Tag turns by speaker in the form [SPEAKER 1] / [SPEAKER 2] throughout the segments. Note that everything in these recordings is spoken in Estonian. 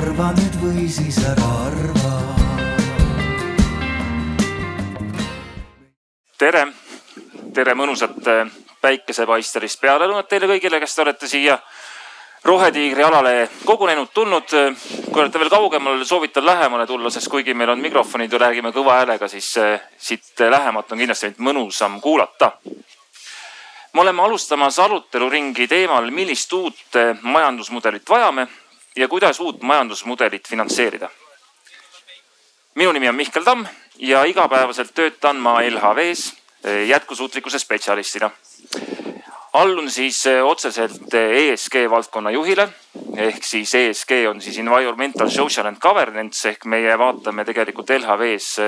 [SPEAKER 1] arva nüüd või siis ära arva.
[SPEAKER 2] tere, tere mõnusat äh, päikesepaistelist pealelõunat teile kõigile, kes te olete siia Rohetiigri alale kogunenud, tulnud. kui olete veel kaugemal, soovitan lähemale tulla, sest kuigi meil on mikrofonid ja räägime kõva häälega, siis äh, siit lähemalt on kindlasti meid mõnusam kuulata me oleme alustamas aruteluringi teemal, millist uut majandusmudelit vajame ja kuidas uut majandusmudelit finantseerida. minu nimi on Mihkel Tamm ja igapäevaselt töötan ma LHV-s eh, jätkusuutlikkuse spetsialistina. allun siis eh, otseselt ESG valdkonna juhile ehk siis ESG on siis environmental, social and governance ehk meie vaatame tegelikult LHV-s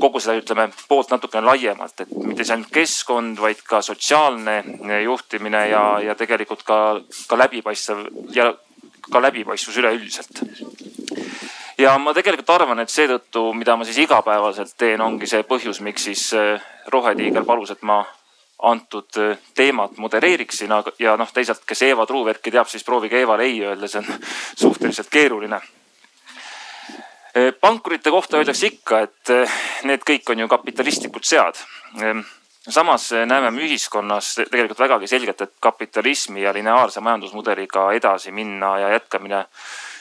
[SPEAKER 2] kogu seda, ütleme poolt natukene laiemalt, et mitte see ainult keskkond, vaid ka sotsiaalne juhtimine ja, ja tegelikult ka, ka läbipaistev ja ka läbipaistvus üleüldiselt. ja ma tegelikult arvan, et seetõttu, mida ma siis igapäevaselt teen, ongi see põhjus, miks siis eh, Rohetiiger palus, et ma antud eh, teemat modereeriksin ja noh, teisalt, kes Eeva Truuverki teab, siis proovige Eevale ei öelda, see on suhteliselt keeruline Eh, pankurite kohta öeldakse ikka, et need kõik on ju kapitalistlikud sead. Samas eh, näeme me ühiskonnas tegelikult vägagi selgelt, et kapitalismi ja lineaarse majandusmudeliga edasi minna ja jätkamine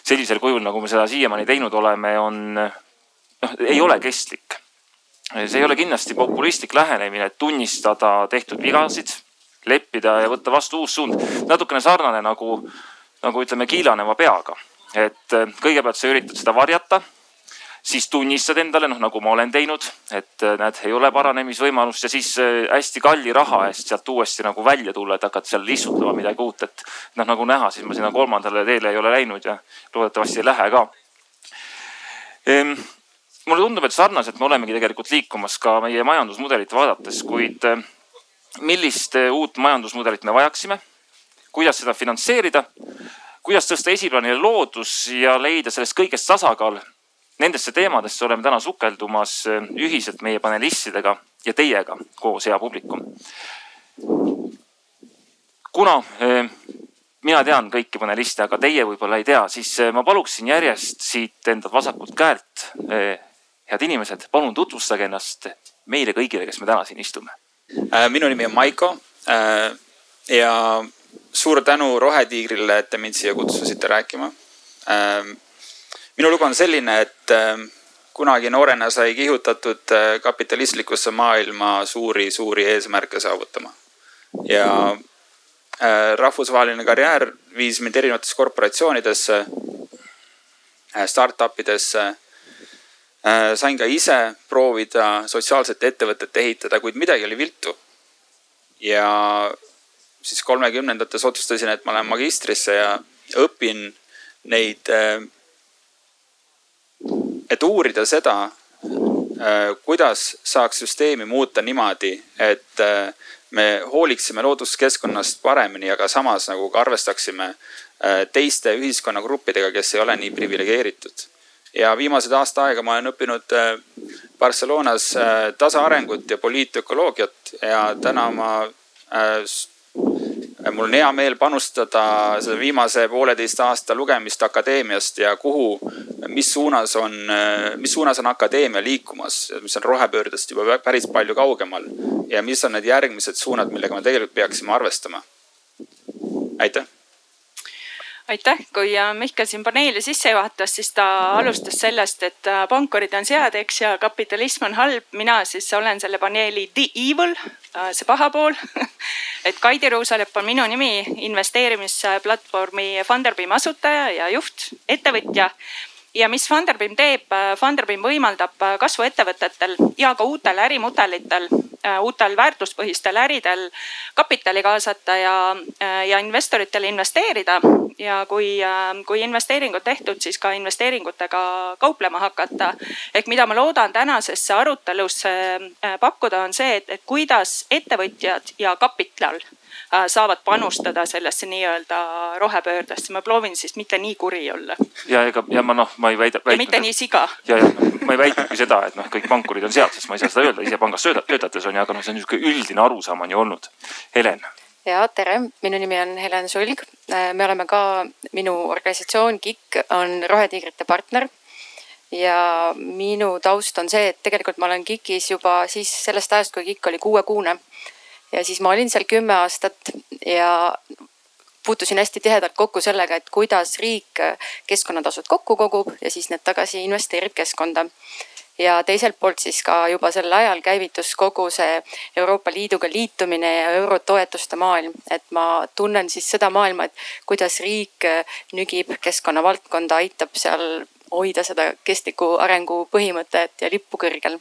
[SPEAKER 2] sellisel kujul, nagu me seda siiamaani teinud oleme, on noh, ei ole kestlik. see ei ole kindlasti populistlik lähenemine, et tunnistada tehtud vigasid, leppida ja võtta vastu uus suund. natukene sarnane nagu, nagu ütleme kiilaneva peaga, et kõigepealt sa üritad seda varjata siis tunnistad endale, noh nagu ma olen teinud, et äh, näed, ei ole paranemisvõimalust ja siis äh, hästi kalli raha eest sealt uuesti nagu välja tulla, et hakata seal istutama midagi uut, et noh, nagu näha, siis ma sinna kolmandale teele ei ole läinud ja loodetavasti ei lähe ka. Ehm,. mulle tundub, et sarnaselt me olemegi tegelikult liikumas ka meie majandusmudelit vaadates, kuid äh, millist uut majandusmudelit me vajaksime, kuidas seda finantseerida? Kuidas tõsta esiplaanile loodus ja leida sellest kõigest tasakaal Nendesse teemadesse oleme täna sukeldumas eh, ühiselt meie panelistidega ja teiega koos, hea publikum. kuna eh, mina tean kõiki paneliste, aga teie võib-olla ei tea, siis eh, ma paluksin järjest siit enda vasakult käelt. head inimesed, palun tutvustage ennast meile kõigile, kes me täna siin istume.
[SPEAKER 3] Äh, minu nimi on Maiko äh, ja suur tänu Rohetiigrile, et te mind siia kutsusite rääkima äh, minu lugu on selline, et ähm, kunagi noorena sai kihutatud äh, kapitalistlikusse maailma suuri-suuri eesmärke saavutama. ja äh, rahvusvaheline karjäär viis mind erinevatesse korporatsioonidesse, äh, startup idesse. sain ka ise proovida sotsiaalset ettevõtet ehitada, kuid midagi oli viltu. ja siis kolmekümnendates otsustasin, et ma lähen magistrisse ja õpin neid et uurida seda, äh, kuidas saaks süsteemi muuta niimoodi, et äh, me hooliksime looduskeskkonnast paremini, aga samas nagu ka arvestaksime äh, teiste ühiskonnagruppidega, kes ei ole nii priviligeeritud. ja viimased aasta aega ma olen õppinud Barcelonas tasaarengut ja poliitökoloogiat ja täna ma mul on hea meel panustada selle viimase pooleteist aasta lugemist akadeemiast ja kuhu, mis suunas on, mis suunas on akadeemia liikumas, mis on rohepöördest juba päris palju kaugemal. ja mis on need järgmised suunad, millega me tegelikult peaksime arvestama. aitäh
[SPEAKER 4] aitäh, kui Mihkel siin paneeli sisse juhatas, siis ta alustas sellest, et äh, pankurid on sead, eks ja kapitalism on halb. mina siis olen selle paneeli the evil, äh, see paha pool. Et Kaidi Ruusalepp on minu nimi, investeerimisplatvormi Funderbeam asutaja ja juht, ettevõtja ja mis Funderbeam teeb, Funderbeam võimaldab kasvuettevõtetel ja ka uutel ärimudelitel Äh, uutel väärtuspõhistel äridel kapitali kaasata ja, äh, ja investoritele investeerida. ja kui, äh, kui investeeringud tehtud, siis ka investeeringutega kauplema hakata. ehk mida ma loodan tänasesse arutelusse pakkuda, on see, et, et kuidas ettevõtjad ja kapital Äh, saavad panustada sellesse nii-öelda rohepöördesse. ma proovin siis mitte nii kuri olla.
[SPEAKER 2] ja ega ja ma noh, ma ei väida.
[SPEAKER 4] ja mitte nii siga.
[SPEAKER 2] ja, ja ma ei väitnudki seda, et noh, kõik pankurid on sealt, sest ma ei saa seda öelda, ise pangas töötades on ju, aga noh, see on niisugune üldine arusaam on ju olnud. Helen
[SPEAKER 5] ja tere, minu nimi on Helen Sulg. me oleme ka, minu organisatsioon KIK on Rohetiigrite partner. ja minu taust on see, et tegelikult ma olen KIK-is juba siis sellest ajast, kui KIK oli kuuekuune. Ja siis ma olin seal kümme aastat ja puutusin hästi tihedalt kokku sellega, et kuidas riik keskkonnatasud kokku kogub ja siis need tagasi investeerib keskkonda. Ja teiselt poolt siis ka juba sel ajal käivitus kogu see Euroopa Liiduga liitumine ja eurotoetuste maailm, et ma tunnen siis seda maailma, et kuidas riik nügib keskkonna valdkonda, aitab seal hoida seda kestliku arengu põhimõtet ja lippu kõrgel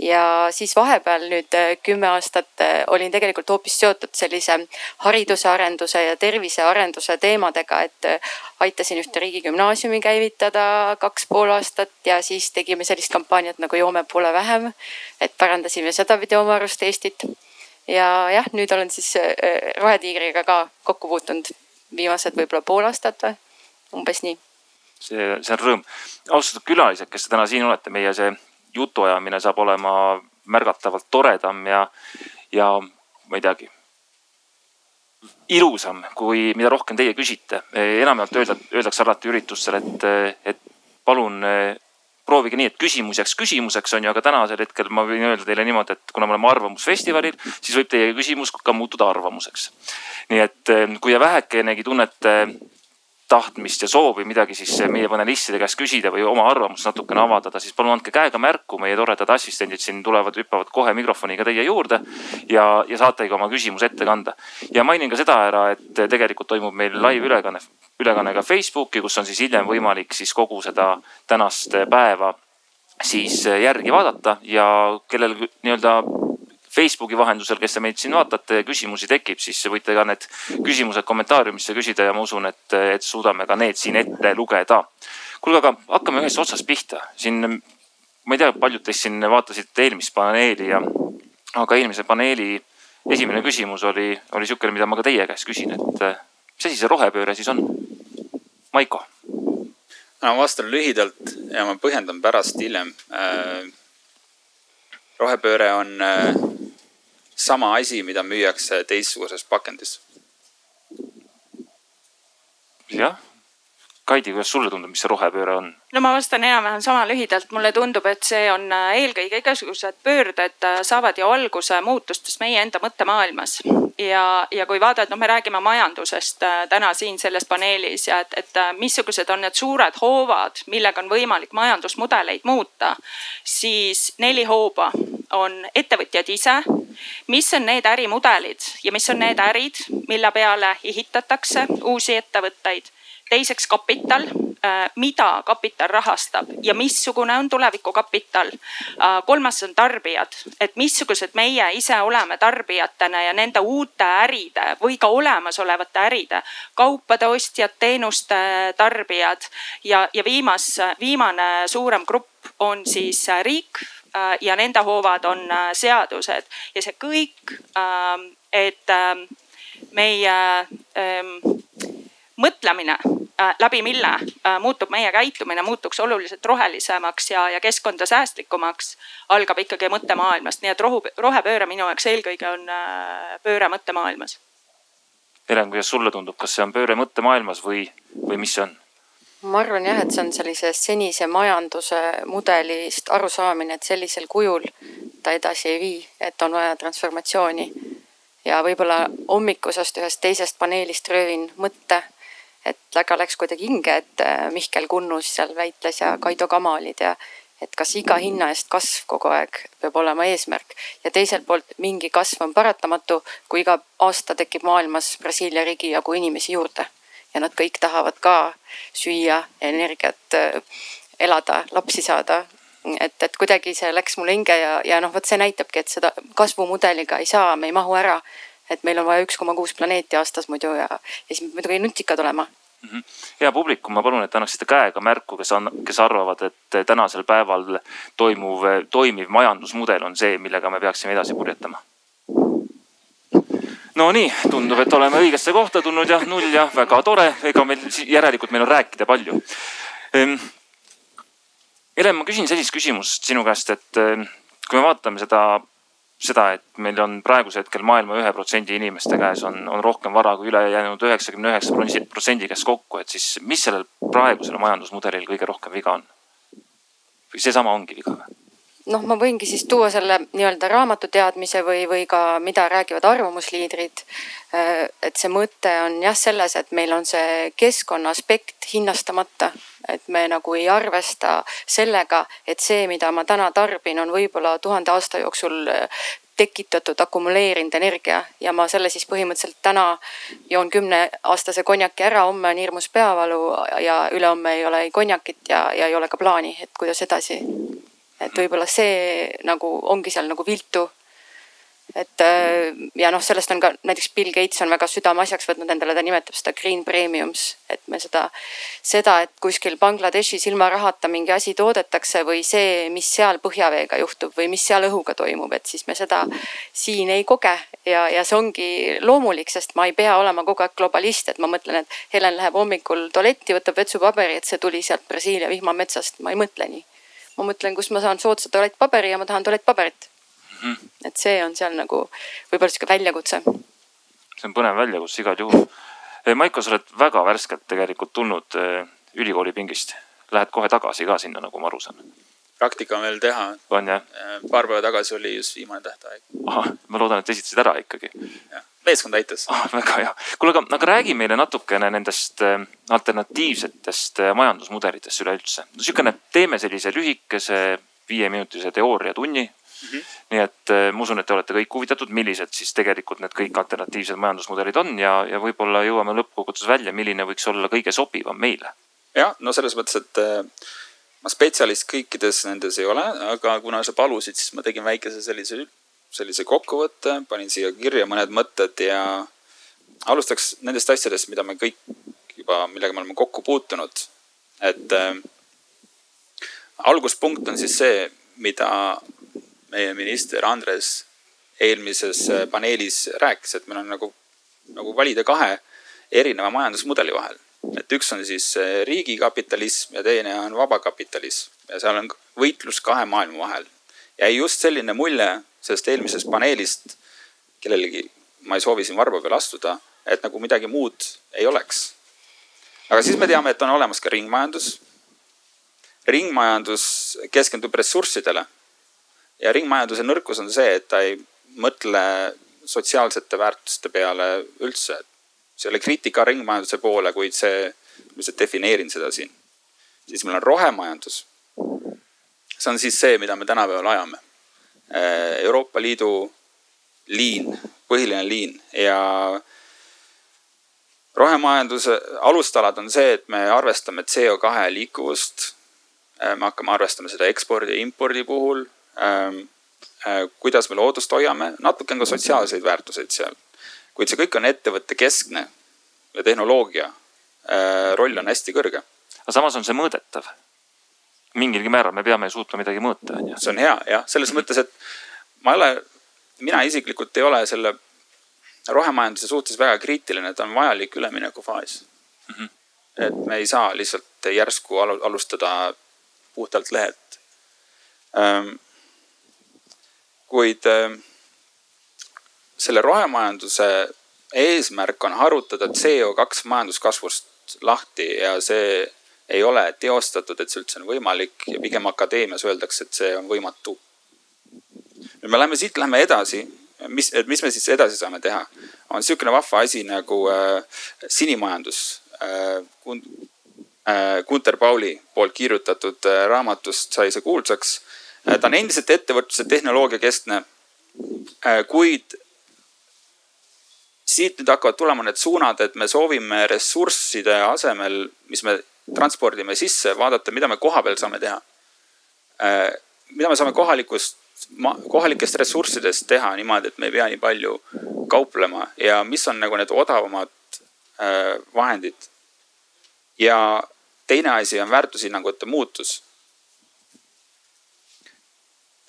[SPEAKER 5] ja siis vahepeal nüüd äh, kümme aastat äh, olin tegelikult hoopis seotud sellise hariduse arenduse ja tervisearenduse teemadega, et äh, aitasin ühte riigigümnaasiumi käivitada kaks pool aastat ja siis tegime sellist kampaaniat nagu joome pole vähem. et parandasime sedapidi oma arust Eestit. ja jah, nüüd olen siis Rohetiigriga ka kokku puutunud viimased võib-olla pool aastat või umbes nii
[SPEAKER 2] see, see on rõõm. austatud külalised, kes te täna siin olete, meie see jutuajamine saab olema märgatavalt toredam ja, ja ma ei teagi, ilusam, kui mida rohkem teie küsite. enamjaolt öelda, öeldakse alati üritustel, et, et palun proovige nii, et küsimus jääks küsimuseks on ju, aga tänasel hetkel ma võin öelda teile niimoodi, et kuna me oleme arvamusfestivalil, siis võib teie küsimus ka muutuda arvamuseks. nii et kui te vähekenegi tunnete tahtmist ja soovi midagi siis meie panelistide käest küsida või oma arvamust natukene avaldada, siis palun andke käega märku, meie toredad assistendid siin tulevad, hüppavad kohe mikrofoniga teie juurde ja, ja saategi oma küsimuse ette kanda. ja mainin ka seda ära, et tegelikult toimub meil live ülekanne, ka Facebooki, kus on siis hiljem võimalik siis kogu seda tänast päeva siis järgi vaadata ja kellel nii-öelda Facebooki vahendusel, kes te meid siin vaatate, küsimusi tekib, siis võite ka need küsimused kommentaariumisse küsida ja ma usun, et, et suudame ka need siin ette lugeda. kuulge, aga hakkame ühest otsast pihta. siin, ma ei tea, paljud teist siin vaatasid eelmist paneeli ja, aga eelmise paneeli esimene küsimus oli, oli sihukene, mida ma ka teie käest küsin, et mis asi see rohepööre siis on? Maiko.
[SPEAKER 3] no vastan lühidalt ja ma põhjendan pärast hiljem äh, rohepööre on äh, sama asi, mida müüakse teistsuguses pakendis.
[SPEAKER 2] jah, Kaidi, kuidas sulle tundub, mis see rohepööre on?
[SPEAKER 4] no ma vastan enam-vähem sama lühidalt, mulle tundub, et see on äh, eelkõige igasugused pöörded äh, saavad ju alguse muutustest meie enda mõttemaailmas. ja, ja kui vaadata, noh, me räägime majandusest äh, täna siin selles paneelis ja et, et missugused on need suured hoovad, millega on võimalik majandusmudeleid muuta, siis neli hooba on ettevõtjad ise, mis on need ärimudelid ja mis on need ärid, mille peale ehitatakse uusi ettevõtteid teiseks kapital, äh, mida kapital rahastab ja missugune on tulevikukapital. Äh, kolmas on tarbijad, et missugused meie ise oleme tarbijatena ja nende uute äride või ka olemasolevate äride, kaupade ostjad, teenuste tarbijad ja, ja viimas, viimane suurem grupp on siis riik äh, ja nende hoovad on seadused ja see kõik, et meie ähm, mõtlemine Äh, läbi mille äh, muutub meie käitumine, muutuks oluliselt rohelisemaks ja, ja keskkonda säästlikumaks, algab ikkagi mõttemaailmast, nii et rohu, rohepööre minu jaoks eelkõige on äh, pööre mõttemaailmas.
[SPEAKER 2] Helen, kuidas sulle tundub, kas see on pööre mõttemaailmas või, või mis see on?
[SPEAKER 5] ma arvan jah, et see on sellise senise majanduse mudelist arusaamine, et sellisel kujul ta edasi ei vii, et on vaja transformatsiooni. ja võib-olla hommikusest ühest teisest paneelist röövin mõtte et väga läks kuidagi hinge, et äh, Mihkel Kunnus seal väitles ja Kaido Kamalid ja et kas iga hinna eest kasv kogu aeg peab olema eesmärk. Ja teiselt poolt mingi kasv on paratamatu, kui iga aasta tekib maailmas Brasiilia riigi jagu inimesi juurde. Ja nad kõik tahavad ka süüa, energiat, äh, elada, lapsi saada. et, et kuidagi see läks mulle hinge ja, ja noh, vot see näitabki, et seda kasvumudeliga ei saa, me ei mahu ära et meil on vaja üks koma kuus planeeti aastas muidu ja, ja siis muidugi nutikad olema
[SPEAKER 2] mm. -hmm. hea publikum, ma palun, et annaksite käega märku, kes on, kes arvavad, et tänasel päeval toimuv, toimiv majandusmudel on see, millega me peaksime edasi purjetama. Nonii, tundub, et oleme õigesse kohta tulnud ja null ja väga tore, ega meil järelikult meil on rääkida palju. Ehm, Helen, ma küsin sellist küsimust sinu käest, et ehm, kui me vaatame seda seda, et meil on praegusel hetkel maailma ühe protsendi inimeste käes on, on rohkem vara kui ülejäänud üheksakümne üheksa protsendi käes kokku, et siis mis sellel praegusel majandusmudelil kõige rohkem viga on? või seesama ongi viga või?
[SPEAKER 5] noh, ma võingi siis tuua selle nii-öelda raamatuteadmise või, või ka mida räägivad arvamusliidrid. et see mõte on jah selles, et meil on see keskkonna aspekt hinnastamata, et me nagu ei arvesta sellega, et see, mida ma täna tarbin, on võib-olla tuhande aasta jooksul tekitatud akumuleerinud energia ja ma selle siis põhimõtteliselt täna joon kümneaastase konjaki ära, homme on hirmus peavalu ja ülehomme ei ole ei konjakit ja, ja ei ole ka plaani, et kuidas edasi. et võib-olla see nagu ongi seal nagu viltu et äh, ja noh, sellest on ka näiteks Bill Gates on väga südameasjaks võtnud endale, ta nimetab seda green premiums, et me seda, seda, et kuskil Bangladeshis ilma rahata mingi asi toodetakse või see, mis seal põhjaveega juhtub või mis seal õhuga toimub, et siis me seda siin ei koge ja, ja see ongi loomulik, sest ma ei pea olema kogu aeg globalist, et ma mõtlen, et Helen läheb hommikul tualetti, võtab vetsupaberi, et see tuli sealt Brasiilia vihmametsast, ma ei mõtle nii. ma mõtlen, kus ma saan soodsa tualettpaberi ja ma tahan tualettpaberit. -hmm. et see on seal nagu võib-olla sihuke väljakutse.
[SPEAKER 2] see on põnev väljakutse igal juhul. Eh, Maiko, sa oled väga värskelt tegelikult tulnud eh, ülikooli pingist, lähed kohe tagasi ka sinna, nagu ma aru saan
[SPEAKER 3] praktika on veel teha.
[SPEAKER 2] on jah?
[SPEAKER 3] Eh, paar päeva tagasi oli just viimane tähtaeg.
[SPEAKER 2] ma loodan, et esitasid ära ikkagi.
[SPEAKER 3] meeskond aitas
[SPEAKER 2] ah,. väga hea, kuule, aga, aga räägi meile natukene nendest alternatiivsetest majandusmudelitest üleüldse. niisugune, teeme sellise lühikese viieminutilise teooriatunni Mm -hmm. nii et äh, ma usun, et te olete kõik huvitatud, millised siis tegelikult need kõik alternatiivsed majandusmudelid on ja, ja võib-olla jõuame lõppkokkuvõttes välja, milline võiks olla kõige sobivam meile.
[SPEAKER 3] jah, no selles mõttes, et äh, ma spetsialist kõikides nendes ei ole, aga kuna sa palusid, siis ma tegin väikese sellise, sellise kokkuvõtte, panin siia kirja mõned mõtted ja alustaks nendest asjadest, mida me kõik juba, millega me oleme kokku puutunud. et äh, alguspunkt on siis see, mida meie minister Andres eelmises äh, paneelis rääkis, et meil on nagu, nagu valida kahe erineva majandusmudeli vahel. et üks on siis äh, riigikapitalism ja teine on vabakapitalism ja seal on võitlus kahe maailma vahel. jäi just selline mulje sellest eelmisest paneelist, kellelegi ma ei soovi siin varba peale astuda, et nagu midagi muud ei oleks. aga siis me teame, et on olemas ka ringmajandus. ringmajandus keskendub ressurssidele ja ringmajanduse nõrkus on see, et ta ei mõtle sotsiaalsete väärtuste peale üldse. see ei ole kriitika ringmajanduse poole, kuid see, lihtsalt defineerin seda siin. siis meil on rohemajandus. see on siis see, mida me tänapäeval ajame. Äh, Euroopa Liidu liin, põhiline liin ja rohemajanduse alustalad on see, et me arvestame CO2 liikuvust. Äh, me hakkame arvestama seda ekspordi ja impordi puhul kuidas me loodust hoiame, natuke on ka sotsiaalseid väärtuseid seal. kuid see kõik on ettevõtte keskne ja tehnoloogia äh, roll on hästi kõrge.
[SPEAKER 2] aga samas on see mõõdetav. mingilgi määral me peame suutma midagi mõõta, on ju.
[SPEAKER 3] see on hea jah, selles mõttes, et ma ei ole, mina isiklikult ei ole selle rohemajanduse suhtes väga kriitiline, ta on vajalik üleminekufaas mm. -hmm. et me ei saa lihtsalt järsku alustada puhtalt lehelt ähm, kuid äh, selle rohemajanduse eesmärk on harutada CO2 majanduskasvust lahti ja see ei ole teostatud, et see üldse on võimalik ja pigem akadeemias öeldakse, et see on võimatu. nüüd me läheme siit, lähme edasi, mis, et mis me siis edasi saame teha, on sihukene vahva asi nagu äh, sinimajandus äh,. Äh, Gunter Pauli poolt kirjutatud äh, raamatust sai see kuulsaks ta on endiselt ettevõtluse tehnoloogiakeskne. Äh, kuid siit nüüd hakkavad tulema need suunad, et me soovime ressursside asemel, mis me transpordime sisse, vaadata, mida me kohapeal saame teha. Äh, mida me saame kohalikust, kohalikest ressurssidest teha niimoodi, et me ei pea nii palju kauplema ja mis on nagu need odavamad vahendid. ja teine asi on väärtushinnangute muutus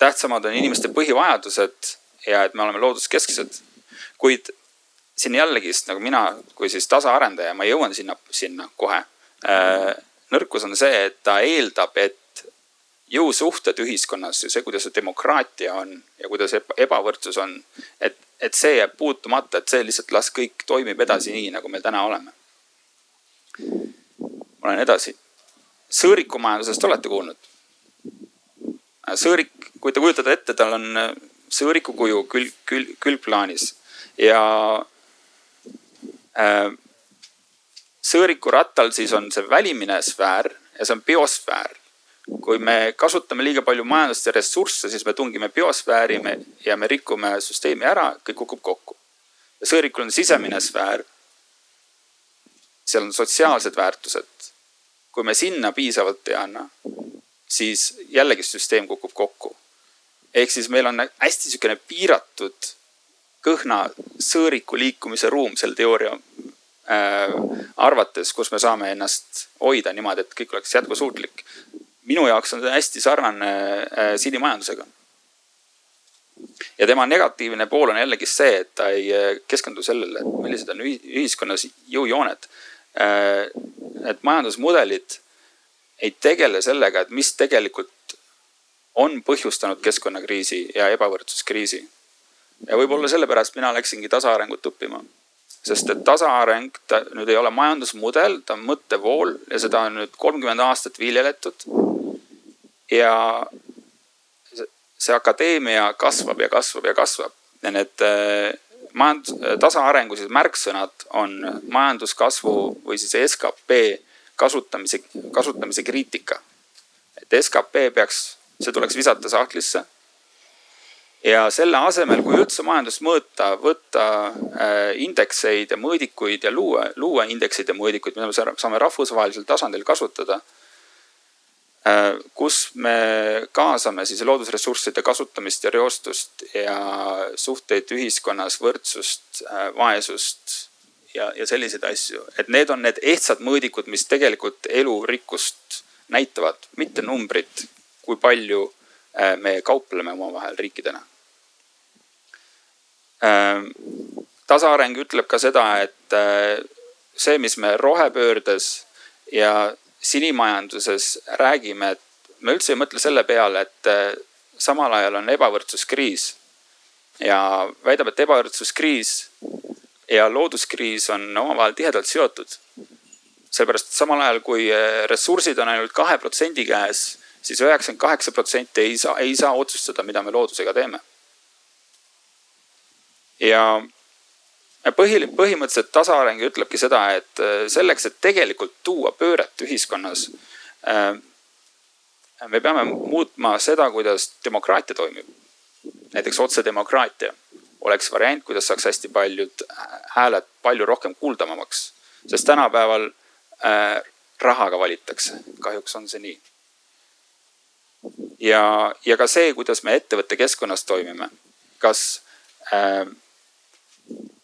[SPEAKER 3] tähtsamad on inimeste põhivajadused ja et me oleme looduskesksed. kuid siin jällegist nagu mina kui siis tasaarendaja, ma jõuan sinna, sinna kohe. Äh, nõrkus on see, et ta eeldab, et jõusuhted ühiskonnas ja see, kuidas see demokraatia on ja kuidas ebavõrdsus on. et, et see jääb puutumata, et see lihtsalt las kõik toimib edasi nii, nagu me täna oleme. ma lähen edasi. sõõrikumajandusest olete kuulnud? Sõõrik, kui te kujutate ette, tal on sõõriku kuju külg, külg, külgplaanis ja äh, sõõriku rattal siis on see välimine sfäär ja see on biosfäär. kui me kasutame liiga palju majandust ja ressursse, siis me tungime biosfääri me, ja me rikume süsteemi ära, kõik kukub kokku. sõõrikul on sisemine sfäär. seal on sotsiaalsed väärtused. kui me sinna piisavalt ei anna, siis jällegi süsteem kukub kokku. ehk siis meil on hästi sihukene piiratud kõhna sõõriku liikumise ruum selle teooria äh, arvates, kus me saame ennast hoida niimoodi, et kõik oleks jätkusuutlik. minu jaoks on see hästi sarnane äh, sinimajandusega. ja tema negatiivne pool on jällegi see, et ta ei äh, keskendu sellele, et millised on ühiskonnas jõujooned äh,. et majandusmudelid ei tegele sellega, et mis tegelikult on põhjustanud keskkonnakriisi ja ebavõrdsuskriisi. ja võib-olla sellepärast mina läksingi tasaarengut õppima sest et tasaareng, ta nüüd ei ole majandusmudel, ta on mõttevool ja seda on nüüd kolmkümmend aastat viljeletud. ja see akadeemia kasvab ja kasvab ja kasvab ja need äh, majandus, tasaarengu siis märksõnad on majanduskasvu või siis skp kasutamise, kasutamise kriitika. et skp peaks, see tuleks visata sahtlisse ja selle asemel, kui üldse majandust mõõta, võtta äh, indekseid ja mõõdikuid ja luua, luua indekseid ja mõõdikuid, mida me saame rahvusvahelisel tasandil kasutada. Äh, kus me kaasame siis loodusressursside kasutamist ja reostust ja suhteid ühiskonnas, võrdsust, äh, vaesust ja, ja selliseid asju. et need on need ehtsad mõõdikud, mis tegelikult elurikkust näitavad, mitte numbrid, kui palju me kaupleme omavahel riikidena Ehm, tasaareng ütleb ka seda, et äh, see, mis me rohepöördes ja sinimajanduses räägime, et me üldse ei mõtle selle peale, et äh, samal ajal on ebavõrdsuskriis. ja väidab, et ebavõrdsuskriis ja looduskriis on omavahel tihedalt seotud. seepärast samal ajal, kui äh, ressursid on ainult kahe protsendi käes siis, üheksakümmend kaheksa protsenti ei saa, ei saa otsustada, mida me loodusega teeme ja põhi, põhimõtteliselt tasaareng ütlebki seda, et äh, selleks, et tegelikult tuua pööret ühiskonnas. Äh, me peame muutma seda, kuidas demokraatia toimib. näiteks otsedemokraatia oleks variant, kuidas saaks hästi paljud hääled palju rohkem kuuldavamaks. sest tänapäeval äh, rahaga valitakse, kahjuks on see nii. ja, ja ka see, kuidas me ettevõtte keskkonnas toimime, kas äh,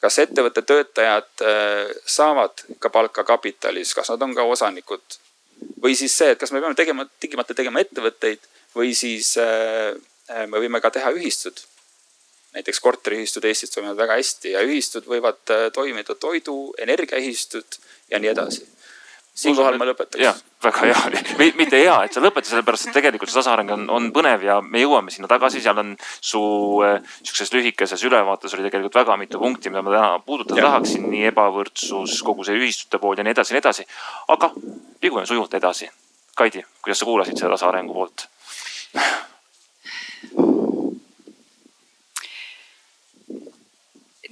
[SPEAKER 3] kas ettevõtte töötajad äh, saavad ka palka kapitalis, kas nad on ka osanikud? või siis see, et kas me peame tegema, tingimata tegema ettevõtteid või siis äh, äh, me võime ka teha ühistud. Näiteks korteriühistud Eestis toimivad väga hästi ja ühistud võivad toimida toidu, energiaühistud ja nii edasi siinkohal ma lõpetaks.
[SPEAKER 2] jah, väga hea, mitte hea, et sa lõpetad, sellepärast et tegelikult see tasaareng on, on põnev ja me jõuame sinna tagasi, seal on su äh, sihukeses lühikeses ülevaates oli tegelikult väga mitu punkti, mida ma täna puudutada tahaksin, nii ebavõrdsus, kogu see ühistute pool ja nii edasi ja nii edasi. aga liigume sujuvalt edasi. Kaidi, kuidas sa kuulasid seda tasaarengu poolt?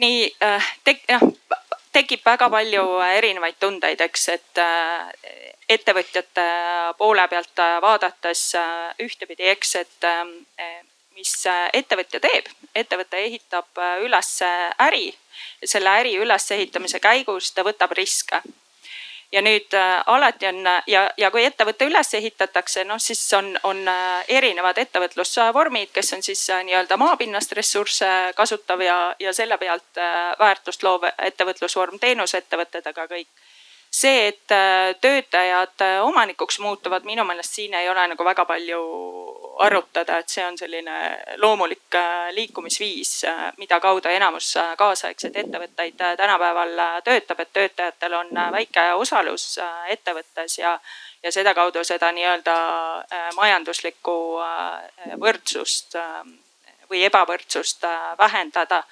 [SPEAKER 4] Nii äh,, tek-, jah tekib väga palju erinevaid tundeid, eks, et äh, ettevõtjate poole pealt vaadates äh, ühtepidi, eks, et mis ettevõtja teeb, ettevõte ehitab üles äri. selle äri ülesehitamise käigus ta võtab riske ja nüüd äh, alati on ja, ja kui ettevõte üles ehitatakse, noh siis on, on äh, erinevad ettevõtlusvormid, kes on siis äh, nii-öelda maapinnast ressursse kasutav ja, ja selle pealt väärtust loov ettevõtlusvorm, teenusettevõtted, aga kõik see, et töötajad omanikuks muutuvad, minu meelest siin ei ole nagu väga palju arutada, et see on selline loomulik liikumisviis, mida kaudu enamus kaasaegseid ettevõtteid tänapäeval töötab, et töötajatel on väike osalus ettevõttes ja ja sedakaudu seda nii-öelda äh, majanduslikku äh, võrdsust äh, või ebavõrdsust vähendada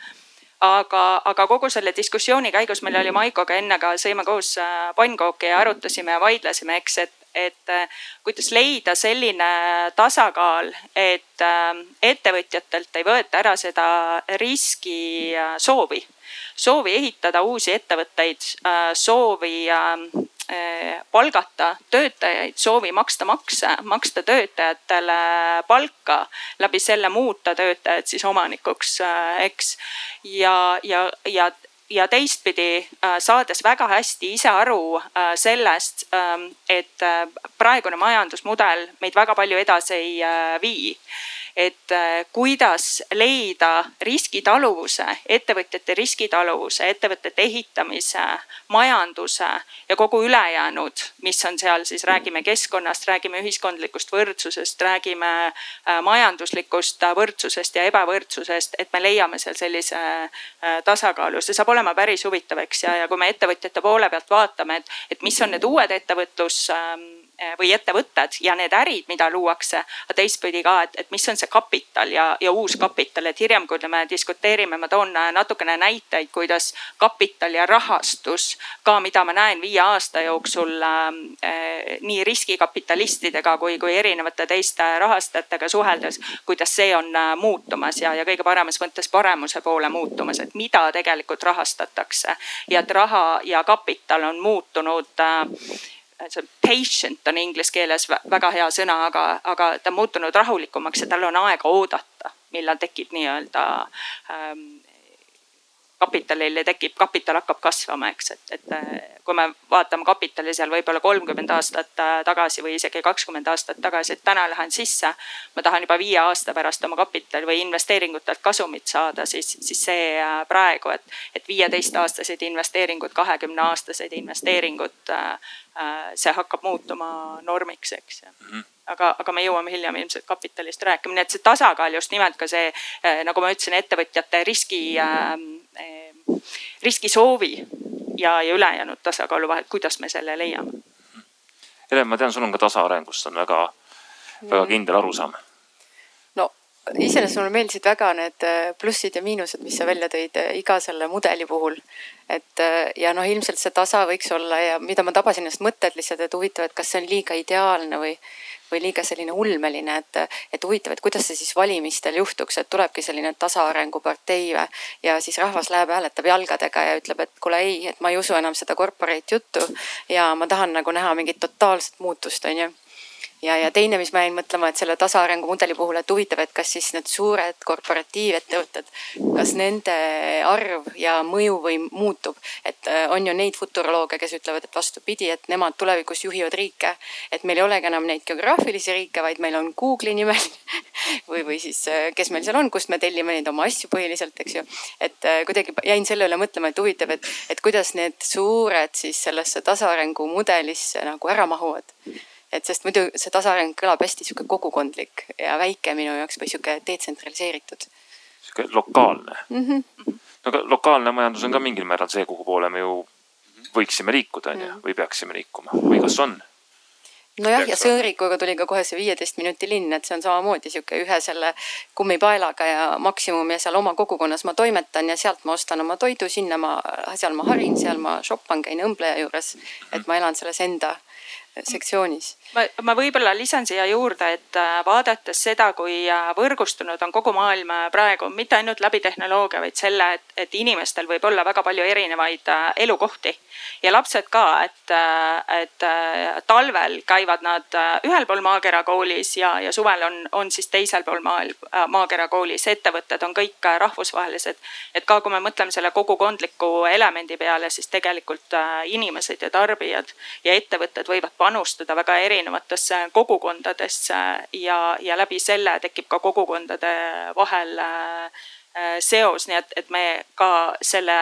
[SPEAKER 4] aga, aga kogu selle diskussiooni käigus meil oli Maikoga enne ka, sõime koos pannkooki ja arutasime ja vaidlesime, eks, et, et kuidas leida selline tasakaal, et ettevõtjatelt ei võeta ära seda riski soovi, soovi ehitada uusi ettevõtteid, soovi palgata töötajaid, soovi maksta makse, maksta töötajatele palka, läbi selle muuta töötajad siis omanikuks, eh, eks. ja, ja, ja ja teistpidi eh, saades väga hästi ise aru sellest, et praegune majandusmudel meid väga palju edasi ei vii et äh, kuidas leida riskitaluvuse, ettevõtjate riskitaluvuse, ettevõtete ehitamise, majanduse ja kogu ülejäänud, mis on seal siis, räägime keskkonnast, räägime ühiskondlikust võrdsusest, räägime äh, majanduslikust võrdsusest ja ebavõrdsusest, et me leiame seal sellise äh, tasakaalu. see saab olema päris huvitav, eks ja, ja kui me ettevõtjate poole pealt vaatame, et, et mis on need uued ettevõtlus ähm, või ettevõtted ja need ärid, mida luuakse, aga teistpidi ka, et, et mis on see kapital ja, ja uus kapital, et hiljem, kui me diskuteerime, ma toon natukene näiteid, kuidas kapital ja rahastus ka, mida ma näen viie aasta jooksul äh, nii riskikapitalistidega kui, kui erinevate teiste rahastajatega suheldes, kuidas see on äh, muutumas ja, ja kõige paremas mõttes paremuse poole muutumas, et mida tegelikult rahastatakse. Ja et raha ja kapital on muutunud äh, see patient on inglise keeles väga hea sõna, aga, aga ta on muutunud rahulikumaks ja tal on aega oodata, millal tekib nii-öelda ähm, kapitalile tekib, kapital hakkab kasvama, eks, et, et äh, kui me vaatame kapitali seal võib-olla kolmkümmend aastat äh, tagasi või isegi kakskümmend aastat tagasi, et täna lähen sisse. ma tahan juba viie aasta pärast oma kapitali või investeeringutelt kasumit saada, siis, siis see äh, praegu, et, et viieteist-aastased investeeringud, kahekümne aastased investeeringud. see hakkab muutuma normiks, eks mm. -hmm aga, aga me jõuame hiljem ilmselt kapitalist rääkima, nii et see tasakaal just nimelt ka see, nagu ma ütlesin, ettevõtjate riski äh, riskisoovi ja, ja ülejäänud tasakaalu vahel, kuidas me selle leiame?
[SPEAKER 2] Helen, ma tean, sul on ka tasaarengust on väga, väga kindel arusaam.
[SPEAKER 5] no iseenesest mulle meeldisid väga need äh, plussid ja miinused, mis sa välja tõid äh, iga selle mudeli puhul. et äh, ja noh, ilmselt see tasa võiks olla ja mida ma tabasin ennast mõtted lihtsalt, et huvitav, et kas see on liiga ideaalne või või liiga selline ulmeline, et, et huvitav, et kuidas see siis valimistel juhtuks, et tulebki selline tasaarengupartei või. ja siis rahvas läheb, hääletab jalgadega ja ütleb, et kuule ei, et ma ei usu enam seda corporate juttu ja ma tahan nagu näha mingit totaalset muutust, on ju ja, ja teine, mis ma jäin mõtlema, et selle tasaarengu mudeli puhul, et huvitav, et kas siis need suured korporatiivettevõtted, kas nende arv ja mõjuvõim muutub. et äh, on ju neid futurolooge, kes ütlevad, et vastupidi, et nemad tulevikus juhivad riike. et meil ei olegi enam neid geograafilisi riike, vaid meil on Google'i nimeline või, või siis äh, kes meil seal on, kust me tellime neid oma asju põhiliselt, eks ju. et äh, kuidagi jäin selle üle mõtlema, et huvitav, et, et kuidas need suured siis sellesse tasaarengu mudelisse nagu ära mahuvad et sest muidu see tasaareng kõlab hästi sihuke kogukondlik ja väike minu jaoks või sihuke detsentraliseeritud.
[SPEAKER 2] sihuke lokaalne mm. -hmm. no aga lokaalne majandus on ka mingil määral see, kuhu poole me ju võiksime liikuda, on ju, või peaksime liikuma või kas on?
[SPEAKER 5] nojah, ja Sõõrikuga tuli ka kohe see viieteist minuti linn, et see on samamoodi sihuke ühe selle kummipaelaga ja maksimum ja seal oma kogukonnas ma toimetan ja sealt ma ostan oma toidu, sinna ma, seal ma harin, seal ma shoppan, käin õmbleja juures. et ma elan selles enda sektsioonis.
[SPEAKER 4] ma, ma võib-olla lisan siia juurde, et äh, vaadates seda, kui äh, võrgustunud on kogu maailm äh, praegu, mitte ainult läbi tehnoloogia, vaid selle, et, et inimestel võib olla väga palju erinevaid elukohti ja lapsed ka, et, et talvel käivad nad ühel pool maakera koolis ja, ja suvel on, on siis teisel pool maailm, maakera koolis. ettevõtted on kõik rahvusvahelised, et ka kui me mõtleme selle kogukondliku elemendi peale, siis tegelikult inimesed ja tarbijad ja ettevõtted võivad panustada väga erinevatesse kogukondadesse ja, ja läbi selle tekib ka kogukondade vahel äh, seos, nii et, et me ka selle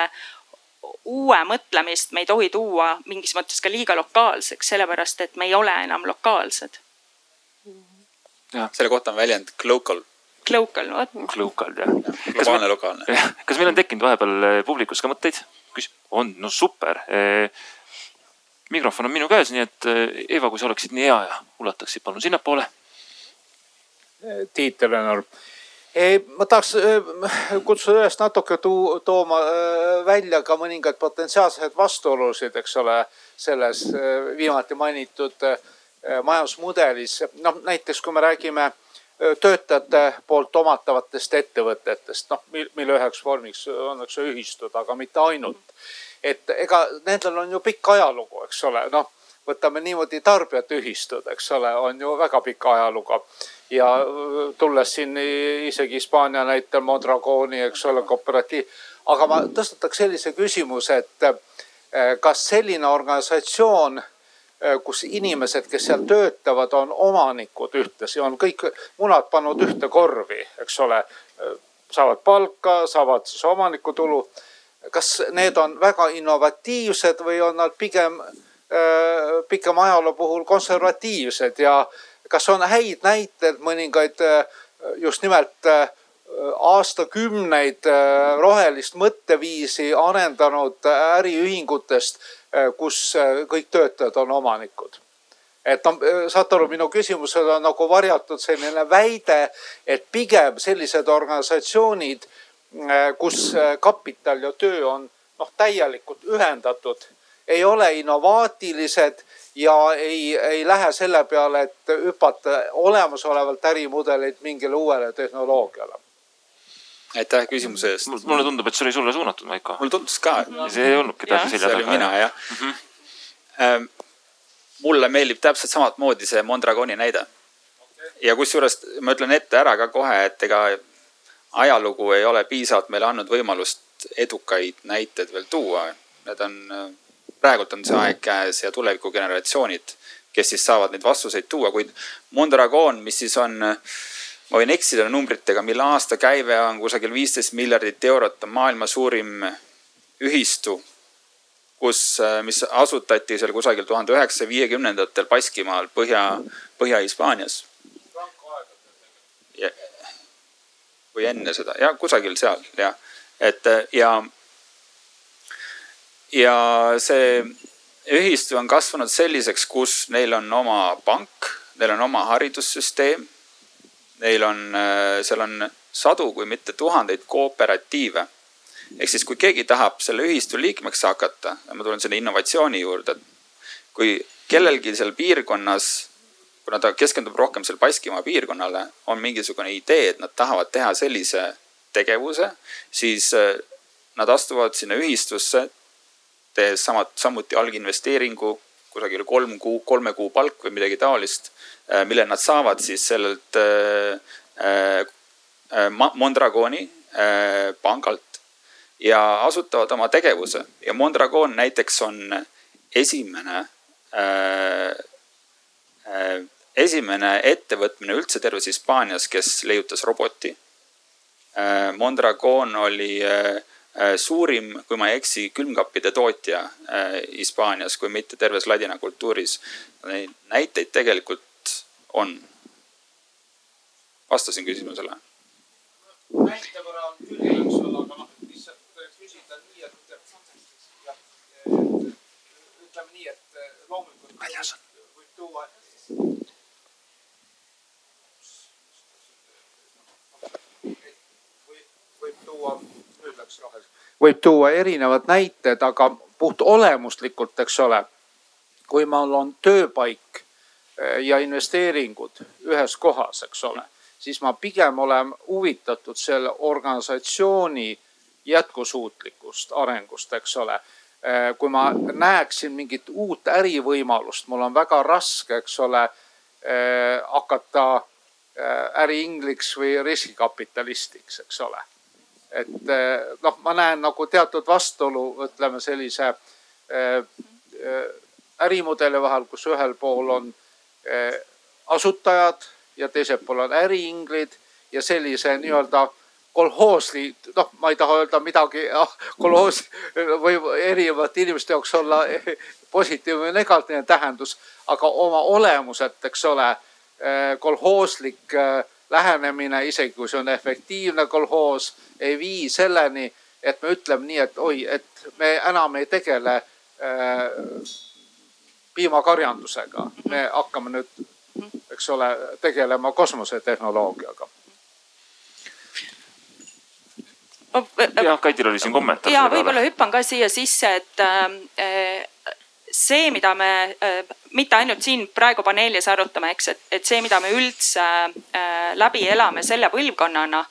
[SPEAKER 4] uue mõtlemist me ei tohi tuua mingis mõttes ka liiga lokaalseks, sellepärast et me ei ole enam lokaalsed.
[SPEAKER 3] selle kohta on väljend glocal.
[SPEAKER 4] Local, vot.
[SPEAKER 2] Local jah.
[SPEAKER 3] globaalne, lokaalne.
[SPEAKER 2] kas meil on tekkinud vahepeal publikus ka mõtteid? on, no super. Eh, mikrofon on minu käes, nii et eh, Eva, kui sa oleksid nii hea ja ulataksid palun sinnapoole.
[SPEAKER 6] Tiit Eleonor ma tahaks kutsuda üles natuke tooma välja ka mõningaid potentsiaalseid vastuolusid, eks ole, selles viimati mainitud majandusmudelis. noh, näiteks kui me räägime töötajate poolt omatavatest ettevõtetest, noh, mille üheks vormiks on, eks ju, ühistud, aga mitte ainult. Et ega nendel on ju pikk ajalugu, eks ole, noh, võtame niimoodi tarbijate ühistud, eks ole, on ju väga pika ajalugu ja tulles siin isegi Hispaania näitel Mondragoni, eks ole, kooperatiiv. aga ma tõstataks sellise küsimuse, et eh, kas selline organisatsioon, eh, kus inimesed, kes seal töötavad, on omanikud ühtlasi, on kõik munad pannud ühte korvi, eks ole, saavad palka, saavad siis omanikutulu. Kas need on väga innovatiivsed või on nad pigem pikema ajaloo puhul konservatiivsed ja kas on häid näiteid mõningaid just nimelt aastakümneid rohelist mõtteviisi arendanud äriühingutest, kus kõik töötajad on omanikud? et noh, saate aru, minu küsimusel on nagu varjatud selline väide, et pigem sellised organisatsioonid, kus kapital ja töö on noh, täielikult ühendatud, ei ole innovaatilised ja ei, ei lähe selle peale, et hüpata olemasolevalt ärimudelilt mingile uuele tehnoloogiale.
[SPEAKER 3] aitäh küsimuse eest.
[SPEAKER 2] mulle tundub, et see oli sulle suunatud, Maiko.
[SPEAKER 3] mulle tundus ka.
[SPEAKER 2] see ei olnudki täpselt selja
[SPEAKER 3] taga. see olin mina jah mm. -hmm. mulle meeldib täpselt samamoodi see Mondragoni näide. ja kusjuures ma ütlen ette ära ka kohe, et ega ajalugu ei ole piisavalt meile andnud võimalust edukaid näiteid veel tuua. Need on praegult on see aeg käes ja tulevikugeneratsioonid, kes siis saavad neid vastuseid tuua, kuid Mondragon, mis siis on, ma võin eksida numbritega, mille aastakäive on kusagil viisteist miljardit eurot, on maailma suurim ühistu, kus, mis asutati seal kusagil tuhande üheksasaja viiekümnendatel Baskimaal Põhja, Põhja-Hispaanias. Või enne seda, ja kusagil seal jah, et ja ja see ühistu on kasvanud selliseks, kus neil on oma pank, neil on oma haridussüsteem. Neil on, seal on sadu, kui mitte tuhandeid kooperatiive. ehk siis, kui keegi tahab selle ühistu liikmeks hakata, ma tulen selle innovatsiooni juurde, et kui kellelgi seal piirkonnas, kuna ta keskendub rohkem seal Baskimaa piirkonnale, on mingisugune idee, et nad tahavad teha sellise tegevuse, siis äh, nad astuvad sinna ühistusse tehes samad, samuti alginvesteeringu kusagil kolm kuu, kolme kuu palk või midagi taolist, äh, mille nad saavad siis sellelt äh, Mondragoni äh, pangalt ja asutavad oma tegevuse. Ja Mondragon näiteks on esimene äh, esimene ettevõtmine üldse terves Hispaanias, kes leiutas roboti. Mondragon oli äh, Äh, suurim, kui ma ei eksi, külmkappide tootja äh, Hispaanias, kui mitte terves ladina kultuuris. Neid näiteid tegelikult on. vastasin küsimusele.
[SPEAKER 6] näite võrra on küll, eks ole, aga noh, lihtsalt küsida nii, et jah, ütleme nii, et loomulikult võib tuua võib tuua nüüd läks roheliseks. Võib tuua erinevad näited, aga puht olemuslikult, eks ole. kui mul on tööpaik eh, ja investeeringud ühes kohas, eks ole, siis ma pigem olen huvitatud selle organisatsiooni jätkusuutlikust arengust, eks ole eh, kui ma näeksin mingit uut ärivõimalust, mul on väga raske, eks ole, eh, hakata äriingliks või riskikapitalistiks, eks ole et eh, noh, ma näen nagu teatud vastuolu, ütleme sellise eh, eh, ärimudeli vahel, kus ühel pool on asutajad ja teisel pool on äriinglid ja sellise nii-öelda kolhoosli, noh, ma ei taha öelda midagi ah, kolhoos või erinevate inimeste jaoks olla positiivne või negatiivne tähendus, aga oma olemuselt, eks ole, kolhooslik lähenemine, isegi kui see on efektiivne kolhoos, ei vii selleni, et me ütleme nii, et oi, et me enam ei tegele äh, piimakarjandusega, me hakkame nüüd, eks ole, tegelema kosmosetehnoloogiaga
[SPEAKER 2] jah, Kaidil oli siin kommentaar.
[SPEAKER 4] ja võib-olla hüppan ka siia sisse, et äh, see, mida me äh, mitte ainult siin praegu paneelis arutame, eks, et, et see, mida me üldse äh, läbi elame selle põlvkonnana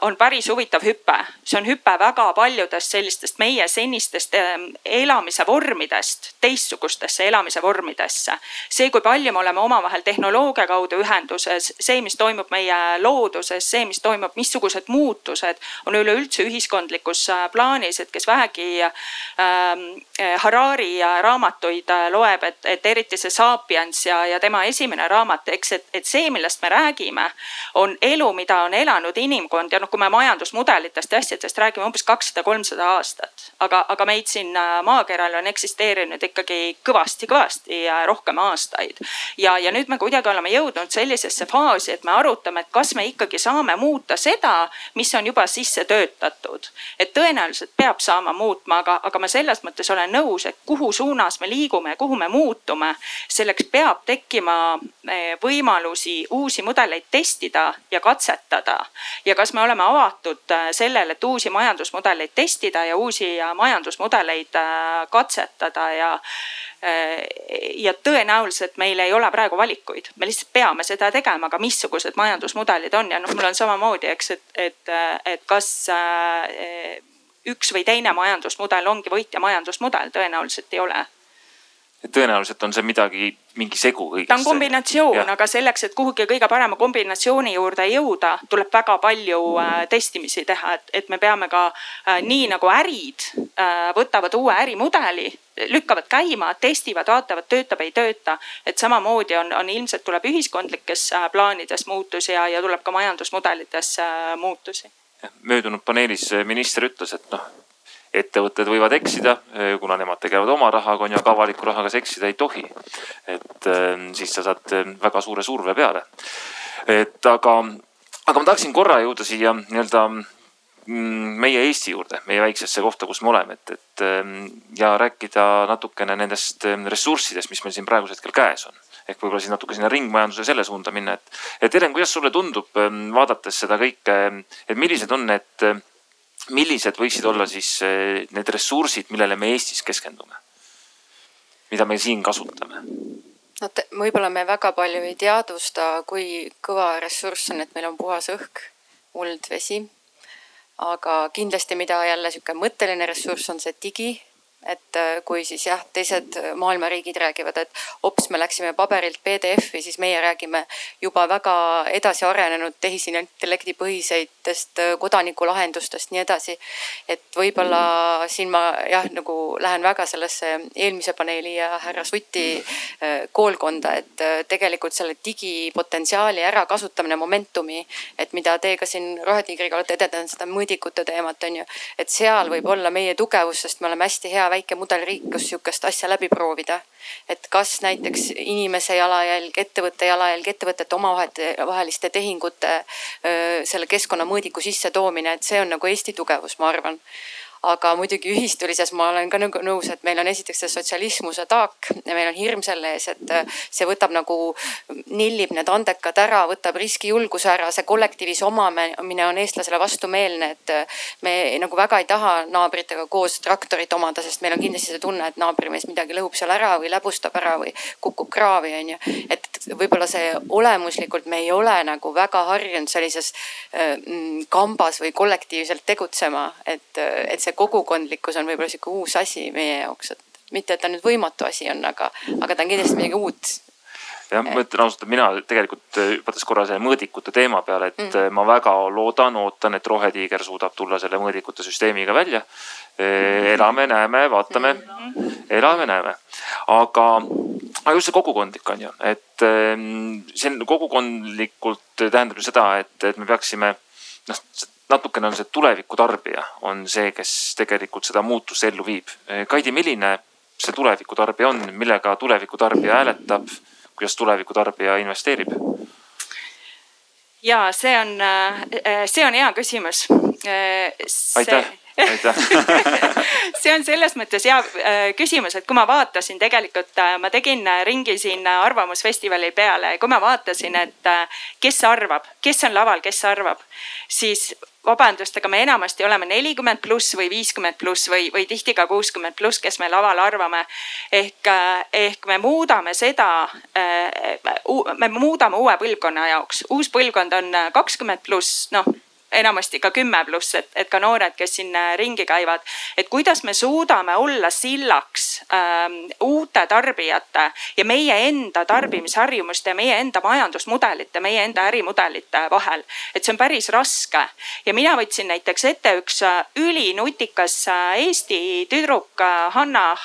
[SPEAKER 4] on päris huvitav hüpe. see on hüpe väga paljudest sellistest meie senistest ähm, elamise vormidest teistsugustesse elamise vormidesse. see, kui palju me oleme omavahel tehnoloogia kaudu ühenduses, see, mis toimub meie looduses, see, mis toimub, missugused muutused on üleüldse ühiskondlikus äh, plaanis, et kes vähegi ähm, Harari raamatuid äh, loeb, et, et eriti see Sapiens ja, ja tema esimene raamat, eks, et, et see, millest me räägime, on elu, mida on elanud inimkond ühiskond ja noh, kui me majandusmudelitest ja asjadest räägime umbes kakssada, kolmsada aastat. aga, aga meid siin äh, maakeral on eksisteerinud ikkagi kõvasti-kõvasti rohkem aastaid. ja, ja nüüd me kuidagi oleme jõudnud sellisesse faasi, et me arutame, et kas me ikkagi saame muuta seda, mis on juba sisse töötatud. et tõenäoliselt peab saama muutma, aga, aga ma selles mõttes olen nõus, et kuhu suunas me liigume ja kuhu me muutume. selleks peab tekkima eh, võimalusi uusi mudeleid testida ja katsetada ja kas kas me oleme avatud äh, sellele, et uusi majandusmudeleid testida ja uusi äh, majandusmudeleid äh, katsetada ja ja tõenäoliselt meil ei ole praegu valikuid, me lihtsalt peame seda tegema, aga missugused majandusmudelid on? Ja noh, mul on samamoodi, eks, et, et, et kas üks või teine majandusmudel ongi võitja majandusmudel, tõenäoliselt ei ole
[SPEAKER 2] tõenäoliselt on see midagi, mingi segu kõigest.
[SPEAKER 4] ta on kombinatsioon, aga selleks, et kuhugi kõige parema kombinatsiooni juurde jõuda, tuleb väga palju äh, testimisi teha, et, et me peame ka äh, nii nagu ärid äh, võtavad uue ärimudeli, lükkavad käima, testivad, vaatavad, töötab, ei tööta. et samamoodi on, on ilmselt tuleb ühiskondlikes äh, plaanides muutusi ja, ja tuleb ka majandusmudelites äh, muutusi.
[SPEAKER 2] möödunud paneelis minister ütles, et noh ettevõtted võivad eksida, eh, kuna nemad tegelevad oma rahaga on ju, aga avaliku rahaga sa eksida ei tohi. et eh, siis sa saad eh, väga suure surve peale. et aga, aga ma tahaksin korra jõuda siia nii-öelda mm, meie Eesti juurde, meie väiksesse kohta, kus me oleme, et, et ja rääkida natukene nendest ressurssidest, mis meil siin praegusel hetkel käes on ehk võib-olla siis natuke sinna ringmajanduse selle suunda minna, et, et Helen, kuidas sulle tundub, vaadates seda kõike, et millised on need millised võiksid olla siis eh, need ressursid, millele me Eestis keskendume? mida me siin kasutame?
[SPEAKER 5] no võib-olla me väga palju ei teadvusta, kui kõva ressurss on, et meil on puhas õhk, muld, vesi. aga kindlasti, mida jälle sihuke mõtteline ressurss on see digi et äh, kui siis jah, teised maailma riigid räägivad, et hops, me läksime paberilt PDF-i, siis meie räägime juba väga edasi arenenud tehisintellekti põhiseidest äh, kodanikulahendustest, nii edasi. et võib-olla siin ma jah, nagu lähen väga sellesse eelmise paneeli ja härra Suti äh, koolkonda, et tegelikult selle digipotentsiaali ärakasutamine, momentumi, et mida te ka siin Rohetiigriga olete edendanud, seda mõõdikute teemat on ju, et seal võib olla meie tugevus, sest me oleme hästi hea väike mudelriik, kus sihukest asja läbi proovida. et kas näiteks inimese jalajälg, ettevõtte jalajälg, ettevõtete omavaheliste tehingute selle keskkonnamõõdiku sissetoomine, et see on nagu Eesti tugevus, ma arvan aga muidugi ühistulises ma olen ka nagu nõus, et meil on esiteks see sotsialismuse taak ja meil on hirm selle ees, et äh, see võtab nagu, nillib need andekad ära, võtab riskijulguse ära, see kollektiivis omamine on eestlasele vastumeelne, et äh, me nagu väga ei taha naabritega koos traktorit omada, sest meil on kindlasti see tunne, et naabrimees midagi lõhub seal ära või läbustab ära või kukub kraavi, onju. et võib-olla see olemuslikult me ei ole nagu väga harjunud sellises äh, mm, kambas või kollektiivselt tegutsema, et, et see see kogukondlikkus on võib-olla sihuke uus asi meie jaoks, et mitte, et ta nüüd võimatu asi on, aga, aga ta on kindlasti midagi uut
[SPEAKER 2] jah, ma ütlen ausalt, et mina tegelikult hüpates korra selle mõõdikute teema peale, et mm. Äh, ma väga loodan, ootan, et Rohetiiger suudab tulla selle mõõdikute süsteemiga välja. Elame, näeme, vaatame mm., elame, näeme, aga, aga just see kogukondlik on ju, et see on kogukondlikult tähendab ju seda, et, et me peaksime noh, natukene on see tuleviku tarbija, on see, kes tegelikult seda muutust ellu viib. Kaidi, milline see tuleviku tarbija on, millega tuleviku tarbija hääletab, kuidas tuleviku tarbija investeerib?
[SPEAKER 4] ja see on, see on hea küsimus.
[SPEAKER 2] aitäh aitäh
[SPEAKER 4] see on selles mõttes hea äh, küsimus, et kui ma vaatasin tegelikult, äh, ma tegin äh, ringi siin Arvamusfestivali peale ja kui ma vaatasin, et kes arvab, kes on laval, kes arvab, siis vabandust, aga me enamasti oleme nelikümmend pluss või viiskümmend pluss või, või tihti ka kuuskümmend pluss, kes me laval arvame. ehk, ehk me muudame seda, me muudame uue põlvkonna jaoks, uus põlvkond on kakskümmend pluss, noh enamasti ka kümme pluss, et, et ka noored, kes siin äh, ringi käivad. et kuidas me suudame olla sillaks ähm, uute tarbijate ja meie enda tarbimisharjumuste ja meie enda majandusmudelite, meie enda ärimudelite vahel. et see on päris raske ja mina võtsin näiteks ette üks äh, ülinutikas äh, Eesti tüdruk Hanna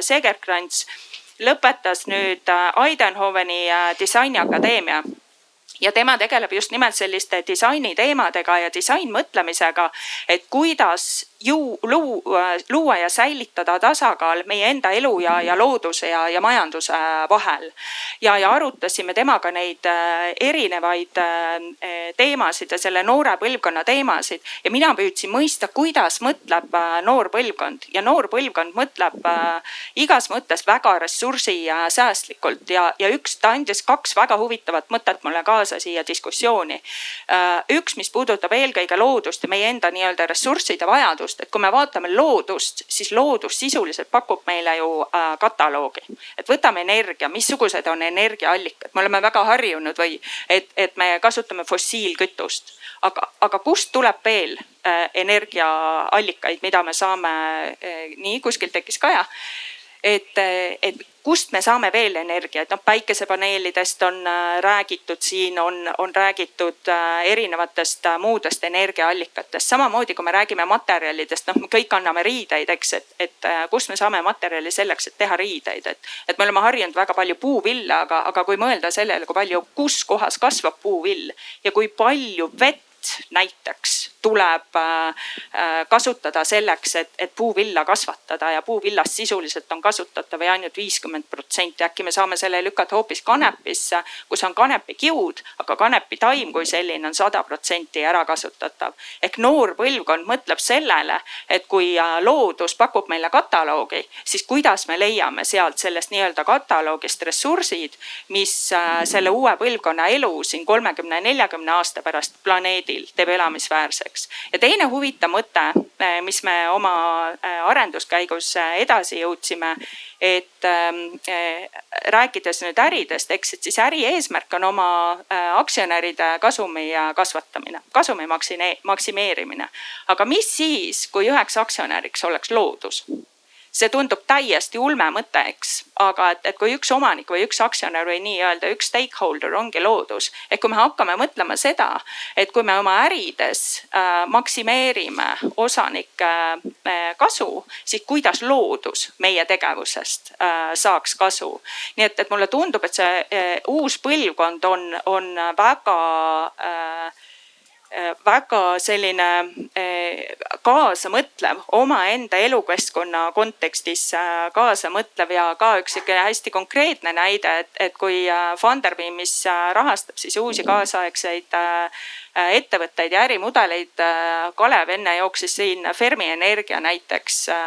[SPEAKER 4] Segerkrantz lõpetas nüüd Eidenhoveni disainiakadeemia ja tema tegeleb just nimelt selliste disainiteemadega ja disainmõtlemisega, et kuidas ju luua, luua ja säilitada tasakaal meie enda elu ja, ja looduse ja, ja majanduse vahel. ja, ja arutasime temaga neid äh, erinevaid äh, teemasid ja selle noore põlvkonna teemasid. Ja mina püüdsin mõista, kuidas mõtleb äh, noor põlvkond. Ja noor põlvkond mõtleb igas mõttes väga ressursisäästlikult ja, ja üks, ta andis kaks väga huvitavat mõtet mulle kaasa siia diskussiooni. üks, mis puudutab eelkõige loodust ja meie enda nii-öelda ressursside vajadust et kui me vaatame loodust, siis loodus sisuliselt pakub meile ju äh, kataloogi. et võtame energia, missugused on energiaallikad, me oleme väga harjunud või et, et me kasutame fossiilkütust. aga, aga kust tuleb veel äh, energiaallikaid, mida me saame äh,, nii kuskilt tekkis Kaja et, et kust me saame veel energiat, noh päikesepaneelidest on äh, räägitud, siin on, on räägitud äh, erinevatest äh, muudest energiaallikatest. samamoodi, kui me räägime materjalidest, noh, me kõik anname riideid, eks, et, et kust me saame materjali selleks, et teha riideid, et. et me oleme harjunud väga palju puuvilla, aga, aga kui mõelda sellele, kui palju, kus kohas kasvab puuvill ja kui palju vett näiteks tuleb äh, äh, kasutada selleks, et, et puuvilla kasvatada ja puuvillast sisuliselt on kasutatav või ainult viiskümmend protsenti. äkki me saame selle lükata hoopis kanepisse, kus on kanepikiud, aga kanepitaim kui selline on sada protsenti ärakasutatav. ehk noor põlvkond mõtleb sellele, et kui äh, loodus pakub meile kataloogi, siis kuidas me leiame sealt sellest nii-öelda kataloogist ressursid, mis selle uue põlvkonna elu siin kolmekümne, neljakümne aasta pärast planeedil Eestil teeb elamisväärseks. ja teine huvitav mõte, eh, mis me oma eh, arenduskäigus eh, edasi jõudsime, et ähm, rääkides nüüd äridest, eks, et siis äri eesmärk on oma aktsionäride kasumi kasvatamine, kasumi maksimeerimine. aga mis siis, kui üheks aktsionäriks oleks loodus? See tundub täiesti ulme mõte, eks, aga et, et kui üks omanik või üks aktsionär või nii-öelda üks stakeholder ongi loodus. et kui me hakkame mõtlema seda, et kui me oma ärides äh, maksimeerime osanike äh, kasu, siis kuidas loodus meie tegevusest äh, saaks kasu. nii et, et mulle tundub, et see äh, uus põlvkond on, on väga äh, väga selline äh, kaasamõtlev omaenda elukeskkonna kontekstis äh, kaasamõtlev ja ka üks sihuke hästi konkreetne näide, et, et kui Funderbeamis rahastab siis uusi kaasaegseid Äh, ettevõtteid ja ärimudeleid. Äh, Kalev enne jooksis siin Fermi Energia näiteks äh,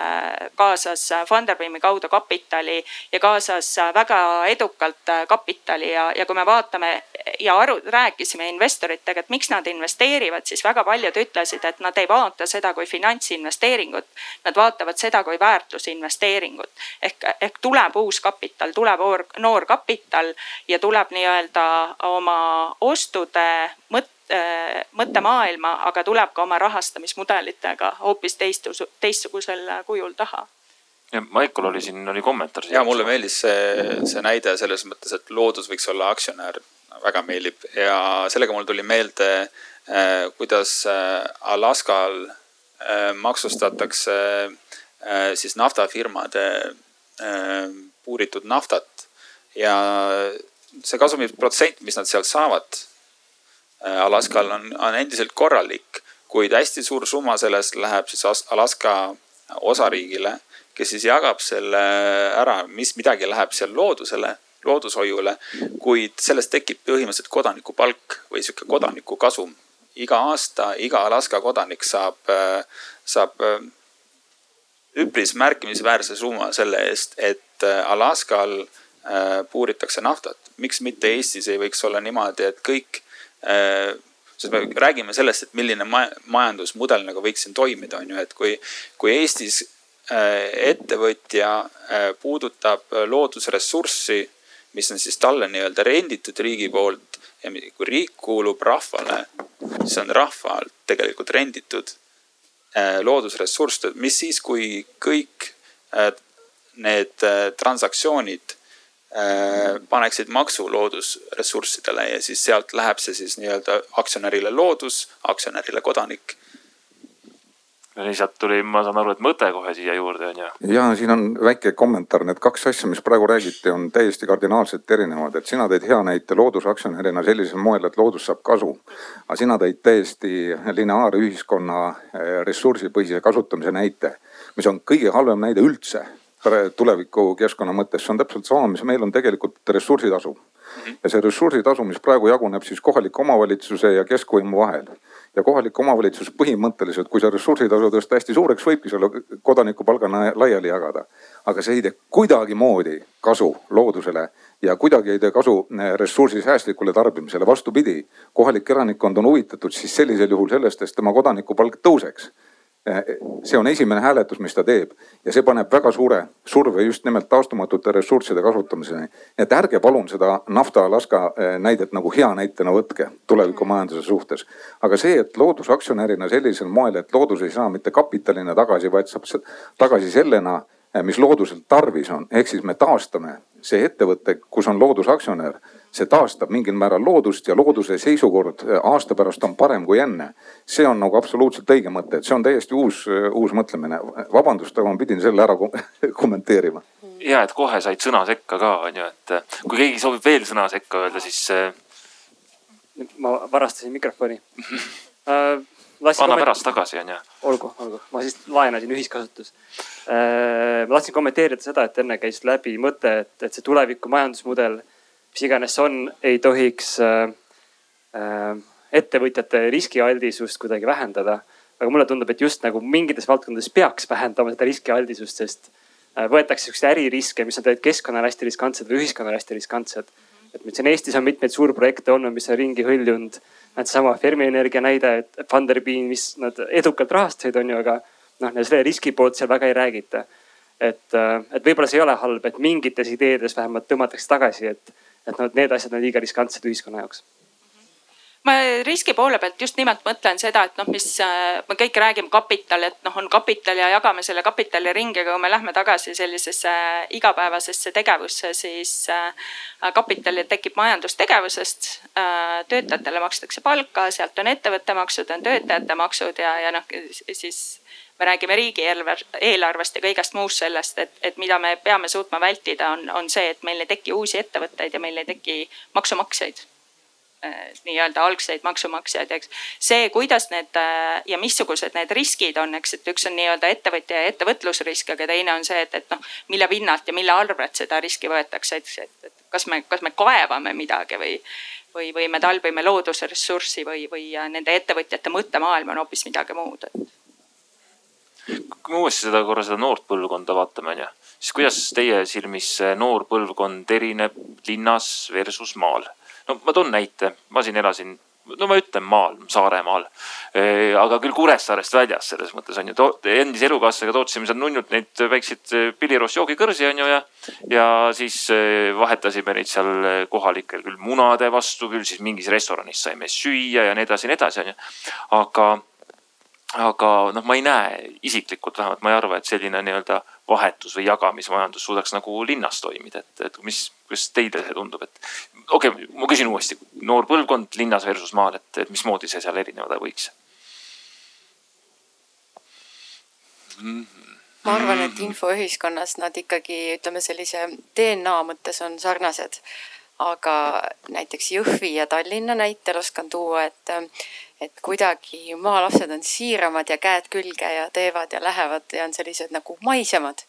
[SPEAKER 4] kaasas Funderbeami kaudu kapitali ja kaasas väga edukalt kapitali ja, ja kui me vaatame ja aru, rääkisime investoritega, et miks nad investeerivad, siis väga paljud ütlesid, et nad ei vaata seda kui finantsinvesteeringut. Nad vaatavad seda kui väärtusinvesteeringut ehk, ehk tuleb uus kapital, tuleb noor kapital ja tuleb nii-öelda oma ostude mõtte Äh, mõttemaailma, aga tuleb ka oma rahastamismudelitega hoopis teistus, teistsugusel kujul taha.
[SPEAKER 2] ja Maicol oli siin, oli kommentaar.
[SPEAKER 3] ja mulle meeldis see, see näide selles mõttes, et loodus võiks olla aktsionär, väga meeldib ja sellega mul tuli meelde, äh, kuidas äh, Alaskal maksustatakse siis naftafirmade puuritud naftat ja see kasumiprotsent, mis nad sealt saavad Äh, Alaskal on, on endiselt korralik, kuid hästi suur summa sellest läheb siis Alaska osariigile, kes siis jagab selle ära, mis midagi läheb seal loodusele, loodushoiule. kuid sellest tekib põhimõtteliselt kodanikupalk või sihuke kodanikukasum. iga aasta iga Alaska kodanik saab, saab üpris märkimisväärse summa selle eest, et Alaskal puuritakse naftat. miks mitte Eestis ei võiks olla niimoodi, et kõik sest me räägime sellest, et milline majandusmudel nagu võiks siin toimida, on ju, et kui, kui Eestis äh, ettevõtja äh, puudutab loodusressurssi, mis on siis talle nii-öelda renditud riigi poolt ja kui riik kuulub rahvale, siis on rahvalt tegelikult renditud äh, loodusressurss, mis siis, kui kõik need transaktsioonid Äh, paneksid maksu loodusressurssidele ja siis sealt läheb see siis nii-öelda aktsionärile loodus, aktsionärile kodanik.
[SPEAKER 2] lihtsalt tuli, ma saan aru, et mõte kohe siia juurde on ju.
[SPEAKER 7] ja siin on väike kommentaar, need kaks asja, mis praegu räägiti, on täiesti kardinaalselt erinevad, et sina tõid hea näite loodusaktsionärina sellisel moel, et loodus saab kasu. aga sina tõid täiesti lineaarühiskonna äh, ressursipõhise kasutamise näite, mis on kõige halvem näide üldse tuleviku keskkonna mõttes, see on täpselt sama, mis meil on tegelikult ressursitasu. ja see ressursitasu, mis praegu jaguneb siis kohaliku omavalitsuse ja keskvõimu vahel. ja kohalik omavalitsus põhimõtteliselt, kui see ressursitasu tõsta hästi suureks, võibki selle kodanikupalgana laiali jagada. aga see ei tee kuidagimoodi kasu loodusele ja kuidagi ei tee kasu eh, ressursi säästlikule tarbimisele, vastupidi. kohalik elanikkond on huvitatud siis sellisel juhul sellest, et tema kodanikupalk tõuseks see on esimene hääletus, mis ta teeb ja see paneb väga suure surve just nimelt taastumatute ressursside kasutamiseni. et ärge palun seda nafta Alaska eh, näidet nagu hea näitena võtke tulevikumajanduse suhtes. aga see, et loodusaktsionärina sellisel moel, et loodus ei saa mitte kapitalina tagasi, vaid saab tagasi sellena, eh, mis looduselt tarvis on, ehk siis me taastame see ettevõte, kus on loodusaktsionär see taastab mingil määral loodust ja looduse seisukord äh, aasta pärast on parem kui enne. see on nagu absoluutselt õige mõte, et see on täiesti uus, äh, uus mõtlemine. vabandust, aga ma pidin selle ära kommenteerima.
[SPEAKER 2] ja, et kohe said sõna sekka ka on ju, et äh, kui keegi soovib veel sõna sekka öelda, siis.
[SPEAKER 8] ma varastasin mikrofoni
[SPEAKER 2] uh, anna pärast tagasi on ju.
[SPEAKER 8] olgu, olgu, ma siis laenasin ühiskasutus. ma tahtsin kommenteerida seda, et enne käis läbi mõte, et, et see tuleviku majandusmudel mis iganes see on, ei tohiks äh, äh, ettevõtjate riskialdisust kuidagi vähendada. aga mulle tundub, et just nagu mingites valdkondades peaks vähendama seda riskialdisust, sest äh, võetakse siukseid äririske, mis on tegelikult keskkonnale hästi riskantsed või ühiskonnale hästi riskantsed. et meil siin Eestis on mitmeid suurprojekte olnud, mis on ringi hõljunud. Näed Fermi Energia näide, et Funderbeam, mis nad edukalt rahastasid, on ju, aga noh, selle riski poolt seal väga ei räägita. et, et võib-olla see ei ole halb, et mingites ideedes vähemalt tõmmatakse tagasi, et et noh, need asjad on liiga riskantsed ühiskonna jaoks
[SPEAKER 4] ma riski poole pealt just nimelt mõtlen seda, et noh, mis äh, me kõik räägime kapital, et noh, on kapital ja jagame selle kapitali ringi, aga kui me lähme tagasi sellisesse igapäevasesse tegevusse, siis äh, kapital tekib majandustegevusest. Äh, töötajatele makstakse palka, sealt on ettevõtte maksud, on töötajate maksud ja, ja noh siis me räägime riigieelarvest ja kõigest muust sellest, et, et mida me peame suutma vältida, on, on see, et meil ei teki uusi ettevõtteid ja meil ei teki maksumaksjaid äh, nii-öelda algseid maksumaksjaid, eks. see, kuidas need äh, ja missugused need riskid on, eks, et üks on nii-öelda ettevõtja ja ettevõtlusrisk, aga teine on see, et, et noh, mille pinnalt ja mille arvelt seda riski võetakse, eks, et, et kas me, kas me kaevame midagi või, või, või me tarbime loodusressurssi või, või nende ettevõtjate mõttemaailm on hoopis midagi muud, et
[SPEAKER 2] kui me uuesti seda korra seda noort põlvkonda vaatame, onju, siis kuidas teie silmis see noor põlvkond erineb linnas versus maal? no ma toon näite, ma siin elasin, no ma ütlen maal, Saaremaal, aga küll Kuressaarest väljas selles mõttes on ju, endise elukaaslasega tootsime seal nunnult neid väikseid pilliroost joogikõrsi on ju ja, ja siis vahetasime neid seal kohalikel küll munade vastu, küll siis mingis restoranis saime süüa ja nii edasi ja nii edasi on ju. aga aga noh, ma ei näe isiklikult vähemalt, ma ei arva, et selline nii-öelda vahetus või jagamismajandus suudaks nagu linnas toimida, et, et mis, kuidas teile see tundub, et okei okay,, ma küsin uuesti, noor põlvkond linnas versus maal, et, et mismoodi see seal erineda võiks?
[SPEAKER 5] Mm? -hmm ma arvan, et infoühiskonnas nad ikkagi ütleme sellise DNA mõttes on sarnased aga näiteks Jõhvi ja Tallinna näitel oskan tuua, et et kuidagi maalapsed on siiramad ja käed külge ja teevad ja lähevad ja on sellised nagu maisemad.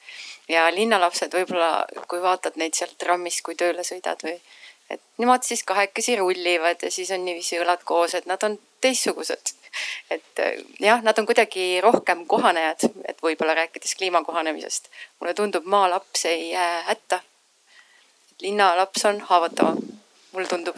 [SPEAKER 5] ja linnalapsed võib-olla, kui vaatad neid sealt trammist, kui tööle sõidad või et nemad siis kahekesi rullivad ja siis on niiviisi õlad koos, et nad on teistsugused. et jah, nad on kuidagi rohkem kohanejad, et võib-olla rääkides kliima kohanemisest. mulle tundub, maalaps ei jää hätta. Linnalaps on haavatavam, mulle tundub.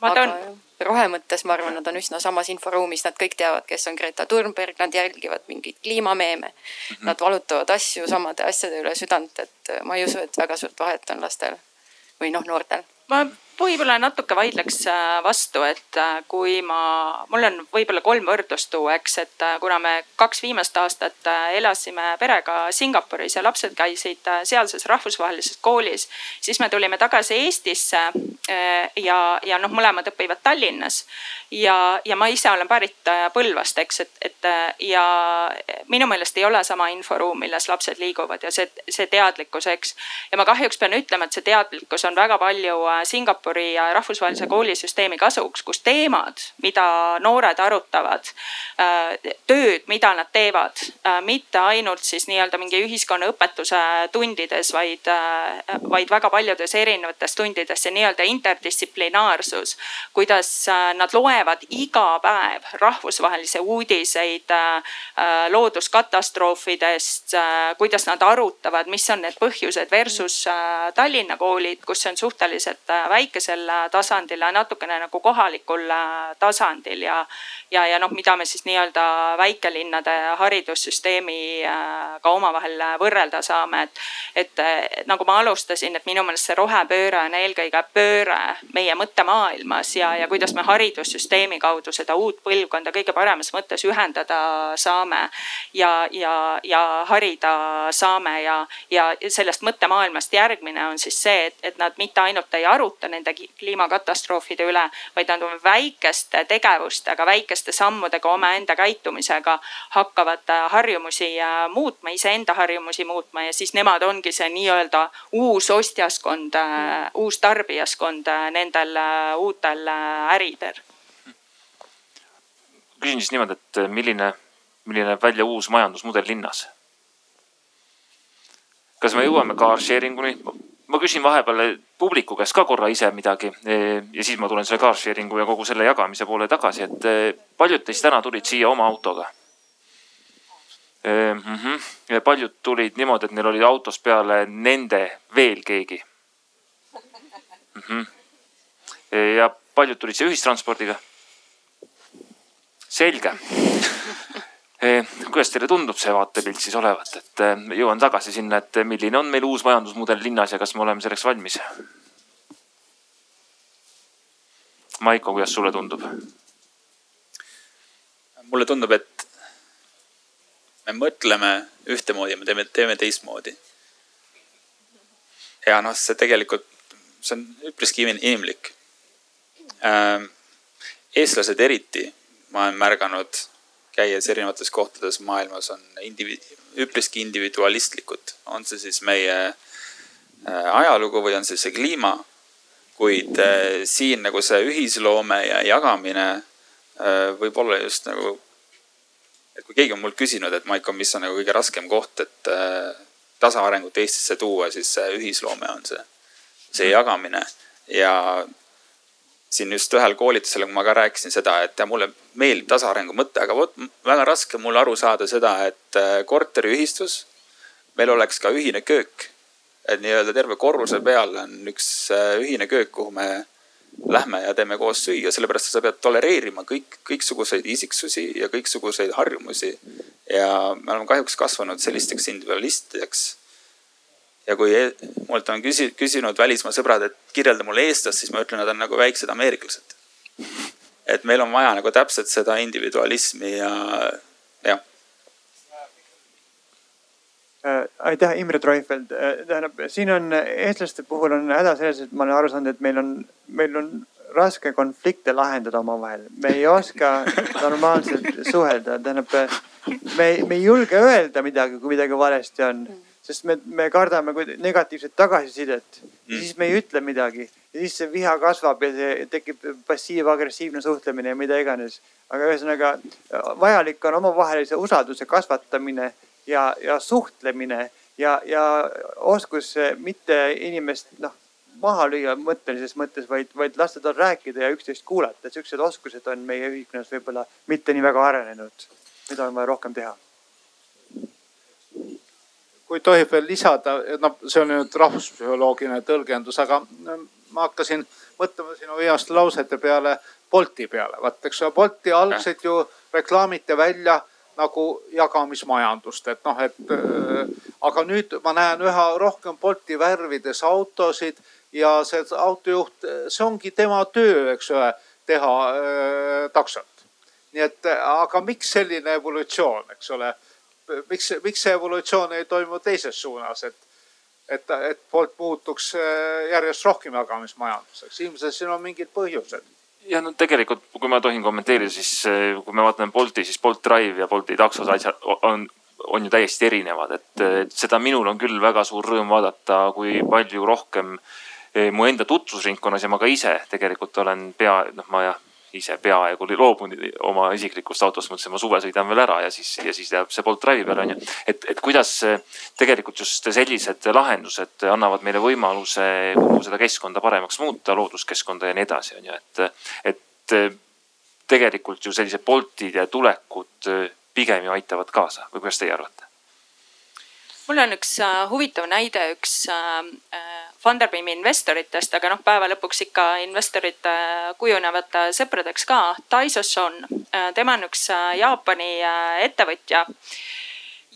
[SPEAKER 4] ma toon
[SPEAKER 5] aga rohe mõttes ma arvan, nad on üsna samas inforuumis, nad kõik teavad, kes on Greta Thunberg, nad jälgivad mingeid kliimameeme mm. -hmm. Nad valutavad asju samade asjade üle südant, et ma ei usu, et väga suurt vahet on lastel või noh, noortel
[SPEAKER 4] ma võib-olla natuke vaidleks äh, vastu, et äh, kui ma, mul on võib-olla kolm võrdlust tuua, eks, et äh, kuna me kaks viimast aastat elasime perega Singapuris ja lapsed käisid sealses rahvusvahelises koolis, siis me tulime tagasi Eestisse ja, ja noh, mõlemad õpivad Tallinnas. ja, ja ma ise olen pärit Põlvast, eks, et, et ja minu meelest ei ole sama inforuum, milles lapsed liiguvad ja see, see teadlikkus, eks. ja ma kahjuks pean ütlema, et see teadlikkus on väga palju Singapuri rahvusvahelise koolisüsteemi kasuks, kus teemad, mida noored arutavad, äh, tööd, mida nad teevad, äh, mitte ainult siis nii-öelda mingi ühiskonnaõpetuse tundides, vaid, äh, vaid väga paljudes erinevates tundides, see nii-öelda interdistsiplinaarsus. kuidas nad loevad iga päev rahvusvahelisi uudiseid looduskatastroofidest, kuidas nad arutavad, mis on need põhjused versus Tallinna koolid, kus see on suhteliselt Äh, väikesel äh, tasandil natukene nagu kohalikul äh, tasandil ja, ja, ja noh, mida me siis nii-öelda väikelinnade haridussüsteemiga omavahel võrrelda saame, et, et nagu ma alustasin, et minu meelest see rohepööre on eelkõige pööre meie mõttemaailmas ja, ja kuidas me haridussüsteemi kaudu seda uut põlvkonda kõige paremas mõttes ühendada saame ja, ja, ja harida saame ja, ja sellest mõttemaailmast järgmine on siis see, et, et nad mitte ainult ei aruta nende kliimakatastroofide üle, vaid nad on väikeste tegevustega, väikeste sammudega, omaenda käitumisega hakkavad äh, harjumusi äh, muutma, iseenda harjumusi muutma ja siis nemad ongi see nii-öelda uus ostjaskond, äh, uus tarbijaskond nendel uutel äridel.
[SPEAKER 2] küsin siis niimoodi, et milline, milline näeb välja uus majandusmudel linnas? kas me jõuame car sharing uni? Ma küsin vahepeal publiku käest ka korra ise midagi e, ja siis ma tulen selle car sharing'u ja kogu selle jagamise poole tagasi, et e, paljud teist täna tulid siia oma autoga. Mm -hmm. paljud tulid niimoodi, et neil oli autos peale nende veel keegi mm. -hmm. ja paljud tulid siia ühistranspordiga. selge kuidas teile tundub see vaatepilt siis olevat, et eh, jõuan tagasi sinna, et milline on meil uus majandusmudel linnas ja kas me oleme selleks valmis? Maiko, kuidas sulle tundub?
[SPEAKER 3] mulle tundub, et me mõtleme ühtemoodi, me teeme, teeme teistmoodi. ja noh, see tegelikult, see on üpriski inimlik. Ehm, eestlased eriti, ma olen märganud käies erinevates kohtades maailmas on indiviid-, üpriski individualistlikud, on see siis meie äh, ajalugu või on see see kliima. kuid äh, siin nagu see ühisloome ja jagamine äh, võib olla just nagu, et kui keegi on mult küsinud, et Maiko, mis on nagu kõige raskem koht, et tasaarengut Eestisse tuua, siis see ühisloome on see, see jagamine ja siin just ühel koolitusel, kui ma ka rääkisin seda, et mulle meeldib tasaarengu mõte, aga vot väga raske mul aru saada seda, et äh, korteriühistus, meil oleks ka ühine köök. et nii-öelda terve korruse peal on üks äh, ühine köök, kuhu me lähme ja teeme koos süüa, sellepärast sa pead tolereerima kõik, kõiksuguseid isiksusi ja kõiksuguseid harjumusi. ja me oleme kahjuks kasvanud sellisteks individualistideks ja kui e-, mult on küsi-, küsinud välismaa sõbrad, et kirjelda mulle eestlast, siis ma ütlen, nad on nagu väiksed ameeriklased. et meil on vaja nagu täpselt seda individualismi ja, jah
[SPEAKER 9] äh,. aitäh, Imre Treufeld äh,. tähendab, siin on eestlaste puhul on häda selles, et ma olen aru saanud, et meil on, meil on raske konflikte lahendada omavahel. me ei oska normaalselt suhelda, tähendab me, me ei julge öelda midagi, kui midagi valesti on sest me, me kardame negatiivset tagasisidet mm.. siis me ei ütle midagi ja siis see viha kasvab ja see tekib passiiv-agressiivne suhtlemine ja mida iganes. aga ühesõnaga vajalik on omavahelise usalduse kasvatamine ja, ja suhtlemine ja, ja oskus mitte inimest noh maha lüüa mõttelises mõttes, vaid, vaid lasta tal rääkida ja üksteist kuulata. siuksed oskused on meie ühiskonnas võib-olla mitte nii väga arenenud. mida on vaja rohkem teha?
[SPEAKER 6] Kui tohib veel lisada, noh, see on nüüd rahvuspsühholoogiline tõlgendus, aga ma hakkasin mõtlema sinu viimaste lausete peale Bolti peale. vaat, eks ole, Bolti algselt ju reklaamiti välja nagu jagamismajandust, et noh, et äh, aga nüüd ma näen üha rohkem Bolti värvides autosid ja see autojuht, see ongi tema töö, eks ole, teha äh, taksot. nii et, aga miks selline evolutsioon, eks ole, miks, miks see evolutsioon ei toimu teises suunas, et et, et Bolt muutuks äh, järjest rohkem jagamismajanduseks, ilmselt siin on mingid põhjused.
[SPEAKER 2] Ja no tegelikult, kui ma tohin kommenteerida, siis äh, kui me vaatame Bolti, siis Bolt Drive ja Bolti taksos asjad on, on ju täiesti erinevad, et, et seda minul on küll väga suur rõõm vaadata, kui palju rohkem äh, mu enda tutvusringkonnas ja ma ka ise tegelikult olen pea, noh, ma jah ise peaaegu loobunud oma isiklikust autost, mõtlesin, ma suve sõidan veel ära ja siis, ja siis jääb see Bolt Drive'i peale onju. et, et kuidas tegelikult just sellised lahendused annavad meile võimaluse kogu seda keskkonda paremaks muuta, looduskeskkonda ja nii edasi onju, et, et tegelikult ju sellised Boltid ja tulekud pigem ju aitavad kaasa või kuidas teie arvate?
[SPEAKER 4] mul on üks äh, huvitav näide, üks äh, äh, Funderbeami investoritest, aga noh, päeva lõpuks ikka investorid kujunevad sõpradeks ka. Taiso Son, tema on üks Jaapani ettevõtja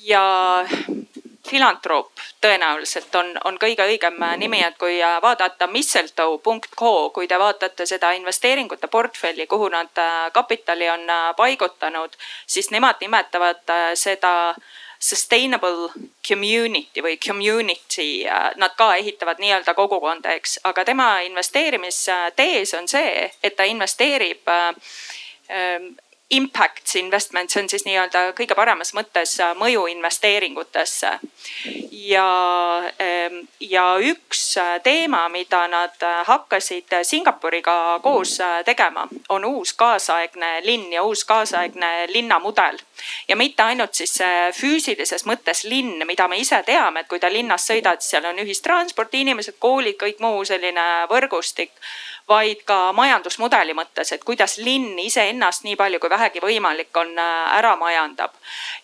[SPEAKER 4] ja filantroop tõenäoliselt on, on kõige õigem nimi, et kui vaadata mistletoe.co, kui te vaatate seda investeeringute portfelli, kuhu nad kapitali on paigutanud, siis nemad nimetavad seda äh, sustainable community või community, äh, nad ka ehitavad nii-öelda kogukonda, eks, aga tema investeerimistees on see, et ta investeerib äh, ähm, impact investment, see on siis nii-öelda kõige paremas mõttes äh, mõju investeeringutesse. ja, ähm, ja üks äh, teema, mida nad äh, hakkasid Singapuriga koos tegema, on uus kaasaegne linn ja uus kaasaegne linnamudel. ja mitte ainult siis füüsilises mõttes linn, mida me ise teame, et kui te linnas sõidad, siis seal on ühistransport, inimesed, koolid, kõik muu selline võrgustik vaid ka majandusmudeli mõttes, et kuidas linn iseennast nii palju kui vähegi võimalik on äh, ära majandab.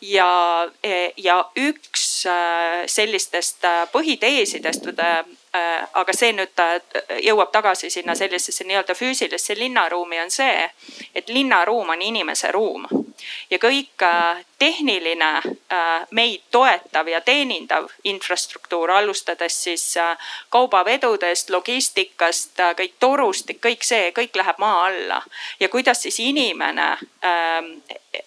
[SPEAKER 4] ja, e, ja üks äh, sellistest äh, põhiteesidest, aga see nüüd jõuab tagasi sinna sellisesse nii-öelda füüsilisse linnaruumi, on see, et linnaruum on inimese ruum ja kõik tehniline meid toetav ja teenindav infrastruktuur, alustades siis kaubavedudest, logistikast, kõik torustik, kõik see, kõik läheb maa alla. ja kuidas siis inimene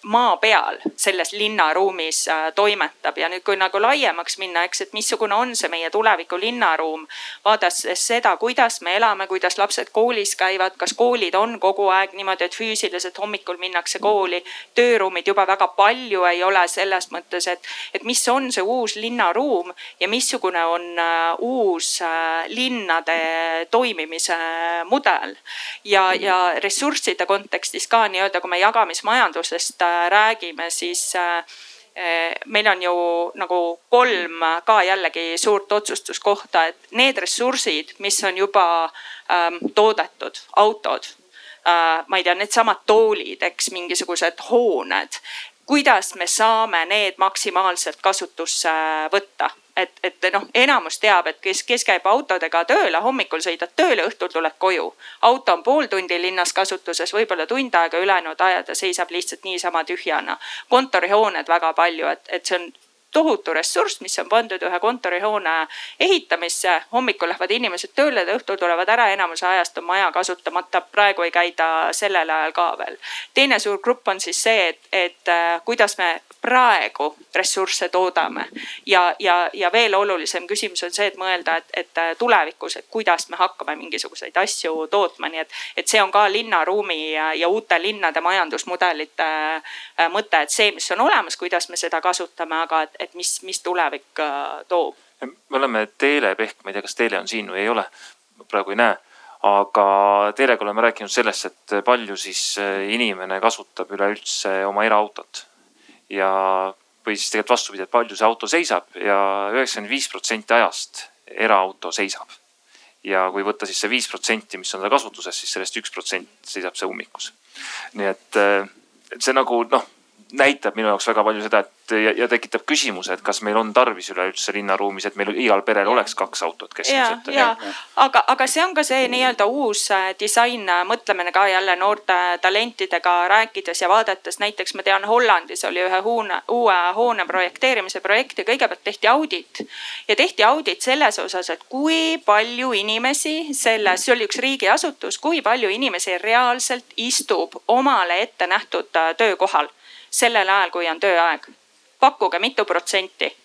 [SPEAKER 4] maa peal selles linnaruumis äh, toimetab ja nüüd, kui nagu laiemaks minna, eks, et missugune on see meie tuleviku linnaruum. vaadates seda, kuidas me elame, kuidas lapsed koolis käivad, kas koolid on kogu aeg niimoodi, et füüsiliselt hommikul minnakse kooli. tööruumid juba väga palju ei ole selles mõttes, et, et mis on see uus linnaruum ja missugune on äh, uus äh, linnade toimimise mudel. ja, ja ressursside kontekstis ka nii-öelda, kui me jagamismajandusest äh, räägime, siis meil on ju nagu kolm ka jällegi suurt otsustuskohta, et need ressursid, mis on juba ähm, toodetud, autod äh,, ma ei tea, needsamad toolid, eks mingisugused hooned, kuidas me saame need maksimaalselt kasutusse võtta et, et noh, enamus teab, et kes, kes käib autodega tööle, hommikul sõidad tööle, õhtul tuled koju. auto on pool tundi linnas kasutuses, võib-olla tund aega, ülejäänud ajad ja seisab lihtsalt niisama tühjana. kontorihooned väga palju, et, et see on tohutu ressurss, mis on pandud ühe kontorihoone ehitamisse. hommikul lähevad inimesed tööle, õhtul tulevad ära, enamuse ajast on maja kasutamata, praegu ei käida sellel ajal ka veel. teine suur grupp on siis see, et, et äh, kuidas me praegu ressursse toodame ja, ja, ja veel olulisem küsimus on see, et mõelda, et, et äh, tulevikus, et kuidas me hakkame mingisuguseid asju tootma, nii et, et see on ka linnaruumi ja, ja uute linnade majandusmudelite äh, mõte, et see, mis on olemas, kuidas me seda kasutame, aga et, et mis, mis tulevik äh, toob.
[SPEAKER 2] me oleme Teele Pehk, ma ei tea, kas Teele on siin või ei ole, praegu ei näe aga teiega oleme rääkinud sellest, et palju siis inimene kasutab üleüldse oma eraautot ja, või siis tegelikult vastupidi, et palju see auto seisab ja üheksakümmend viis protsenti ajast eraauto seisab. ja kui võtta siis see viis protsenti, mis on tal kasutuses, siis sellest üks protsent seisab see ummikus. nii et, et see nagu noh, näitab minu jaoks väga palju seda, et ja, ja tekitab küsimuse, et kas meil on tarvis üleüldse linnaruumis, et meil igal perel oleks kaks autot keskmiselt.
[SPEAKER 4] ja, ja aga, aga see on ka see nii-öelda uus äh, disain, äh, mõtlemine ka jälle noorte talentidega rääkides ja vaadates, näiteks ma tean, Hollandis oli ühe hoone, uue hoone projekteerimise projekt ja kõigepealt tehti audit. ja tehti audit selles osas, et kui palju inimesi selles, see oli üks riigiasutus, kui palju inimesi reaalselt istub omale ette nähtud äh, töökohal sellel ajal, kui on tööaeg pakkuge, mitu protsenti?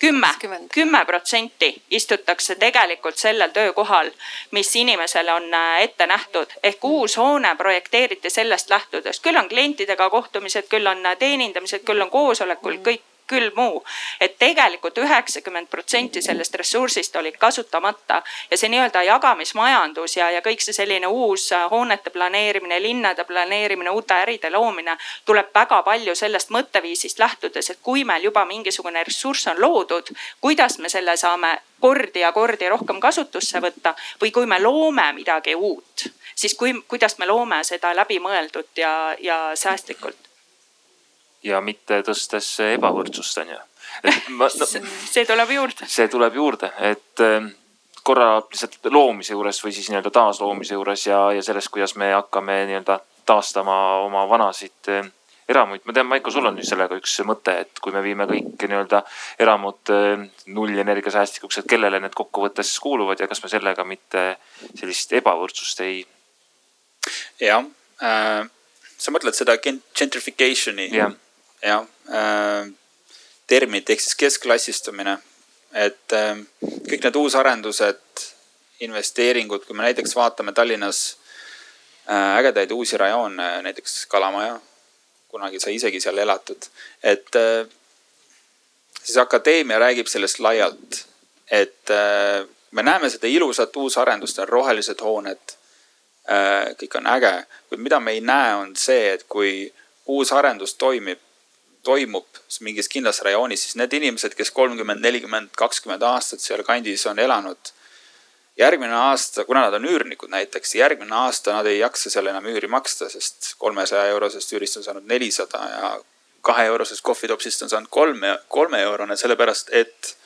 [SPEAKER 4] kümme, kümme protsenti istutakse tegelikult sellel töökohal, mis inimesele on äh, ette nähtud. ehk uus hoone projekteeriti sellest lähtudes, küll on klientidega kohtumised, küll on äh, teenindamised, küll on koosolekul, kõik küll muu. et tegelikult üheksakümmend protsenti sellest ressursist oli kasutamata. Ja see nii-öelda jagamismajandus ja, ja kõik see selline uus äh, hoonete planeerimine, linnade planeerimine, uute äride loomine tuleb väga palju sellest mõtteviisist lähtudes, et kui meil juba mingisugune ressurss on loodud, kuidas me selle saame kordi ja kordi rohkem kasutusse võtta? Või kui me loome midagi uut, siis kui, kuidas me loome seda läbimõeldult ja, ja säästlikult
[SPEAKER 2] ja mitte tõstes ebavõrdsust, on ju.
[SPEAKER 4] No, see tuleb juurde.
[SPEAKER 2] see tuleb juurde, et ähm, korra lihtsalt loomise juures või siis nii-öelda taasloomise juures ja, ja sellest, kuidas me hakkame nii-öelda taastama oma vanasid ähm, eramuid. ma tean, Maiko, sul on ju sellega üks mõte, et kui me viime kõik nii-öelda eramud ähm, nullenergiasäästlikuks, et kellele need kokkuvõttes kuuluvad ja kas me sellega mitte sellist ebavõrdsust ei?
[SPEAKER 3] jah äh,, sa mõtled seda gentrification'i
[SPEAKER 2] yeah.?
[SPEAKER 3] Jah äh,, terminit ehk siis keskklassistumine. et äh, kõik need uusarendused, investeeringud, kui me näiteks vaatame Tallinnas äh, ägedaid uusi rajoone, näiteks Kalamaja, kunagi sai isegi seal elatud, et äh, siis akadeemia räägib sellest laialt, et äh, me näeme seda ilusat uusarendust, on rohelised hooned äh,. kõik on äge, kuid mida me ei näe, on see, et kui uus arendus toimib, toimub mingis kindlas rajoonis, siis need inimesed, kes kolmkümmend, nelikümmend, kakskümmend aastat seal kandis on elanud. järgmine aasta, kuna nad on üürnikud näiteks, järgmine aasta nad ei jaksa seal enam üüri maksta, sest kolmesaja eurosest üürist on saanud nelisada ja kahe eurosest kohvitopsist on saanud kolme, kolme eurone, sellepärast et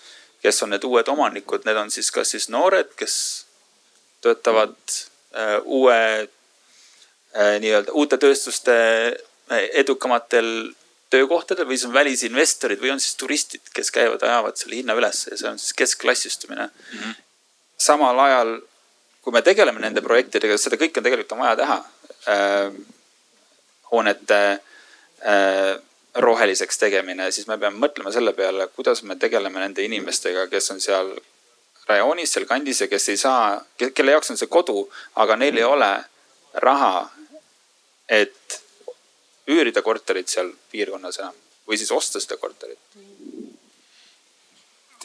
[SPEAKER 3] kes on need uued omanikud, need on siis kas siis noored, kes töötavad äh, uue äh, nii-öelda uute tööstuste äh, edukamatel töökohtadel või siis on välisinvestorid või on siis turistid, kes käivad, ajavad selle hinna üles ja see on siis keskklassistumine mm. -hmm. samal ajal, kui me tegeleme nende projektidega, seda kõike on tegelikult on vaja teha äh,. hoonete äh, roheliseks tegemine, siis me peame mõtlema selle peale, kuidas me tegeleme nende inimestega, kes on seal rajoonis, seal kandis ja kes ei saa, kelle jaoks on see kodu, aga neil ei ole raha, et üürida korterit seal piirkonnas enam või siis osta seda korterit?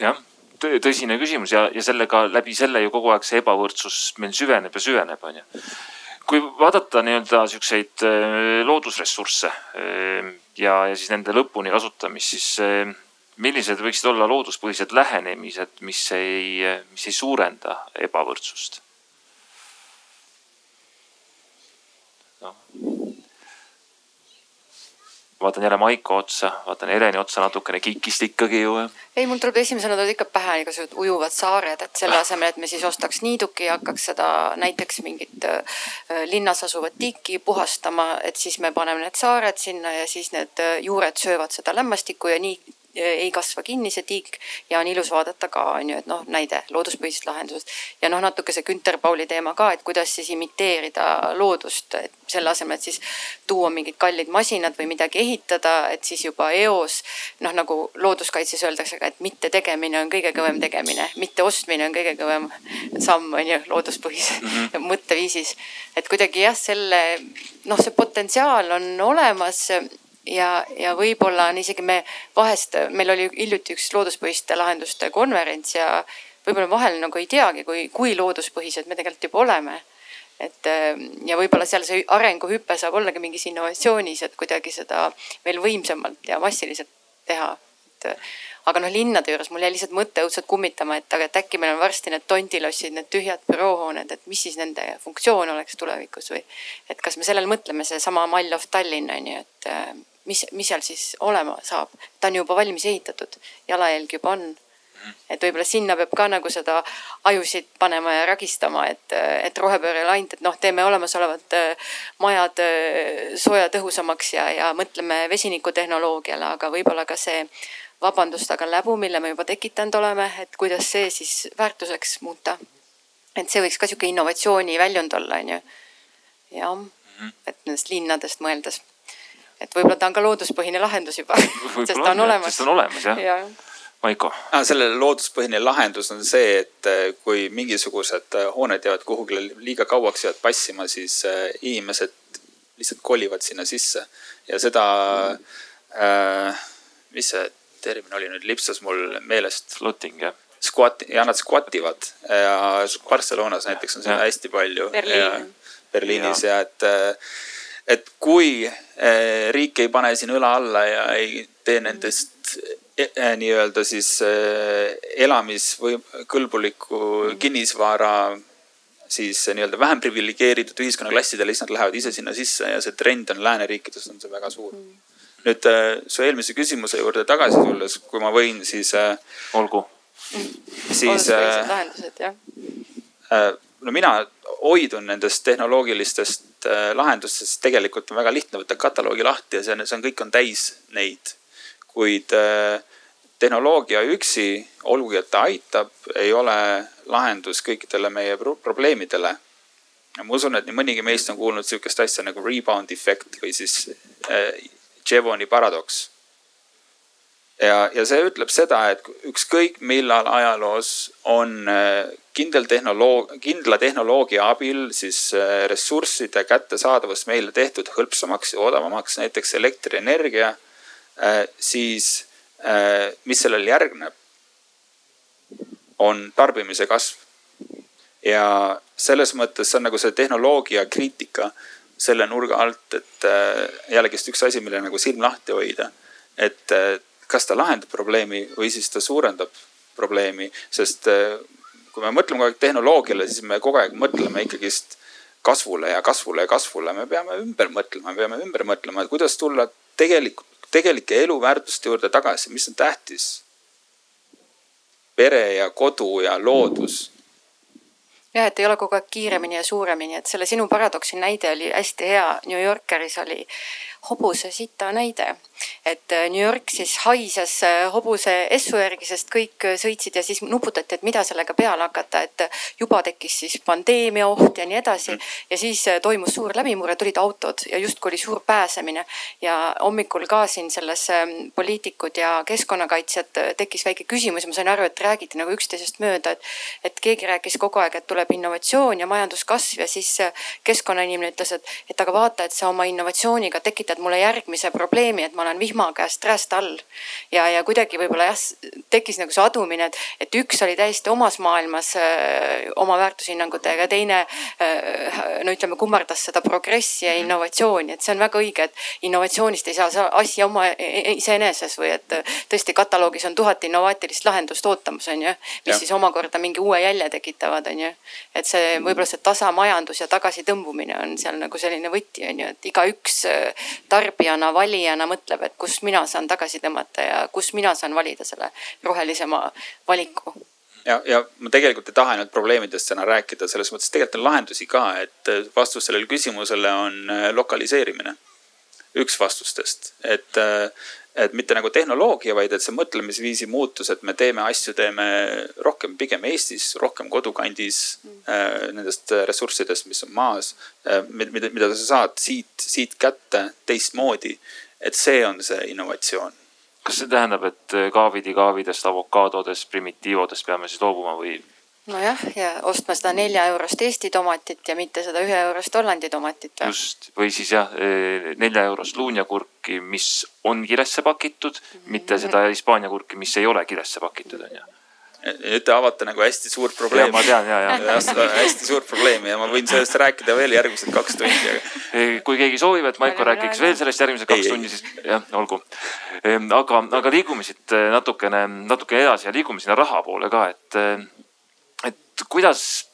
[SPEAKER 2] jah, tõsine küsimus ja, ja sellega läbi selle ju kogu aeg see ebavõrdsus meil süveneb ja süveneb, on ju. kui vaadata nii-öelda siukseid äh, loodusressursse äh, ja, ja siis nende lõpuni kasutamist, siis äh, millised võiksid olla looduspõhised lähenemised, mis ei, mis ei suurenda ebavõrdsust? noh vaatan jälle Maiko otsa, vaatan Heleni otsa natukene kikist ikkagi ju.
[SPEAKER 5] ei, mul tuleb esimesena tuleb ikka pähe igasugused ujuvad saared, et selle asemel, et me siis ostaks niiduki ja hakkaks seda näiteks mingit äh, linnas asuvat tiiki puhastama, et siis me paneme need saared sinna ja siis need äh, juured söövad seda lämmastikku ja nii ei kasva kinni see tiik ja on ilus vaadata ka on ju, et noh, näide looduspõhisest lahendusest. ja noh, natuke see Günter Pauli teema ka, et kuidas siis imiteerida loodust, et selle asemel, et siis tuua mingid kallid masinad või midagi ehitada, et siis juba eos noh, nagu looduskaitses öeldakse ka, et mitte tegemine on kõige kõvem tegemine, mitte ostmine on kõige kõvem samm on ju looduspõhise mm -hmm. mõtteviisis. et kuidagi jah, selle noh, see potentsiaal on olemas ja, ja võib-olla on isegi me vahest, meil oli hiljuti üks looduspõhiste lahenduste konverents ja võib-olla vahel nagu ei teagi, kui, kui looduspõhised me tegelikult juba oleme et äh, ja võib-olla seal see arenguhüpe saab ollagi mingis innovatsioonis, et kuidagi seda veel võimsamalt ja massiliselt teha. et aga noh, linnade juures mul jäi lihtsalt mõte õudselt kummitama, et aga et äkki meil on varsti need tondilossid, need tühjad büroohooned, et mis siis nende funktsioon oleks tulevikus või. et kas me sellele mõtleme, seesama Mall of Tallinn on ju, et äh, mis, mis seal siis olema saab. ta on juba valmis ehitatud, jalajälg juba on et võib-olla sinna peab ka nagu seda ajusid panema ja ragistama, et, et rohepööre ei ole ainult, et noh, teeme olemasolevad äh, majad äh, soojatõhusamaks ja, ja mõtleme vesinikutehnoloogiale, aga võib-olla ka see vabandust, aga läbu, mille me juba tekitanud oleme, et kuidas see siis väärtuseks muuta. et see võiks ka sihuke innovatsiooni väljund olla, on ju. jah, et nendest linnadest mõeldes. et võib-olla ta on ka looduspõhine lahendus juba, sest ta on olemas.
[SPEAKER 2] sest ta on olemas jah ja. Maiko
[SPEAKER 3] ah,. selle looduspõhine lahendus on see, et äh, kui mingisugused äh, hooned jäävad kuhugile liiga kauaks jäävad passima, siis äh, inimesed lihtsalt kolivad sinna sisse ja seda äh,, mis see termin oli nüüd, lipsas mul meelest.
[SPEAKER 2] Floating jah.
[SPEAKER 3] Squat ja nad squat ivad ja Barcelonas näiteks on seda hästi palju. Berliinis ja, ja et, et kui eh, riik ei pane siin õla alla ja ei tee nendest eh, nii-öelda siis eh, elamis või kõlbulikku kinnisvara siis nii-öelda vähem priviligeeritud ühiskonnaklassidele, siis nad lähevad ise sinna sisse ja see trend on lääneriikides on see väga suur mm nüüd äh, su eelmise küsimuse juurde tagasi tulles, kui ma võin, siis. Äh,
[SPEAKER 2] olgu.
[SPEAKER 5] siis. Äh, lahendused jah.
[SPEAKER 3] no mina hoidun nendest tehnoloogilistest lahendustest, tegelikult on väga lihtne võtta kataloogi lahti ja see on, see on, kõik on täis neid. kuid tehnoloogia üksi, olgugi et ta aitab, ei ole lahendus kõikidele meie probleemidele ma usun, et nii mõnigi meist on kuulnud sihukest asja nagu rebound efekt või siis Jevoni paradoks. ja, ja see ütleb seda, et ükskõik millal ajaloos on äh, kindel tehnoloog, kindla tehnoloogia abil siis äh, ressursside kättesaadavus meile tehtud hõlpsamaks ja odavamaks, näiteks elektrienergia, äh, siis mis sellel järgneb, on tarbimise kasv. ja selles mõttes see on nagu see tehnoloogia kriitika selle nurga alt, et äh, jällegist üks asi, mille nagu silm lahti hoida. et äh, kas ta lahendab probleemi või siis ta suurendab probleemi, sest äh, kui me mõtleme kogu aeg tehnoloogiale, siis me kogu aeg mõtleme ikkagist kasvule ja kasvule ja kasvule, me peame ümber mõtlema, me peame ümber mõtlema, et kuidas tulla tegelikult, tegelike eluväärtuste juurde tagasi, mis on tähtis. pere ja kodu ja loodus
[SPEAKER 5] jah, et ei ole kogu aeg kiiremini ja suuremini, et selle sinu paradoksi näide oli hästi hea. New Yorkeris oli hobuse sita näide. et äh, New York siis haises äh, hobuse essu järgi, sest kõik äh, sõitsid ja siis nuputati, et mida sellega peale hakata, et juba tekkis siis pandeemia oht ja nii edasi. ja siis toimus suur läbimurre, tulid autod ja justkui oli suur pääsemine. ja hommikul ka siin selles ähm, poliitikud ja keskkonnakaitsjad tekkis väike küsimus ja ma sain aru, et räägiti nagu üksteisest mööda, et, et keegi rääkis kogu aeg, et tuleb innovatsioon ja majanduskasv ja siis keskkonnainimene ütles, et, et aga vaata, et sa oma innovatsiooniga tekitad tekitad mulle järgmise probleemi, et ma olen vihma käest rääst all. ja, ja kuidagi võib-olla jah, tekkis nagu see adumine, et, et üks oli täiesti omas maailmas öö, äh, oma väärtushinnangutega, teine öö, äh, no ütleme, kummardas seda progressi ja innovatsiooni, et see on väga õige, et innovatsioonist ei saa asi oma e, e, iseeneses või et tõesti kataloogis on tuhat innovaatilist lahendust ootamas, on ju. mis ja. siis omakorda mingi uue jälje tekitavad, on ju. et see võib-olla see tasamajandus ja tagasitõmbumine on seal nagu selline võti, on ju, et igaüks tarbijana, valijana mõtleb, et kust mina saan tagasi tõmmata ja kus mina saan valida selle rohelisema valiku
[SPEAKER 3] ja, ja ma tegelikult ei taha ainult probleemidest täna rääkida, selles mõttes tegelikult on lahendusi ka, et vastus sellele küsimusele on äh, lokaliseerimine. üks vastustest, et äh, et mitte nagu tehnoloogia, vaid et see mõtlemisviisi muutus, et me teeme asju, teeme rohkem pigem Eestis, rohkem kodukandis äh, nendest ressurssidest, mis on maas äh,. mida, mida sa saad siit, siit kätte teistmoodi. et see on see innovatsioon.
[SPEAKER 2] kas see tähendab, et kaavidi kaavidest, avokaadodest, primitiivodest peame siis loobuma või
[SPEAKER 5] nojah, ja ostma seda nelja eurost Eesti tomatit ja mitte seda ühe eurost Hollandi tomatit
[SPEAKER 2] või? just, või siis jah, e, nelja eurost luunjakurki, mis on kiresse pakitud mm, -hmm. mitte seda Hispaania kurki, mis ei ole kiresse pakitud, on ju.
[SPEAKER 3] nüüd te avate nagu hästi suurt probleemi.
[SPEAKER 2] ma tean ja, ja.
[SPEAKER 3] hästi suurt probleemi ja ma võin sellest rääkida veel järgmised kaks tundi aga....
[SPEAKER 2] kui keegi soovib, et Maiko räägiks veel sellest järgmised kaks ei, tundi, siis jah, olgu. Ehm, aga, aga liigume siit natukene, natukene edasi ja liigume sinna raha poole ka, et kuidas,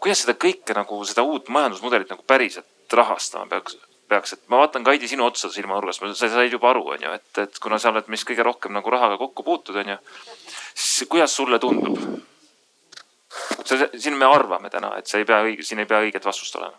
[SPEAKER 2] kuidas seda kõike nagu seda uut majandusmudelit nagu päriselt rahastama peaks peaks, et ma vaatan Kaidi sinu otsa silmanurgas, sa said juba aru, on ju, et, et kuna sa oled meist kõige rohkem nagu rahaga kokku puutud, on ju siis kuidas sulle tundub? siin me arvame täna, et see ei pea õige, siin ei pea õiget vastust olema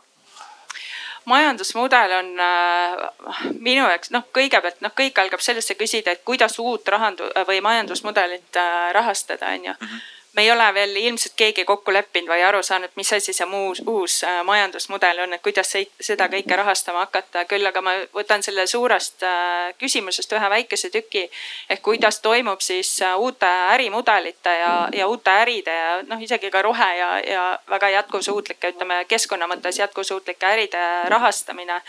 [SPEAKER 4] majandusmudel on äh, minu jaoks noh, kõigepealt noh, kõik algab sellest, sa küsid, et kuidas uut rahandu- või majandusmudelit äh, rahastada, on ju mm. -hmm me ei ole veel ilmselt keegi kokku leppinud või aru saanud, mis asi see muus, uus äh, majandusmudel on, et kuidas seda kõike rahastama hakata. küll aga ma võtan selle suurest äh, küsimusest ühe väikese tüki ehk kuidas toimub siis äh, uute ärimudelite ja, ja uute äride ja noh, isegi ka rohe ja, ja väga jätkusuutlike, ütleme keskkonna mõttes jätkusuutlike äride rahastamine.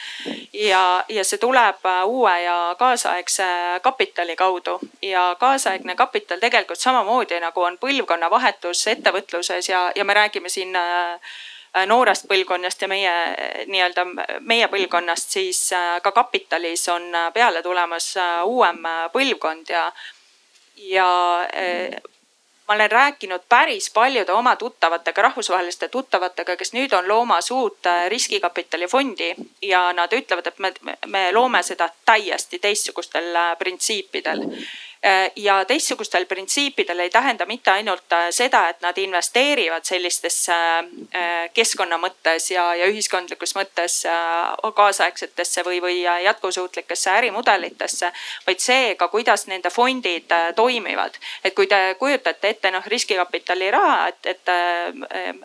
[SPEAKER 4] ja, ja see tuleb uue ja kaasaegse kapitali kaudu ja kaasaegne kapital tegelikult samamoodi nagu on põlvkonna vahetus ettevõtluses ja, ja me räägime siin äh, noorest põlvkonnast ja meie nii-öelda meie põlvkonnast, siis äh, ka kapitalis on äh, peale tulemas uuem põlvkond ja, ja ma olen rääkinud päris paljude oma tuttavatega, rahvusvaheliste tuttavatega, kes nüüd on loomas uut riskikapitalifondi ja nad ütlevad, et me, me loome seda täiesti teistsugustel printsiipidel. Äh, ja teistsugustel printsiipidel ei tähenda mitte ainult äh, seda, et nad investeerivad sellistesse äh, keskkonna mõttes ja, ja ühiskondlikus mõttes kaasaegsetesse või, või jätkusuutlikesse ärimudelitesse, vaid see ka, kuidas nende fondid toimivad. et kui te kujutate ette noh riskikapitali raha, et, et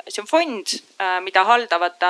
[SPEAKER 4] see on fond, mida haldavad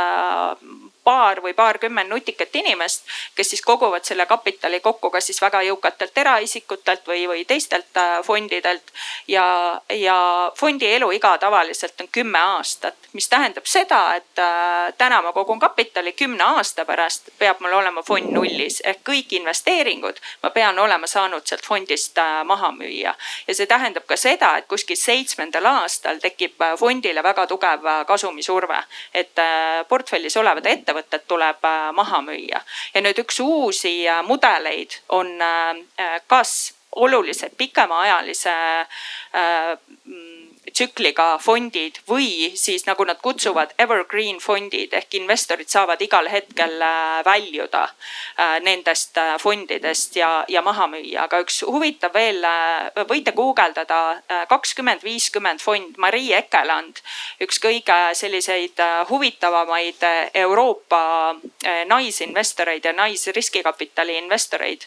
[SPEAKER 4] paar või paarkümmend nutikat inimest, kes siis koguvad selle kapitali kokku, kas siis väga jõukatelt eraisikutelt või, või teistelt äh, fondidelt. ja, ja fondi eluiga tavaliselt on kümme aastat, mis tähendab seda, et äh, täna ma kogun kapitali, kümne aasta pärast peab mul olema fond nullis ehk kõik investeeringud ma pean olema saanud sealt fondist äh, maha müüa. ja see tähendab ka seda, et kuskil seitsmendal aastal tekib fondile väga tugev kasumisurve, et portfellis olevad ettevõtted tuleb maha müüa. ja nüüd üks uusi mudeleid on kas oluliselt pikemaajalise tsükliga fondid või siis nagu nad kutsuvad evergreen fondid ehk investorid saavad igal hetkel äh, väljuda äh, nendest äh, fondidest ja, ja maha müüa. aga üks huvitav veel, võite guugeldada kakskümmend viiskümmend fond, Marie Ekeland, üks kõige selliseid huvitavamaid Euroopa naisinvestoreid ja naisriskikapitali investoreid.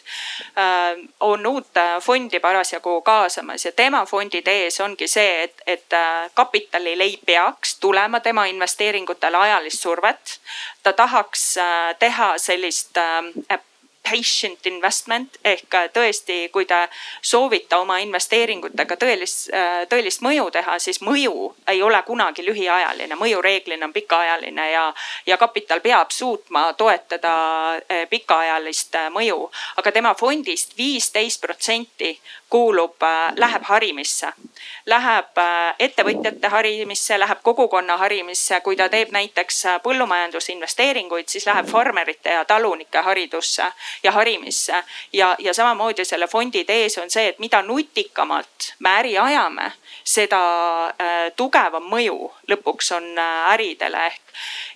[SPEAKER 4] on uut fondi parasjagu kaasamas ja tema fondide ees ongi see, et, et äh, kapitalil ei peaks tulema tema investeeringutele ajalist survet. ta tahaks äh, teha sellist äh, patient investment ehk tõesti, kui te soovite oma investeeringutega tõelist, tõelist mõju teha, siis mõju ei ole kunagi lühiajaline, mõju reeglina on pikaajaline ja, ja kapital peab suutma toetada pikaajalist mõju. aga tema fondist viisteist protsenti kuulub, läheb harimisse, läheb ettevõtjate harimisse, läheb kogukonna harimisse, kui ta teeb näiteks põllumajandusinvesteeringuid, siis läheb farmerite ja talunike haridusse ja harimisse. ja, ja samamoodi selle fondi tees on see, et mida nutikamalt me äri ajame, seda äh, tugevam mõju lõpuks on äh, äridele ehk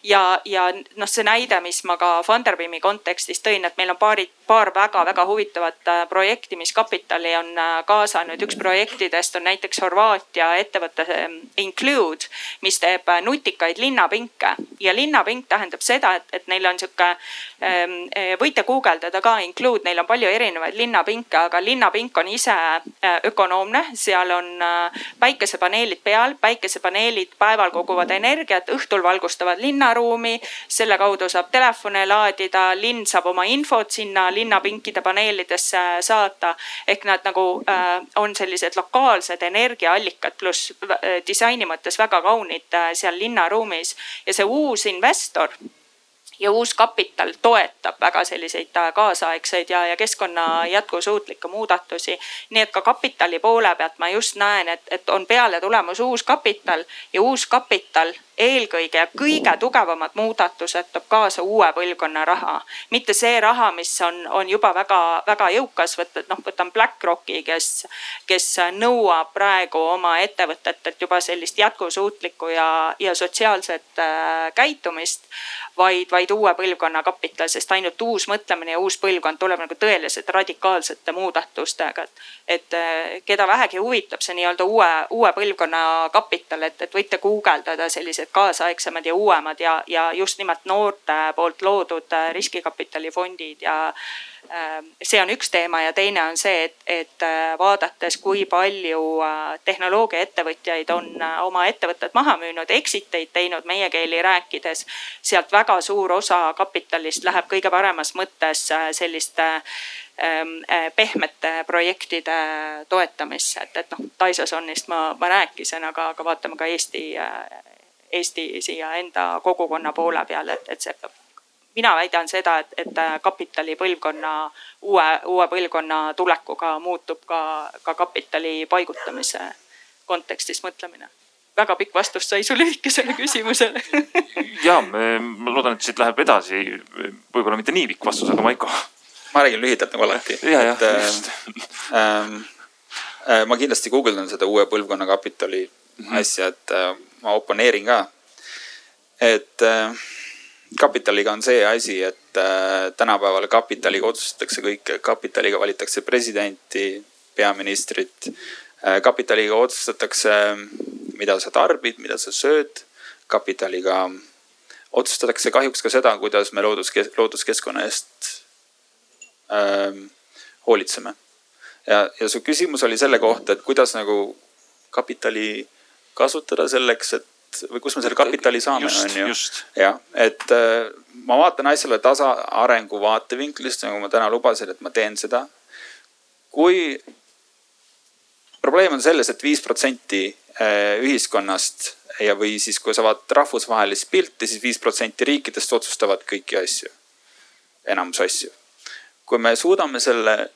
[SPEAKER 4] ja, ja noh, see näide, mis ma ka Funderbeami kontekstis tõin, et meil on paarid, paar väga-väga huvitavat äh, projekti, mis kapitali on kaasanud. üks projektidest on näiteks Horvaatia ettevõte ähm, Include, mis teeb nutikaid linnapinke ja linnapink tähendab seda, et, et neil on sihuke, ähm, võite guugeldada ka Include, neil on palju erinevaid linnapinke, aga linnapink on ise ökonoomne, seal on päikesepaneelid peal, päikesepaneelid päeval koguvad energiat, õhtul valgustavad linna linnaruumi. selle kaudu saab telefone laadida, linn saab oma infot sinna linnapinkide paneelidesse saata. ehk nad nagu äh, on sellised lokaalsed energiaallikad pluss äh, disaini mõttes väga kaunid äh, seal linnaruumis ja see uus investor ja uus kapital toetab väga selliseid äh, kaasaegseid ja, ja keskkonna jätkusuutlikke muudatusi. nii et ka kapitali poole pealt ma just näen, et, et on peale tulemas uus kapital ja uus kapital eelkõige ja kõige tugevamad muudatused toob kaasa uue põlvkonna raha. mitte see raha, mis on, on juba väga-väga jõukas, võtta, noh võtan BlackRocki, kes, kes nõuab praegu oma ettevõtetelt juba sellist jätkusuutlikku ja, ja sotsiaalset äh, käitumist vaid, vaid uue põlvkonna kapital, sest ainult uus mõtlemine ja uus põlvkond tuleb nagu tõeliselt radikaalsete muudatustega. et, et eh, keda vähegi huvitab see nii-öelda uue, uue põlvkonna kapital, et, et võite guugeldada sellised kaasaegsemad ja uuemad ja, ja just nimelt noorte poolt loodud eh, riskikapitalifondid ja Äh, see on üks teema ja teine on see, et, et äh, vaadates, kui palju äh, tehnoloogiaettevõtjaid on oma ettevõtted maha müünud, exit eid teinud meie keeli rääkides. sealt väga suur osa kapitalist läheb kõige paremas mõttes selliste ähm, pehmete projektide toetamisse, et, et noh, Taisosonist ma, ma rääkisin, aga, aga vaatame ka Eesti, Eesti siia enda kogukonna poole peal, et, et see mina väidan seda, et, et äh, kapitali põlvkonna, uue, uue põlvkonna tulekuga muutub ka, ka kapitali paigutamise kontekstis mõtlemine. väga pikk vastus sai su lühikesele küsimusele
[SPEAKER 2] ja ma loodan, et siit läheb edasi, võib-olla mitte nii pikk vastus, aga Maiko.
[SPEAKER 3] ma räägin lühidalt nagu alati. et äh, äh, ma kindlasti guugeldan seda uue põlvkonna kapitali. Asja, et äh, ma oponeerin ka. et äh, kapitaliga on see asi, et äh, tänapäeval kapitaliga otsustatakse kõike, kapitaliga valitakse presidenti, peaministrit. Kapitaliga otsustatakse, mida sa tarbid, mida sa sööd. kapitaliga otsustatakse kahjuks ka seda, kuidas me loodus, looduskeskkonna eest äh, hoolitseme. ja, ja su küsimus oli selle kohta, et kuidas nagu kapitali kasutada selleks, et või kus me selle kapitali saame, on ju. jah, et äh, ma vaatan asjale tasaarengu vaatevinklist, nagu ma täna lubasin, et ma teen seda. kui probleem on selles et, et viis protsenti äh, ühiskonnast ja, või siis, kui sa vaatad rahvusvahelist pilti siis, siis viis protsenti riikidest otsustavad kõiki asju, enamus asju. kui me suudame selle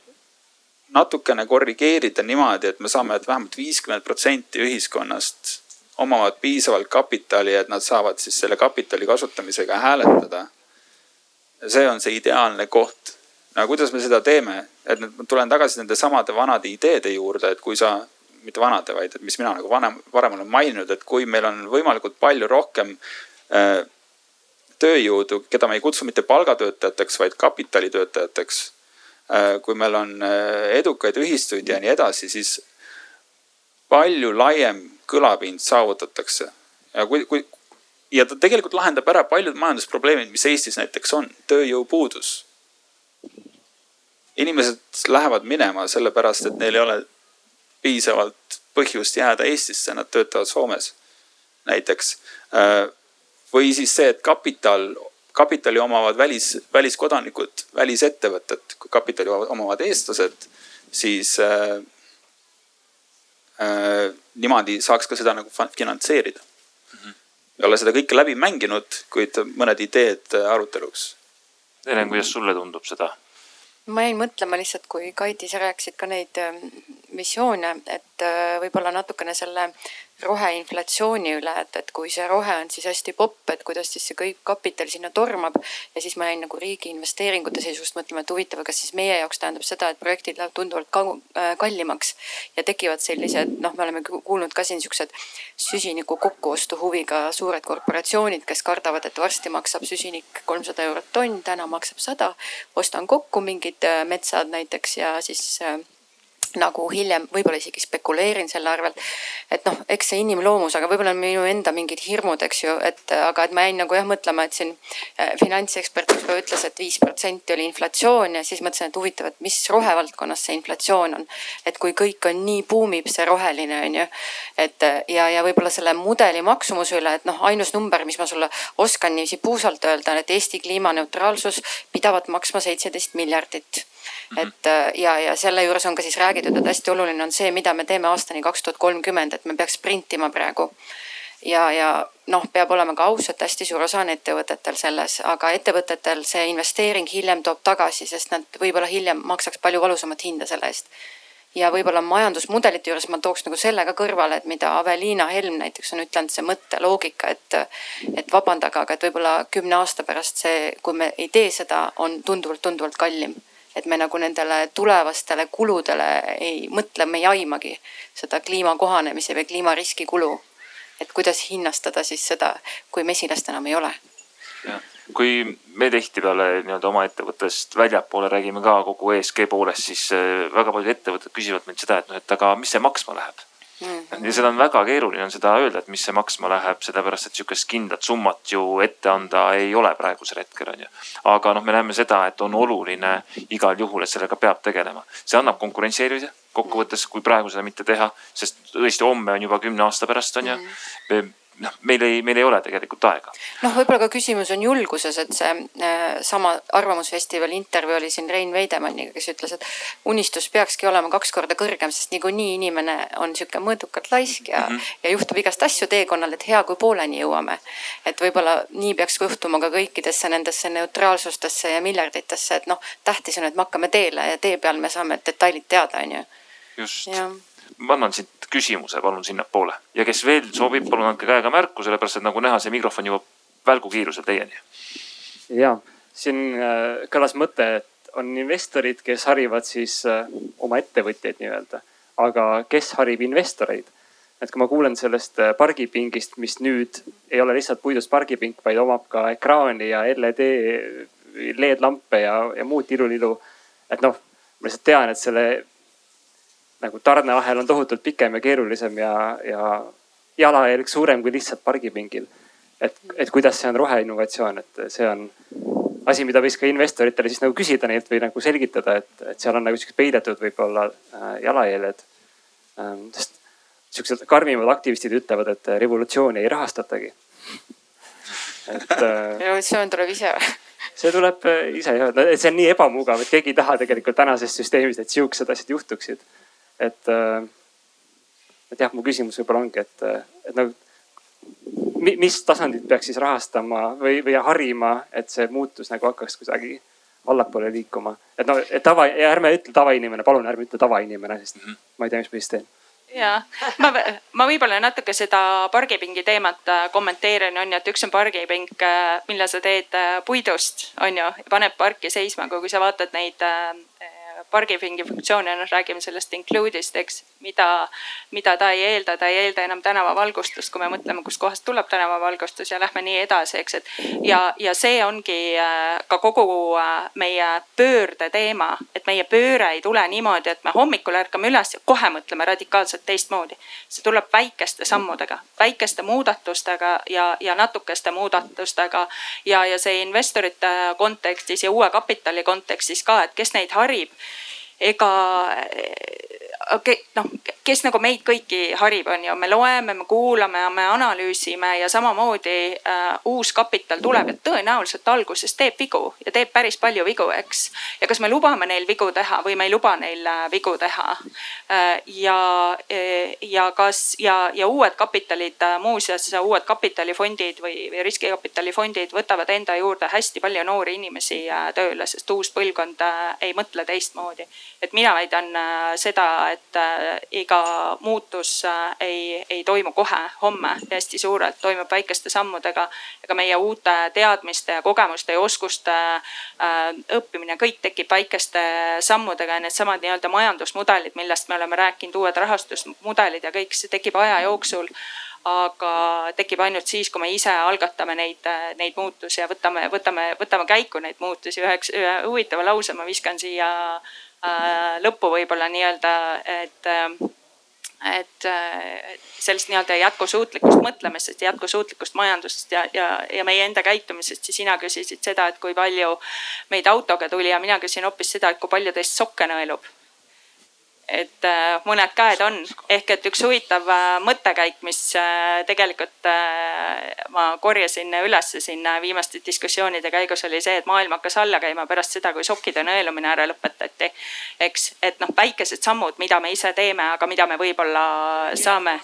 [SPEAKER 3] natukene korrigeerida niimoodi, et me saame, et vähemalt viiskümmend protsenti ühiskonnast omavad piisavalt kapitali, et nad saavad siis selle kapitali kasutamisega hääletada. see on see ideaalne koht. no kuidas me seda teeme, et nüüd ma tulen tagasi nende samade vanade ideede juurde, et kui sa, mitte vanade, vaid et mis mina nagu vanem, varem olen maininud, et kui meil on võimalikult palju rohkem äh, tööjõudu, keda me ei kutsu mitte palgatöötajateks, vaid kapitalitöötajateks. Kui meil on äh, edukaid ühistuid ja nii edasi, siis palju laiem kõlapind saavutatakse. ja kui, kui ja ta tegelikult lahendab ära paljud majandusprobleemid, mis Eestis näiteks on, tööjõupuudus. inimesed lähevad minema sellepärast, et neil ei ole piisavalt põhjust jääda Eestisse, nad töötavad Soomes näiteks. või siis see, et kapital, kapitali omavad välis, väliskodanikud, välisettevõtted, kui kapitali omavad eestlased, siis äh, äh, niimoodi saaks ka seda nagu finantseerida mm. -hmm. ei ole seda kõike läbi mänginud, kuid mõned ideed äh, aruteluks.
[SPEAKER 2] Helen, kuidas sulle tundub seda?
[SPEAKER 5] ma jäin mõtlema lihtsalt, kui Kaiti, sa rääkisid ka neid ähm, visioone, et äh, võib-olla natukene selle roheinflatsiooni üle, et, et kui see rohe on siis hästi popp, et kuidas siis see kõik kapital sinna tormab. ja siis ma jäin nagu riigi investeeringute seisust mõtlema, et huvitav, kas siis meie jaoks tähendab seda, et projektid lähevad tunduvalt äh, kallimaks. ja tekivad sellised, noh, me oleme kuulnud ka siin siuksed süsiniku kokkuostu huviga suured korporatsioonid, kes kardavad, et varsti maksab süsinik kolmsada eurot tonn, täna maksab sada. ostan kokku mingid äh, metsad näiteks ja siis äh, nagu hiljem võib-olla isegi spekuleerin selle arvelt. et noh, eks see inimloomus, aga võib-olla on minu enda mingid hirmud, eks ju, et aga et ma jäin nagu jah mõtlema, et siin äh, finantsekspert ükspäev ütles et, et viis protsenti oli inflatsioon ja siis mõtlesin, et huvitav, et mis rohevaldkonnas see inflatsioon on. et kui kõik on nii buumib see roheline on ju, et ja, ja võib-olla selle mudeli maksumuse üle, et noh, ainus number, mis ma sulle oskan niiviisi puusalt öelda, on, et Eesti kliimaneutraalsus pidavat maksma seitseteist miljardit. Et äh, ja, ja selle juures on ka siis räägitud, et hästi oluline on see, mida me teeme aastani kaks tuhat kolmkümmend, et me peaks sprintima praegu. ja, ja noh, peab olema ka ausalt hästi suur osa on ettevõtetel selles, aga ettevõtetel see investeering hiljem toob tagasi, sest nad võib-olla hiljem maksaks palju valusamat hinda selle eest ja võib-olla majandusmudelite juures ma tooks nagu selle ka kõrvale, et mida Aveliina Helm näiteks on ütelnud, see mõtteloogika, et, et vabandage, aga et võib-olla kümne aasta pärast see, kui me ei tee seda, on tunduvalt-tunduvalt kallim. Et me nagu nendele tulevastele kuludele ei mõtle, me ei aimagi seda kliima kohanemise või kliimariski kulu. et kuidas hinnastada siis seda, kui mesilast enam ei ole.
[SPEAKER 2] kui me tihtipeale nii-öelda oma ettevõttest väljapoole räägime ka kogu ESG poolest, siis äh, väga paljud ettevõtted küsivad meilt seda, et noh, et aga mis see maksma läheb mm. -hmm. ja seda on väga keeruline on seda öelda, et mis see maksma läheb, sellepärast et sihukest kindlat summat ju ette anda ei ole praegusel hetkel on ju. aga noh, me näeme seda, et on oluline igal juhul, et sellega peab tegelema, see annab konkurentsieelise kokkuvõttes, kui praegu seda mitte teha, sest tõesti homme on juba kümne aasta pärast on ju mm. -hmm noh, meil ei, meil ei ole tegelikult aega.
[SPEAKER 5] noh, võib-olla ka küsimus on julguses, et see äh, sama Arvamusfestivali intervjuu oli siin Rein Veidemanniga, kes ütles, et unistus peakski olema kaks korda kõrgem, sest niikuinii inimene on sihuke mõõdukalt laisk ja mm, -hmm. ja juhtub igast asju teekonnal, et hea, kui pooleni jõuame. et võib-olla nii peaks suhtuma ka kõikidesse nendesse neutraalsustesse ja miljarditesse, et noh, tähtis on, et me hakkame teele ja tee peal me saame detailid teada, on ju.
[SPEAKER 2] just ma annan siit küsimuse, palun sinnapoole ja kes veel soovib, palun andke käega märku, sellepärast et nagu näha, see mikrofon jõuab välgukiirusel teieni.
[SPEAKER 8] ja siin äh, kõlas mõte, et on investorid, kes harivad siis äh, oma ettevõtjaid nii-öelda, aga kes harib investoreid? et kui ma kuulen sellest äh, pargipingist, mis nüüd ei ole lihtsalt puidust pargipink, vaid omab ka ekraani ja LED, LED-lampe ja, ja muud tilulilu. et noh, ma lihtsalt tean, et selle nagu tarneahel on tohutult pikem ja keerulisem ja, ja jalajälg suurem kui lihtsalt pargipingil. et, et kuidas see on roheinnovatsioon, et see on asi, mida võiks ka investoritele siis nagu küsida neilt või nagu selgitada, et, et seal on nagu siuksed peidetud võib-olla äh, jalajäljed ähm,. sest siuksed karmimad aktivistid ütlevad, et revolutsiooni ei rahastatagi.
[SPEAKER 5] et äh,. revolutsioon tuleb ise või?
[SPEAKER 8] see tuleb äh, ise jah, et see on nii ebamugav, et keegi ei taha tegelikult tänasest süsteemist, et siuksed asjad juhtuksid et, äh, et jah, mu küsimus võib-olla ongi, et, äh, et nagu mis tasandit peaks siis rahastama või, või harima, et see muutus nagu hakkaks kuidagi allapoole liikuma. et no, et tava ärme ütle tavainimene, palun ärme ütle tavainimene, sest mm -hmm. ma ei tea, mis ma siis teen
[SPEAKER 4] ja ma, ma võib-olla natuke seda pargipingi teemat äh, kommenteerin, on ju, et üks on pargipink, mille sa teed puidust, on ju, paneb parki seisma, aga kui sa vaatad neid pargipingi funktsioone, noh räägime sellest include'ist, eks, mida, mida ta ei eelda, ta ei eelda enam tänavavalgustust, kui me mõtleme, kuskohast tuleb tänavavalgustus ja lähme nii edasi, eks, et. ja, ja see ongi äh, ka kogu äh, meie pöörde teema, et meie pööre ei tule niimoodi, et me hommikul ärkame üles ja kohe mõtleme radikaalselt teistmoodi. see tuleb väikeste sammudega, väikeste muudatustega ja, ja natukeste muudatustega ja, ja see investorite kontekstis ja uue kapitali kontekstis ka, et kes neid harib ega noh, kes nagu meid kõiki harib, on ju, me loeme, me kuulame, me analüüsime ja samamoodi äh, uus kapital tuleb ja tõenäoliselt alguses teeb vigu ja teeb päris palju vigu, eks. ja kas me lubame neil vigu teha või me ei luba neil äh, vigu teha äh,. ja, e, ja kas ja, ja uued kapitalid äh,, muuseas uued kapitalifondid või, või riskikapitalifondid võtavad enda juurde hästi palju noori inimesi äh, tööle, sest uus põlvkond äh, ei mõtle teistmoodi. et mina väidan äh, seda, et äh, iga muutus äh, ei, ei toimu kohe, homme hästi suurelt, toimub väikeste sammudega. ega meie uute teadmiste ja kogemuste ja oskuste äh, õppimine, kõik tekib väikeste sammudega ja needsamad nii-öelda majandusmudelid, millest me oleme rääkinud, uued rahastusmudelid ja kõik see tekib aja jooksul aga tekib ainult siis, kui me ise algatame neid, neid muutusi ja võtame, võtame, võtame käiku neid muutusi. üheks, ühe huvitava lause ma viskan siia Äh, lõppu võib-olla nii-öelda, et et sellest nii-öelda jätkusuutlikust mõtlemisest jätkusuutlikust majandusest ja, ja, ja meie enda käitumisest, siis sina küsisid seda, et kui palju meid autoga tuli ja mina küsin hoopis seda, et kui palju teist sokke nõelub et äh, mõned käed on, ehk et üks huvitav äh, mõttekäik, mis äh, tegelikult ma korjasin ülesse siin viimaste diskussioonide käigus oli see, et maailm hakkas alla käima pärast seda, kui sokkide nõelumine ära lõpetati. eks, et noh, väikesed sammud, mida me ise teeme, aga mida me võib-olla saame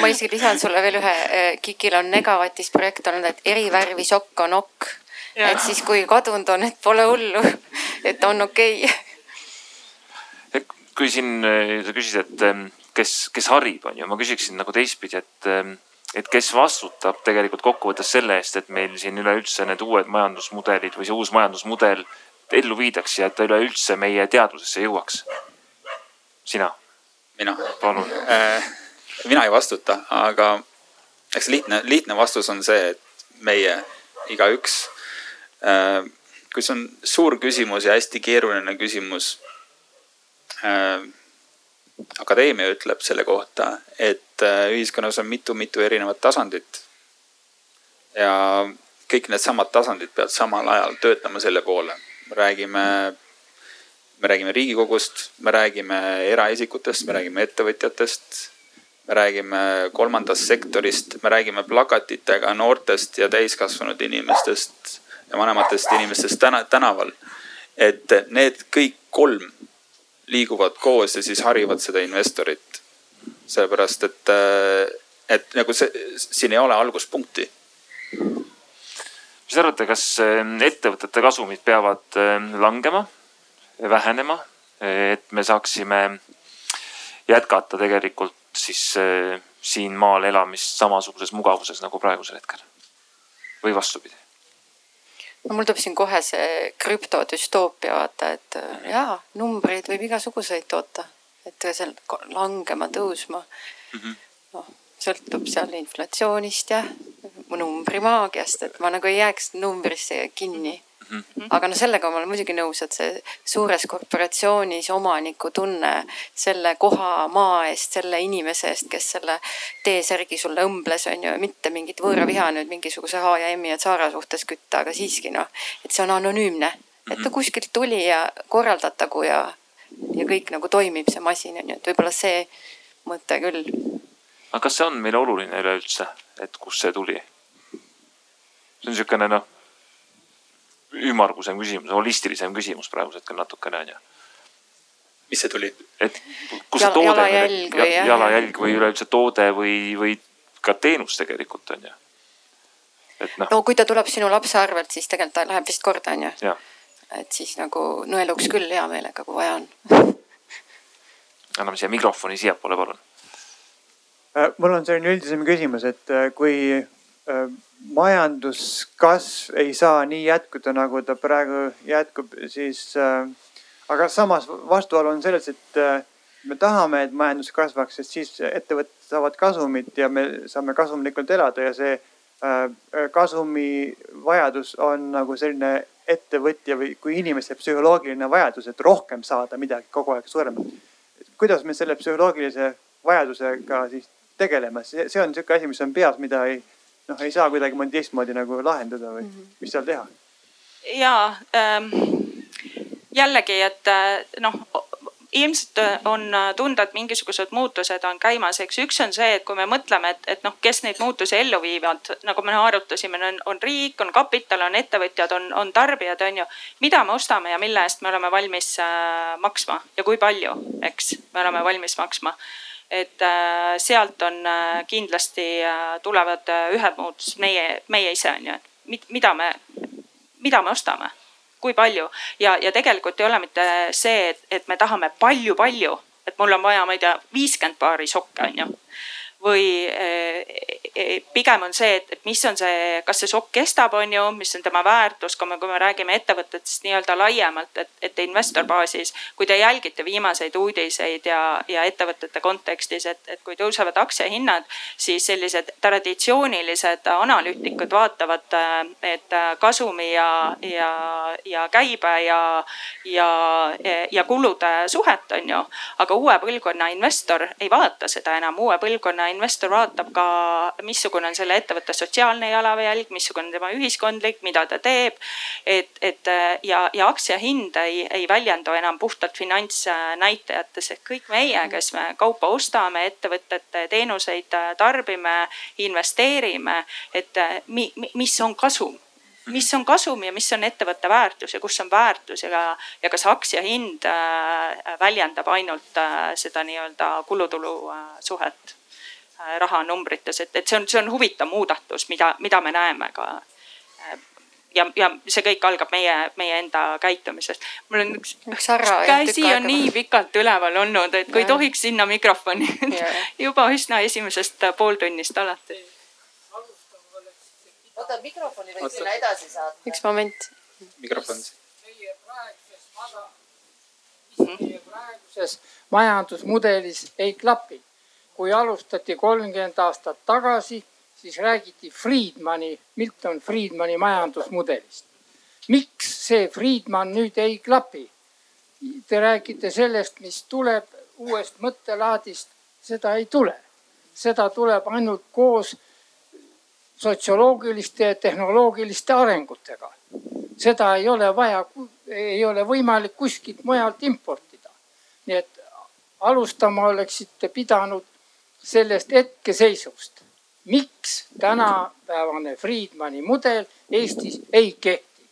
[SPEAKER 5] ma isegi lisan sulle veel ühe, KIK-il on Negatis projekt olnud, et erivärvi sokk on okk. Et siis, kui kadunud on, et pole hullu, et on okei okay.
[SPEAKER 2] kui siin sa küsisid, et kes, kes harib, on ju, ma küsiksin nagu teistpidi, et, et kes vastutab tegelikult kokkuvõttes selle eest, et meil siin üleüldse need uued majandusmudelid või see uus majandusmudel ellu viidaks ja et ta üleüldse meie teadvusesse jõuaks? sina?
[SPEAKER 3] mina?
[SPEAKER 2] palun
[SPEAKER 3] äh,. mina ei vastuta, aga eks lihtne, lihtne vastus on see, et meie igaüks äh,. kui see on suur küsimus ja hästi keeruline küsimus äh, akadeemia ütleb selle kohta, et äh, ühiskonnas on mitu-mitu erinevat tasandit. ja kõik needsamad tasandid peavad samal ajal töötama selle poole. me räägime, me räägime Riigikogust, me räägime eraisikutest, me räägime ettevõtjatest. me räägime kolmandast sektorist, me räägime plakatitega noortest ja täiskasvanud inimestest ja vanematest inimestest täna, tänaval. et need kõik kolm liiguvad koos ja siis harivad seda investorit. sellepärast, et, et nagu see, siin ei ole alguspunkti.
[SPEAKER 2] mis te arvate, kas äh, ettevõtete kasumid peavad äh, langema, vähenema, et me saaksime jätkata tegelikult siis siin maal elamist samasuguses mugavuses nagu praegusel hetkel või vastupidi?
[SPEAKER 5] No mul tuleb siin kohe see krüptodüstoopia vaata, et äh, jaa, numbreid võib igasuguseid toota, et seal langema, tõusma mm. -hmm. noh, sõltub seal inflatsioonist ja numbrimaagiast, et ma nagu ei jääks numbrisse kinni -hmm. aga no sellega ma olen muidugi nõus, et see suures korporatsioonis omaniku tunne selle koha maa eest, selle inimese eest, kes selle T-särgi sulle õmbles, on ju, mitte mingit võõraviha nüüd mingisuguse H ja M-i ja Zara suhtes kütta, aga siiski noh, et see on anonüümne, et ta kuskilt tuli ja korraldatagu ja, ja kõik nagu toimib, see masin on ju, et võib-olla see mõte küll.
[SPEAKER 2] aga kas see on meile oluline üleüldse, et kust see tuli? see on niisugune noh ümmargusem küsimus, holistilisem küsimus praegusel hetkel natukene on ju.
[SPEAKER 3] mis see tuli?
[SPEAKER 2] et kus see toode
[SPEAKER 5] jalajälg või
[SPEAKER 2] jah. jalajälg või üleüldse toode või, või ka teenus tegelikult on ju.
[SPEAKER 5] et noh. no kui ta tuleb sinu lapse arvelt, siis tegelikult ta läheb vist korda on ju. et siis nagu nõeluks küll hea meelega, kui vaja on.
[SPEAKER 2] anname siia mikrofoni siiapoole, palun.
[SPEAKER 9] Äh, mul on selline üldisem küsimus, et äh, kui majanduskasv ei saa nii jätkuda, nagu ta praegu jätkub, siis aga samas vastuolu on selles, et me tahame, et majandus kasvaks, sest siis ettevõtted saavad kasumit ja me saame kasumlikult elada ja see kasumi vajadus on nagu selline ettevõtja või kui inimeste psühholoogiline vajadus, et rohkem saada midagi kogu aeg suuremat. kuidas me selle psühholoogilise vajadusega siis tegeleme, see, on sihuke asi, mis on peas, mida ei noh, ei saa kuidagimoodi teistmoodi nagu lahendada või mm -hmm. mis seal teha?
[SPEAKER 4] ja ähm, jällegi, et äh, noh ilmselt on tunda, et mingisugused muutused on käimas, eks üks on see, et kui me mõtleme, et, et noh, kes neid muutusi ellu viivad, nagu me arutasime, on, on riik, on kapital, on ettevõtjad, on, on tarbijad, on ju. mida me ostame ja mille eest me oleme valmis äh, maksma ja kui palju, eks, me oleme valmis maksma et äh, sealt on äh, kindlasti äh, tulevad ühed muutused, meie, meie ise on ju, et mida me, mida me ostame, kui palju. Ja, ja tegelikult ei ole mitte see, et, et me tahame palju-palju, et mul on vaja, ma ei tea, viiskümmend paari sokke on ju või pigem on see, et, et mis on see, kas see šokk kestab, on ju, mis on tema väärtus, kui me, kui me räägime ettevõtetest nii-öelda laiemalt, et, et investor baasis. kui te jälgite viimaseid uudiseid ja, ja ettevõtete kontekstis, et, et kui tõusevad aktsiahinnad, siis sellised traditsioonilised analüütikud vaatavad, et kasumi ja, ja, ja käibe ja, ja, ja kulude suhet on ju. aga uue põlvkonna investor ei vaata seda enam, uue põlvkonna investor vaatab ka missugune on selle ettevõtte sotsiaalne jalajälg, missugune on tema ühiskondlik, mida ta teeb. et, et ja, ja aktsia hind ei, ei väljendu enam puhtalt finantsnäitajates, et kõik meie, kes me kaupa ostame, ettevõtete teenuseid tarbime, investeerime, et mi, mis on kasum? Mis on kasum ja mis on ettevõtte väärtus ja kus on väärtus ja, ja kas aktsia hind äh, väljendab ainult äh, seda nii-öelda kulutulu äh, suhet rahanumbrites, et, et see on, see on huvitav muudatus, mida, mida me näeme ka ja, ja see kõik algab meie, meie enda käitumisest. mul on üks, üks käsi on nii pikalt üleval olnud, et kui ja. tohiks sinna mikrofoni juba üsna esimesest pooltunnist alati
[SPEAKER 10] oota, mikrofoni võiks sinna edasi saata.
[SPEAKER 5] üks moment.
[SPEAKER 3] mikrofon.
[SPEAKER 10] meie praeguses meie praeguses majandusmudelis ei klapi. Kui alustati kolmkümmend aastat tagasi, siis räägiti Friedmani, Milton Friedmani majandusmudelist. miks see Friedman nüüd ei klapi? Te räägite sellest, mis tuleb uuest mõttelaadist, seda ei tule. seda tuleb ainult koos sotsioloogiliste ja tehnoloogiliste arengutega. seda ei ole vaja, ei ole võimalik kuskilt mujalt importida. nii et alustama oleksite pidanud sellest hetkeseisust. miks tänapäevane Friedmani mudel Eestis ei kehti?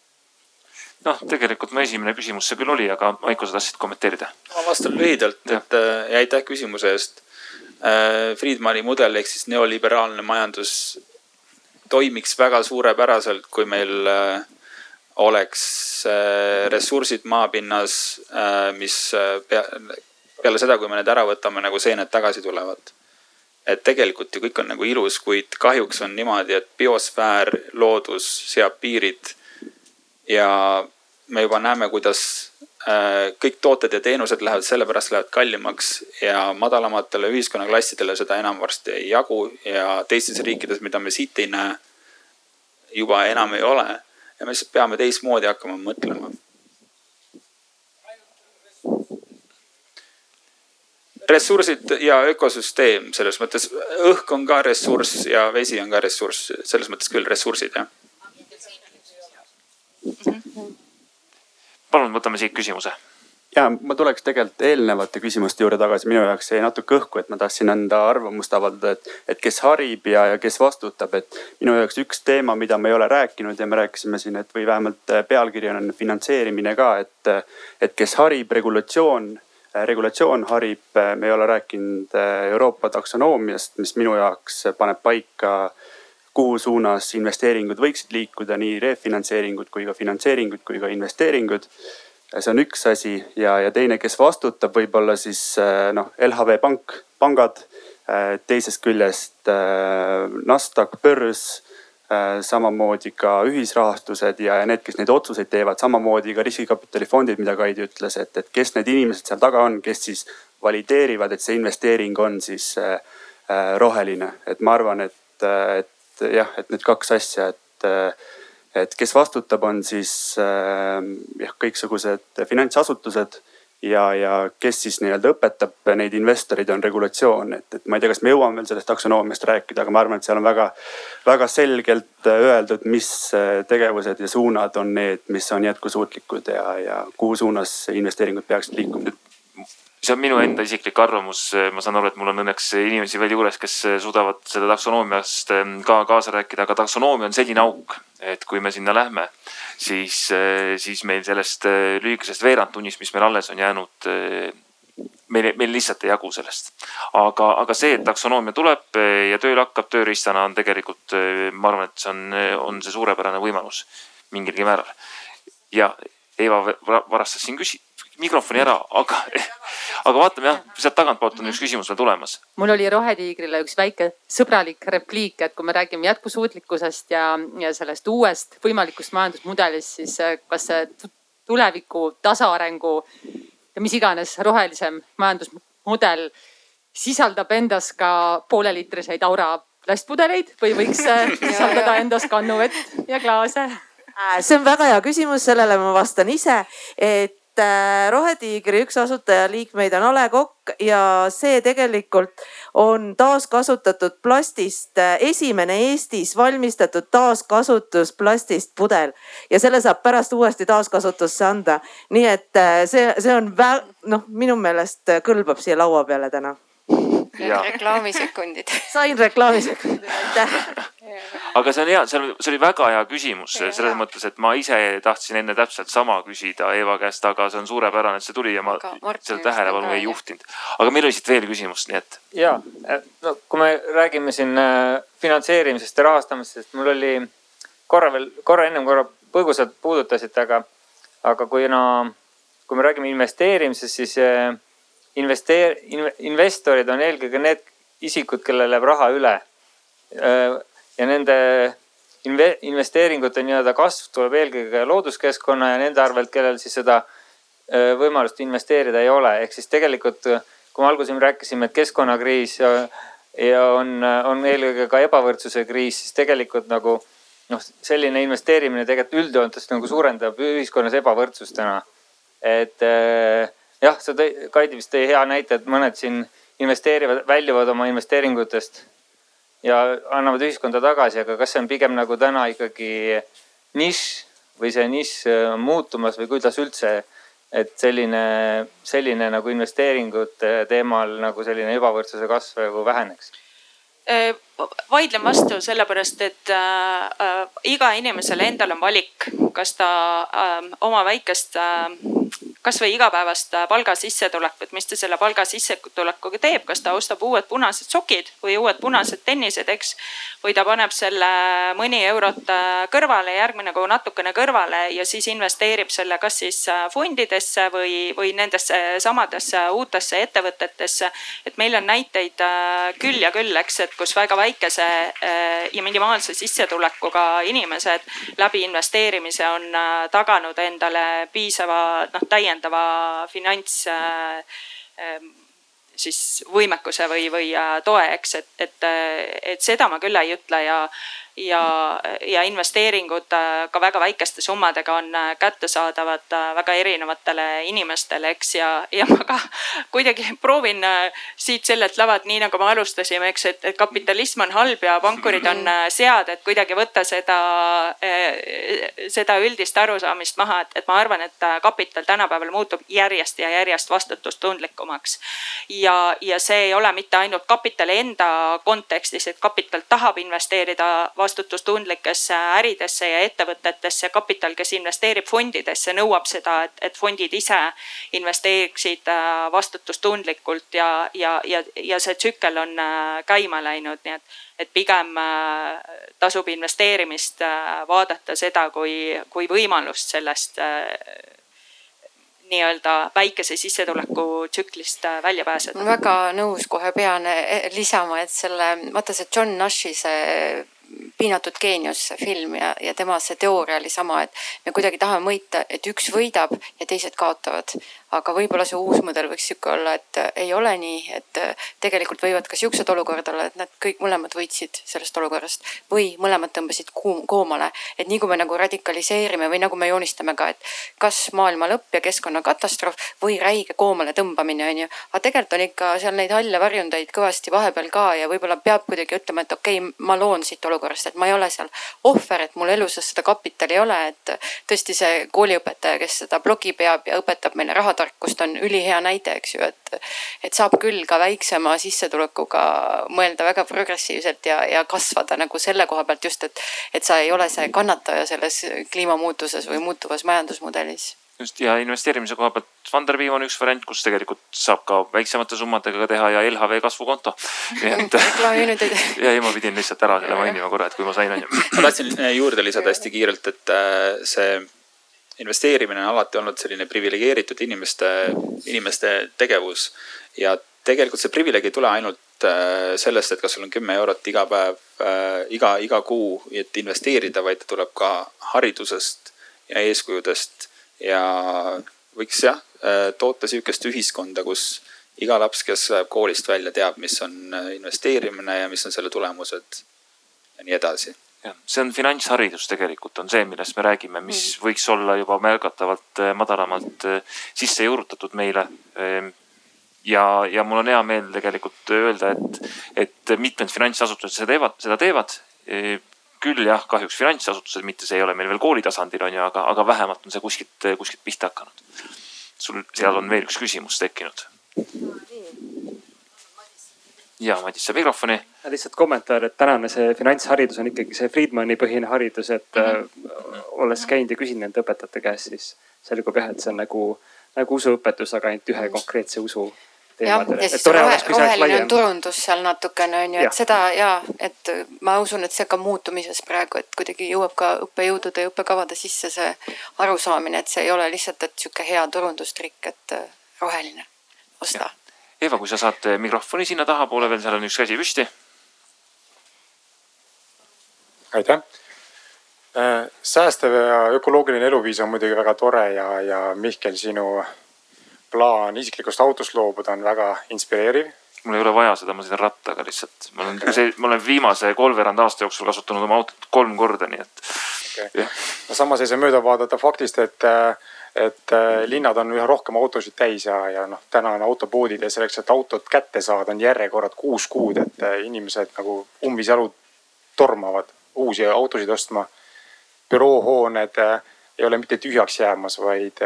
[SPEAKER 2] noh, tegelikult mu esimene küsimus see küll oli, aga Maiko, sa tahtsid kommenteerida?
[SPEAKER 3] ma vastan lühidalt, et äh, aitäh küsimuse eest äh,. Friedmani mudel ehk siis neoliberaalne majandus toimiks väga suurepäraselt, kui meil äh, oleks äh, ressursid maapinnas, äh, mis pea, peale seda, kui me need ära võtame, nagu seened tagasi tulevad. Et tegelikult ju kõik on nagu ilus, kuid kahjuks on niimoodi, et biosfäär, loodus seab piirid. ja me juba näeme, kuidas Äh, kõik tooted ja teenused lähevad, sellepärast lähevad kallimaks ja madalamatele ühiskonnaklassidele seda enam varsti ei jagu ja teistes riikides, mida me siit ei näe, juba enam ei ole. ja me lihtsalt peame teistmoodi hakkama mõtlema. Ressursid ja ökosüsteem selles mõttes, õhk on ka ressurss ja vesi on ka ressurss, selles mõttes küll ressursid jah.
[SPEAKER 2] Mm. -hmm palun võtame siit küsimuse.
[SPEAKER 11] Ja ma tuleks tegelikult eelnevate küsimuste juurde tagasi, minu jaoks jäi natuke õhku, et ma tahtsin enda arvamust avaldada, et, et kes harib ja, ja kes vastutab, et minu jaoks üks teema, mida me ei ole rääkinud ja me rääkisime siin, et või vähemalt pealkiri on finantseerimine ka, et, et kes harib, regulatsioon, regulatsioon harib, me ei ole rääkinud Euroopa taksonoomiast, mis minu jaoks paneb paika kuhu suunas investeeringud võiksid liikuda, nii refinantseeringud kui ka finantseeringud kui ka investeeringud. see on üks asi ja, ja teine, kes vastutab, võib-olla siis noh, LHV Pank, pangad. Teisest küljest NASDAQ börs, samamoodi ka ühisrahastused ja, need, kes neid otsuseid teevad, samamoodi ka riskikapitalifondid, mida Kaidi ütles, et, et kes need inimesed seal taga on, kes siis valideerivad, et see investeering on siis roheline, et ma arvan, et et jah, et need kaks asja, et, et kes vastutab, on siis jah, kõiksugused finantsasutused ja, ja kes siis nii-öelda õpetab neid investoreid, on regulatsioon, et, et ma ei tea, kas me jõuame veel sellest taksonoomiast rääkida, aga ma arvan, et seal on väga, väga selgelt öeldud, mis tegevused ja suunad on need, mis on jätkusuutlikud ja, ja kuhu suunas investeeringud peaksid liikuma
[SPEAKER 2] see on minu enda isiklik arvamus, ma saan aru, et mul on õnneks inimesi veel juures, kes suudavad seda taksonoomiast ehm, ka kaasa rääkida, aga taksonoomia on selline auk, et kui me sinna lähme, siis, eh, siis meil sellest eh, lühikesest veerandtunnist, mis meil alles on jäänud, meil, meil lihtsalt ei jagu sellest. aga, aga see, et taksonoomia tuleb ja tööle hakkab tööriistana on tegelikult, ma arvan, et see on, on see suurepärane võimalus mingilgi määral. ja Eva varastas siin küsi-, mikrofoni ära, aga, aga vaatame jah, sealt tagantpoolt on üks küsimus veel tulemas.
[SPEAKER 12] mul oli Rohetiigrile üks väike sõbralik repliik, et kui me räägime jätkusuutlikkusest ja, ja sellest uuest võimalikust majandusmudelist, siis äh, kas see tuleviku tasaarengu ja mis iganes rohelisem majandusmudel sisaldab endas ka pooleliitriseid aura plastpudeleid või võiks äh, sisaldada endas kannuvett ja klaase?
[SPEAKER 10] Äh, see on väga hea küsimus, sellele ma vastan ise, et Äh, Rohetiigri üks asutajaliikmeid on A Le Kokk ja see tegelikult on taaskasutatud plastist äh, esimene Eestis valmistatud taaskasutusplastist pudel ja selle saab pärast uuesti taaskasutusse anda. nii et äh, see, see on noh, minu meelest kõlbab siia laua peale täna.
[SPEAKER 5] reklaamisekundid.
[SPEAKER 10] sain reklaamisekundid, aitäh
[SPEAKER 2] aga see on hea, see see oli väga hea küsimus selles mõttes, et ma ise tahtsin enne täpselt sama küsida Eeva käest, aga see on suurepärane, et see tuli ja ma selle tähelepanu ei juhtinud. aga meil oli siit veel küsimust, nii et.
[SPEAKER 13] ja, no kui me räägime siin äh, finantseerimisest ja rahastamisest, mul oli korra veel, korra ennem korra põgusalt puudutasite, aga, aga kuna, kui me räägime investeerimisest, siis äh, investeer-, investorid on eelkõige need isikud, kellel jääb raha üle. Äh, ja nende inve-, investeeringute nii-öelda kasv tuleb eelkõige looduskeskkonna ja nende arvelt, kellel siis seda äh, võimalust investeerida ei ole. ehk siis tegelikult, kui me alguses rääkisime, et keskkonnakriis ja, ja on, on eelkõige ka ebavõrdsuse kriis, siis tegelikult nagu noh, selline investeerimine tegelikult üldjoontes nagu suurendab ühiskonnas ebavõrdsust täna. et äh, jah, sa tõi, Kaidi vist tõi hea näite, et mõned siin investeerivad, väljuvad oma investeeringutest ja annavad ühiskonda tagasi, aga kas see on pigem nagu täna ikkagi nišš või see nišš äh, muutumas või kuidas üldse, et selline, selline nagu investeeringute teemal nagu selline ebavõrdsuse kasv nagu väheneks?
[SPEAKER 4] Äh, vaidlen vastu sellepärast, et äh, äh, iga inimesel endal on valik, kas ta äh, oma väikest äh, kasvõi igapäevast äh, palgasissetulekut, mis ta selle palgasissetulekuga teeb, kas ta ostab uued punased sokid või uued punased tennised, eks. või ta paneb selle mõni eurot äh, kõrvale, järgmine kuu natukene kõrvale ja siis investeerib selle kas siis äh, fondidesse või, või nendesse samadesse uutesse ettevõtetesse. et meil on näiteid küll ja küll, eks, et kus väga väikese ja minimaalse sissetulekuga inimesed läbi investeerimise on taganud endale piisava noh täiendava täiendava finants äh, ähm, siis võimekuse või, või äh, toe, eks, et, et, et seda ma küll ei ütle ja, ja, ja investeeringud äh, ka väga väikeste summadega on äh, kättesaadavad äh, väga erinevatele inimestele, eks ja, ja ma ka kuidagi proovin siit sellelt lavalt, nii nagu me alustasime, eks, et, kapitalism on halb ja pankurid on sead, et kuidagi võtta seda, seda üldist arusaamist maha, et, et ma arvan, et kapital tänapäeval muutub järjest ja järjest vastutustundlikumaks. ja, ja see ei ole mitte ainult kapitali enda kontekstis, et kapital tahab investeerida vastutustundlikesse äridesse ja ettevõtetesse. kapital, kes investeerib fondidesse, nõuab seda, et, et fondid ise investeeriksid äh, vastutustundlikult ja, ja, ja, ja see tsükkel on äh, käima läinud, nii et, et pigem äh, tasub investeerimist vaadata seda kui, kui võimalust sellest nii-öelda väikese sissetuleku tsüklist välja pääseda.
[SPEAKER 5] väga nõus, kohe pean lisama, et selle, vaata see John Nashi see piinatud geenius film ja, ja tema see teooria oli sama, et me kuidagi tahame mõõta, et üks võidab ja teised kaotavad aga võib-olla see uus mudel võiks sihuke olla, et äh, ei ole nii, et äh, tegelikult võivad ka siuksed olukorrad olla, et nad kõik mõlemad võitsid sellest olukorrast või mõlemad tõmbasid koomale. et nii kui me nagu radikaliseerime või nagu me joonistame ka, et kas maailma lõpp ja keskkonnakatastroof või räige koomale tõmbamine on ju. aga tegelikult on ikka seal neid halle varjundeid kõvasti vahepeal ka ja võib-olla peab kuidagi ütlema, et okei okay,, ma loon siit olukorrast, et ma ei ole seal ohver, et mul eluses seda kapitali ei ole, et tõesti see kooliõpetaja, kes seda blogi peab ja õpetab meile raha rahatarkust on ülihea näide, eks ju, et, et saab küll ka väiksema sissetulekuga mõelda väga progressiivselt ja, ja kasvada nagu selle koha pealt just, et, et sa ei ole see kannataja selles kliimamuutuses või muutuvas majandusmudelis
[SPEAKER 2] just ja investeerimise koha pealt Funderbeam on üks variant, kus tegelikult saab ka väiksemate summadega teha ja LHV kasvukonto. nii et ja ei, ma pidin lihtsalt ära selle mainima korra, et kui ma sain on ju.
[SPEAKER 3] ma tahtsin juurde lisada hästi kiirelt, et äh, see investeerimine on alati olnud selline priviligeeritud inimeste, inimeste tegevus. ja tegelikult see privileeg ei tule ainult äh, sellest, et kas sul on kümme eurot iga päev, äh, iga, iga kuu, et investeerida, vaid ta tuleb ka haridusest ja eeskujudest. Ja võiks jah, äh, toota sihukest ühiskonda, kus iga laps, kes läheb koolist välja, teab, mis on investeerimine ja mis on selle tulemused ja nii edasi
[SPEAKER 2] jah, see on finantsharidus tegelikult on see, millest me räägime, mis mm. võiks olla juba märgatavalt eh, madalamalt sisse juurutatud meile. Ehm, ja, ja mul on hea meel tegelikult öelda, et, et mitmed finantsasutused seda teevad, seda teevad. Küll jah, kahjuks finantsasutused, mitte see ei ole meil veel kooli tasandil on ju, aga, aga vähemalt on see kuskilt, kuskilt pihta hakanud. sul seal on veel üks küsimus tekkinud ja Madis saab mikrofoni.
[SPEAKER 8] lihtsalt kommentaar, et tänane see finantsharidus on ikkagi see Friedmani põhine haridus, et mm -hmm. olles käinud ja küsinud nende õpetajate käest, siis selgub jah, et see on nagu, nagu usuõpetus, aga ainult ühe konkreetse usu
[SPEAKER 5] jah, ja siis rohe, roheline on turundus seal natukene on ju, et seda ja, et ma usun, et see ka muutumises praegu, et kuidagi jõuab ka õppejõudude ja õppekavade sisse see arusaamine, et see ei ole lihtsalt, et sihuke hea turundustrikk, et roheline, osta.
[SPEAKER 2] Eva, kui sa saad mikrofoni sinna tahapoole veel, seal on üks käsi püsti.
[SPEAKER 14] aitäh. säästev ja ökoloogiline eluviis on muidugi väga tore ja, ja Mihkel, sinu plaan isiklikust autost loobuda on väga inspireeriv.
[SPEAKER 2] mul ei ole vaja seda, ma sõidan rattaga lihtsalt. ma olen see, ma olen viimase kolmveerand aasta jooksul kasutanud oma autot kolm korda, nii et
[SPEAKER 14] okay.. no samas ei saa mööda vaadata faktist, et, et linnad on üha rohkem autosid täis ja, ja noh, täna on autopoodid ja selleks, et autot kätte saada, on järjekorrad kuus kuud, et inimesed nagu ummisjalu tormavad uusi autosid ostma. büroohooned ei ole mitte tühjaks jäämas, vaid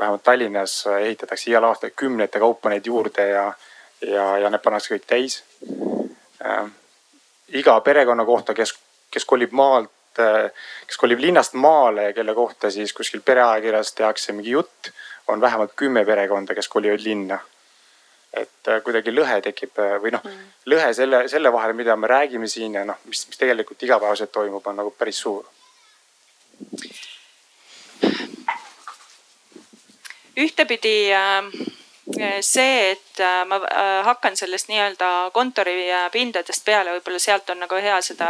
[SPEAKER 14] vähemalt Tallinnas ehitatakse igal aastal kümnete kaupa neid juurde ja, ja, ja need pannakse kõik täis äh,. iga perekonna kohta, kes, kes kolib maalt äh,, kes kolib linnast maale ja kelle kohta siis kuskil pereajakirjas tehakse mingi jutt, on vähemalt kümme perekonda, kes kolivad linna. et äh, kuidagi lõhe tekib äh, või noh mm., lõhe selle, selle vahel, mida me räägime siin ja noh, mis, mis tegelikult igapäevaselt toimub, on nagu päris suur
[SPEAKER 15] ühtepidi äh, see, et äh, ma äh, hakkan sellest nii-öelda kontoripindadest peale, võib-olla sealt on nagu hea seda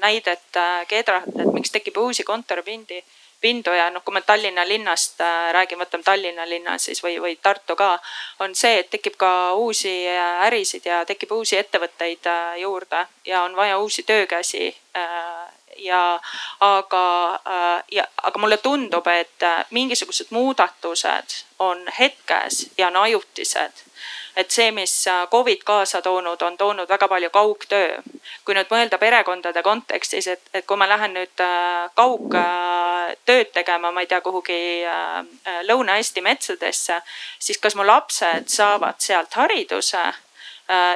[SPEAKER 15] näidet keedrata, et miks tekib uusi kontoripindi pindu ja noh, kui me Tallinna linnast räägime, võtame Tallinna linna siis või, või Tartu ka, on see, et tekib ka uusi ärisid ja tekib uusi ettevõtteid juurde ja on vaja uusi töökäsi ja aga, äh, ja, aga mulle tundub, et äh, mingisugused muudatused on hetkes ja on ajutised et see, mis äh, Covid kaasa toonud, on toonud väga palju kaugtöö. kui nüüd mõelda perekondade kontekstis, et, et kui ma lähen nüüd kaugtööd tegema, ma ei tea, kuhugi Lõuna-Eesti metsadesse, siis kas mu lapsed saavad sealt hariduse Äh,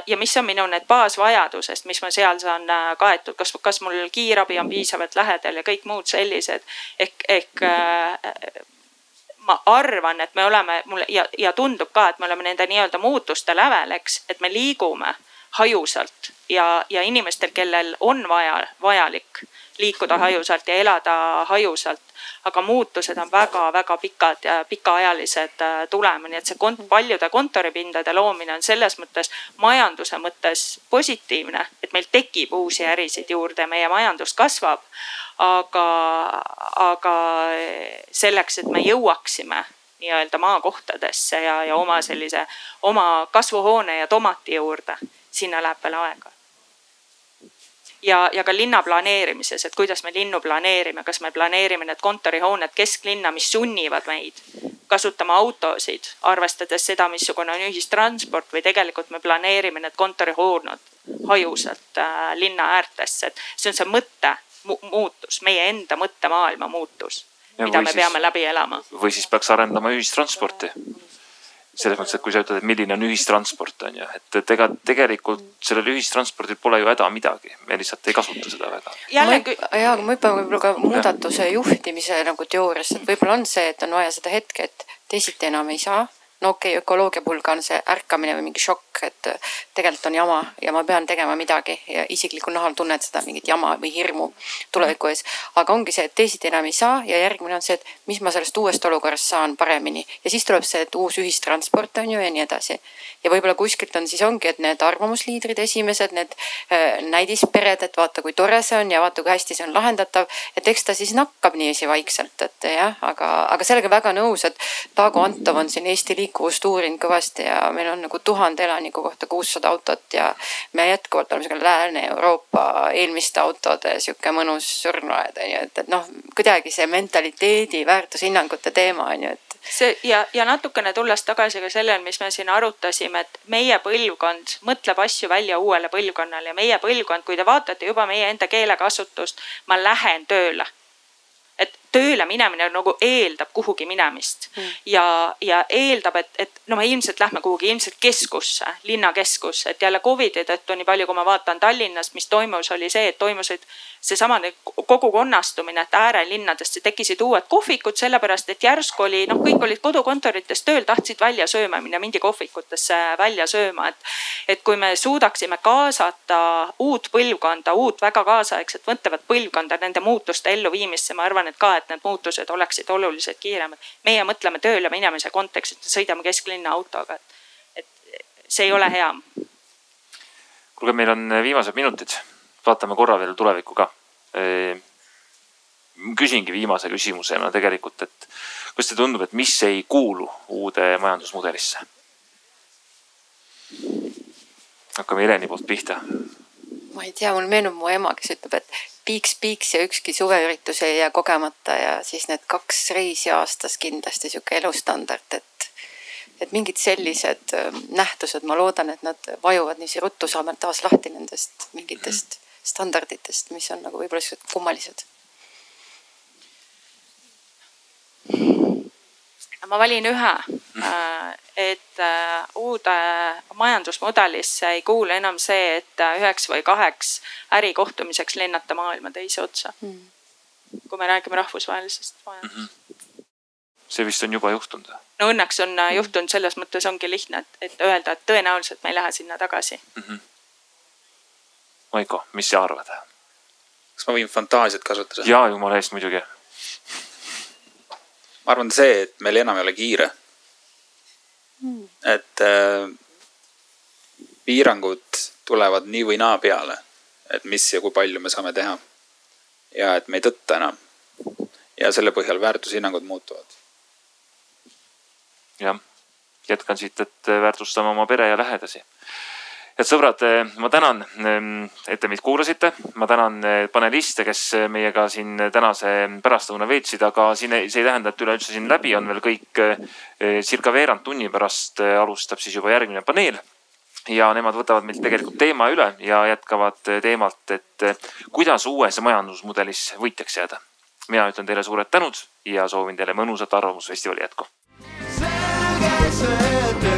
[SPEAKER 15] ja mis on minu need baasvajadused, mis ma seal saan äh, kaetud, kas, kas mul kiirabi on piisavalt lähedal ja kõik muud sellised? Ehk, ehk äh, ma arvan, et me oleme mul ja, ja tundub ka, et me oleme nende nii-öelda muutuste lävel, eks, et me liigume hajusalt. Ja, ja inimestel, kellel on vaja, vajalik liikuda hajusalt ja elada hajusalt, aga muutused on väga-väga pikad ja pikaajalised äh, tulema, nii et see kont paljude kontoripindade loomine on selles mõttes majanduse mõttes positiivne, et meil tekib uusi ärisid juurde, meie majandus kasvab. aga, aga selleks, et me jõuaksime nii-öelda maakohtadesse ja, ja oma sellise oma kasvuhoone ja tomati juurde, sinna läheb veel aega. Ja, ja ka linna planeerimises, et kuidas me linnu planeerime, kas me planeerime need kontorihooned kesklinna, mis sunnivad meid kasutama autosid, arvestades seda, missugune on ühistransport või tegelikult me planeerime need kontorihooned hajusalt äh, linna äärtesse, et see on see mõtte mu muutus, meie enda mõttemaailma muutus, mida me siis, peame läbi elama.
[SPEAKER 2] või siis peaks arendama ühistransporti selles mõttes, et kui sa ütled, et milline on ühistransport on ju, et, et ega tegelikult sellel ühistranspordil pole ju häda midagi, me lihtsalt ei kasuta seda väga.
[SPEAKER 5] jällegi. ja, aga ma hüppan võib-olla ka muudatuse juhtimise nagu teooriasse, et võib-olla on see, et on vaja seda hetke, et teisiti enam ei saa no okei okay,, ökoloogia puhul ka on see ärkamine või mingi šokk, et tegelikult on jama ja ma pean tegema midagi ja isiklikul nahal tunned seda mingit jama või hirmu tuleviku ees. aga ongi see, et teisiti enam ei saa ja järgmine on see, et mis ma sellest uuest olukorrast saan paremini ja siis tuleb see, et uus ühistransport on ju ja nii edasi. ja võib-olla kuskilt on siis ongi, et need arvamusliidrid esimesed, need äh, näidispered, et vaata, kui tore see on ja vaata, kui hästi see on lahendatav. et eks ta siis nakkab niiviisi vaikselt, et jah, aga, aga sellega väga nõus, et Taago Antov on siin Eesti liikuvust uurinud kõvasti ja meil on nagu tuhande elaniku kohta kuussada autot ja me jätkuvalt oleme sihuke Lääne-Euroopa eelmiste autode sihuke mõnus surnuaed on ju, et, et noh, kuidagi see mentaliteedi, väärtushinnangute teema on ju, et
[SPEAKER 15] see ja, ja natukene tulles tagasi ka sellele, mis me siin arutasime, et meie põlvkond mõtleb asju välja uuele põlvkonnale ja meie põlvkond, kui te vaatate juba meie enda keelekasutust, ma lähen tööle. Et tööle minemine nagu eeldab kuhugi minemist mm. ja, ja eeldab, et, et no me ilmselt lähme kuhugi ilmselt keskusse, linnakeskusse, et jälle Covidi tõttu, nii palju kui ma vaatan Tallinnas, mis toimus, oli see, et toimusid seesama kogukonnastumine, et äärelinnadesse tekkisid uued kohvikud, sellepärast et järsku oli noh, kõik olid kodukontorites tööl, tahtsid välja sööma minna, mindi kohvikutesse välja sööma, et. et kui me suudaksime kaasata uut põlvkonda, uut väga kaasaegset mõtlevat põlvkonda nende muutuste elluviimisse, ma arvan, et ka, et need muutused oleksid oluliselt kiiremad. meie mõtleme tööle minemise kontekstis, sõidame kesklinna autoga, et, et see ei ole hea.
[SPEAKER 2] kuulge, meil on viimased minutid vaatame korra veel tulevikku ka. küsingi viimase küsimusena tegelikult, et kuidas teile tundub, et mis ei kuulu uude majandusmudelisse? hakkame Heleni poolt pihta.
[SPEAKER 5] ma ei tea, mul meenub mu ema, kes ütleb, et piiks, piiks ja ükski suveüritus ei jää kogemata ja siis need kaks reisi aastas kindlasti sihuke elustandard, et et mingid sellised nähtused, ma loodan, et nad vajuvad niiviisi ruttu, saame taas lahti nendest mingitest standarditest, mis on nagu võib-olla siuksed kummalised.
[SPEAKER 15] Ma valin ühe, äh, et äh, uude majandusmudelisse ei kuulu enam see, et äh, üheks või kaheks ärikohtumiseks lennata maailma teise otsa mm.. kui me räägime rahvusvahelisest majandusest mm. -hmm.
[SPEAKER 2] see vist on juba juhtunud?
[SPEAKER 15] no õnneks on juhtunud, selles mõttes ongi lihtne, et, et öelda, et tõenäoliselt me ei lähe sinna tagasi mm. -hmm
[SPEAKER 2] Maiko, mis sa arvad?
[SPEAKER 3] kas ma võin fantaasiat kasutada?
[SPEAKER 2] ja jumala eest muidugi.
[SPEAKER 3] Ma arvan see, et meil enam ei ole kiire mm.. et äh, piirangud tulevad nii või naa peale, et mis ja kui palju me saame teha. ja et me ei tõtta enam. ja selle põhjal väärtushinnangud muutuvad.
[SPEAKER 2] jah, jätkan siit, et väärtustame oma pere ja lähedasi head sõbrad, eh, ma tänan, ehm, et te meid kuulasite. ma tänan eh, paneliste, kes meiega siin tänase pärastlõuna veetsid, aga siin ei, see ei tähenda, et üleüldse siin läbi on veel kõik. Eh, circa veerand tunni pärast alustab siis juba järgmine paneel ja nemad võtavad meilt tegelikult teema üle ja jätkavad teemalt, et kuidas uues majandusmudelis võitjaks jääda. mina ütlen teile suured tänud ja soovin teile mõnusat Arvamusfestivali jätku. selge see.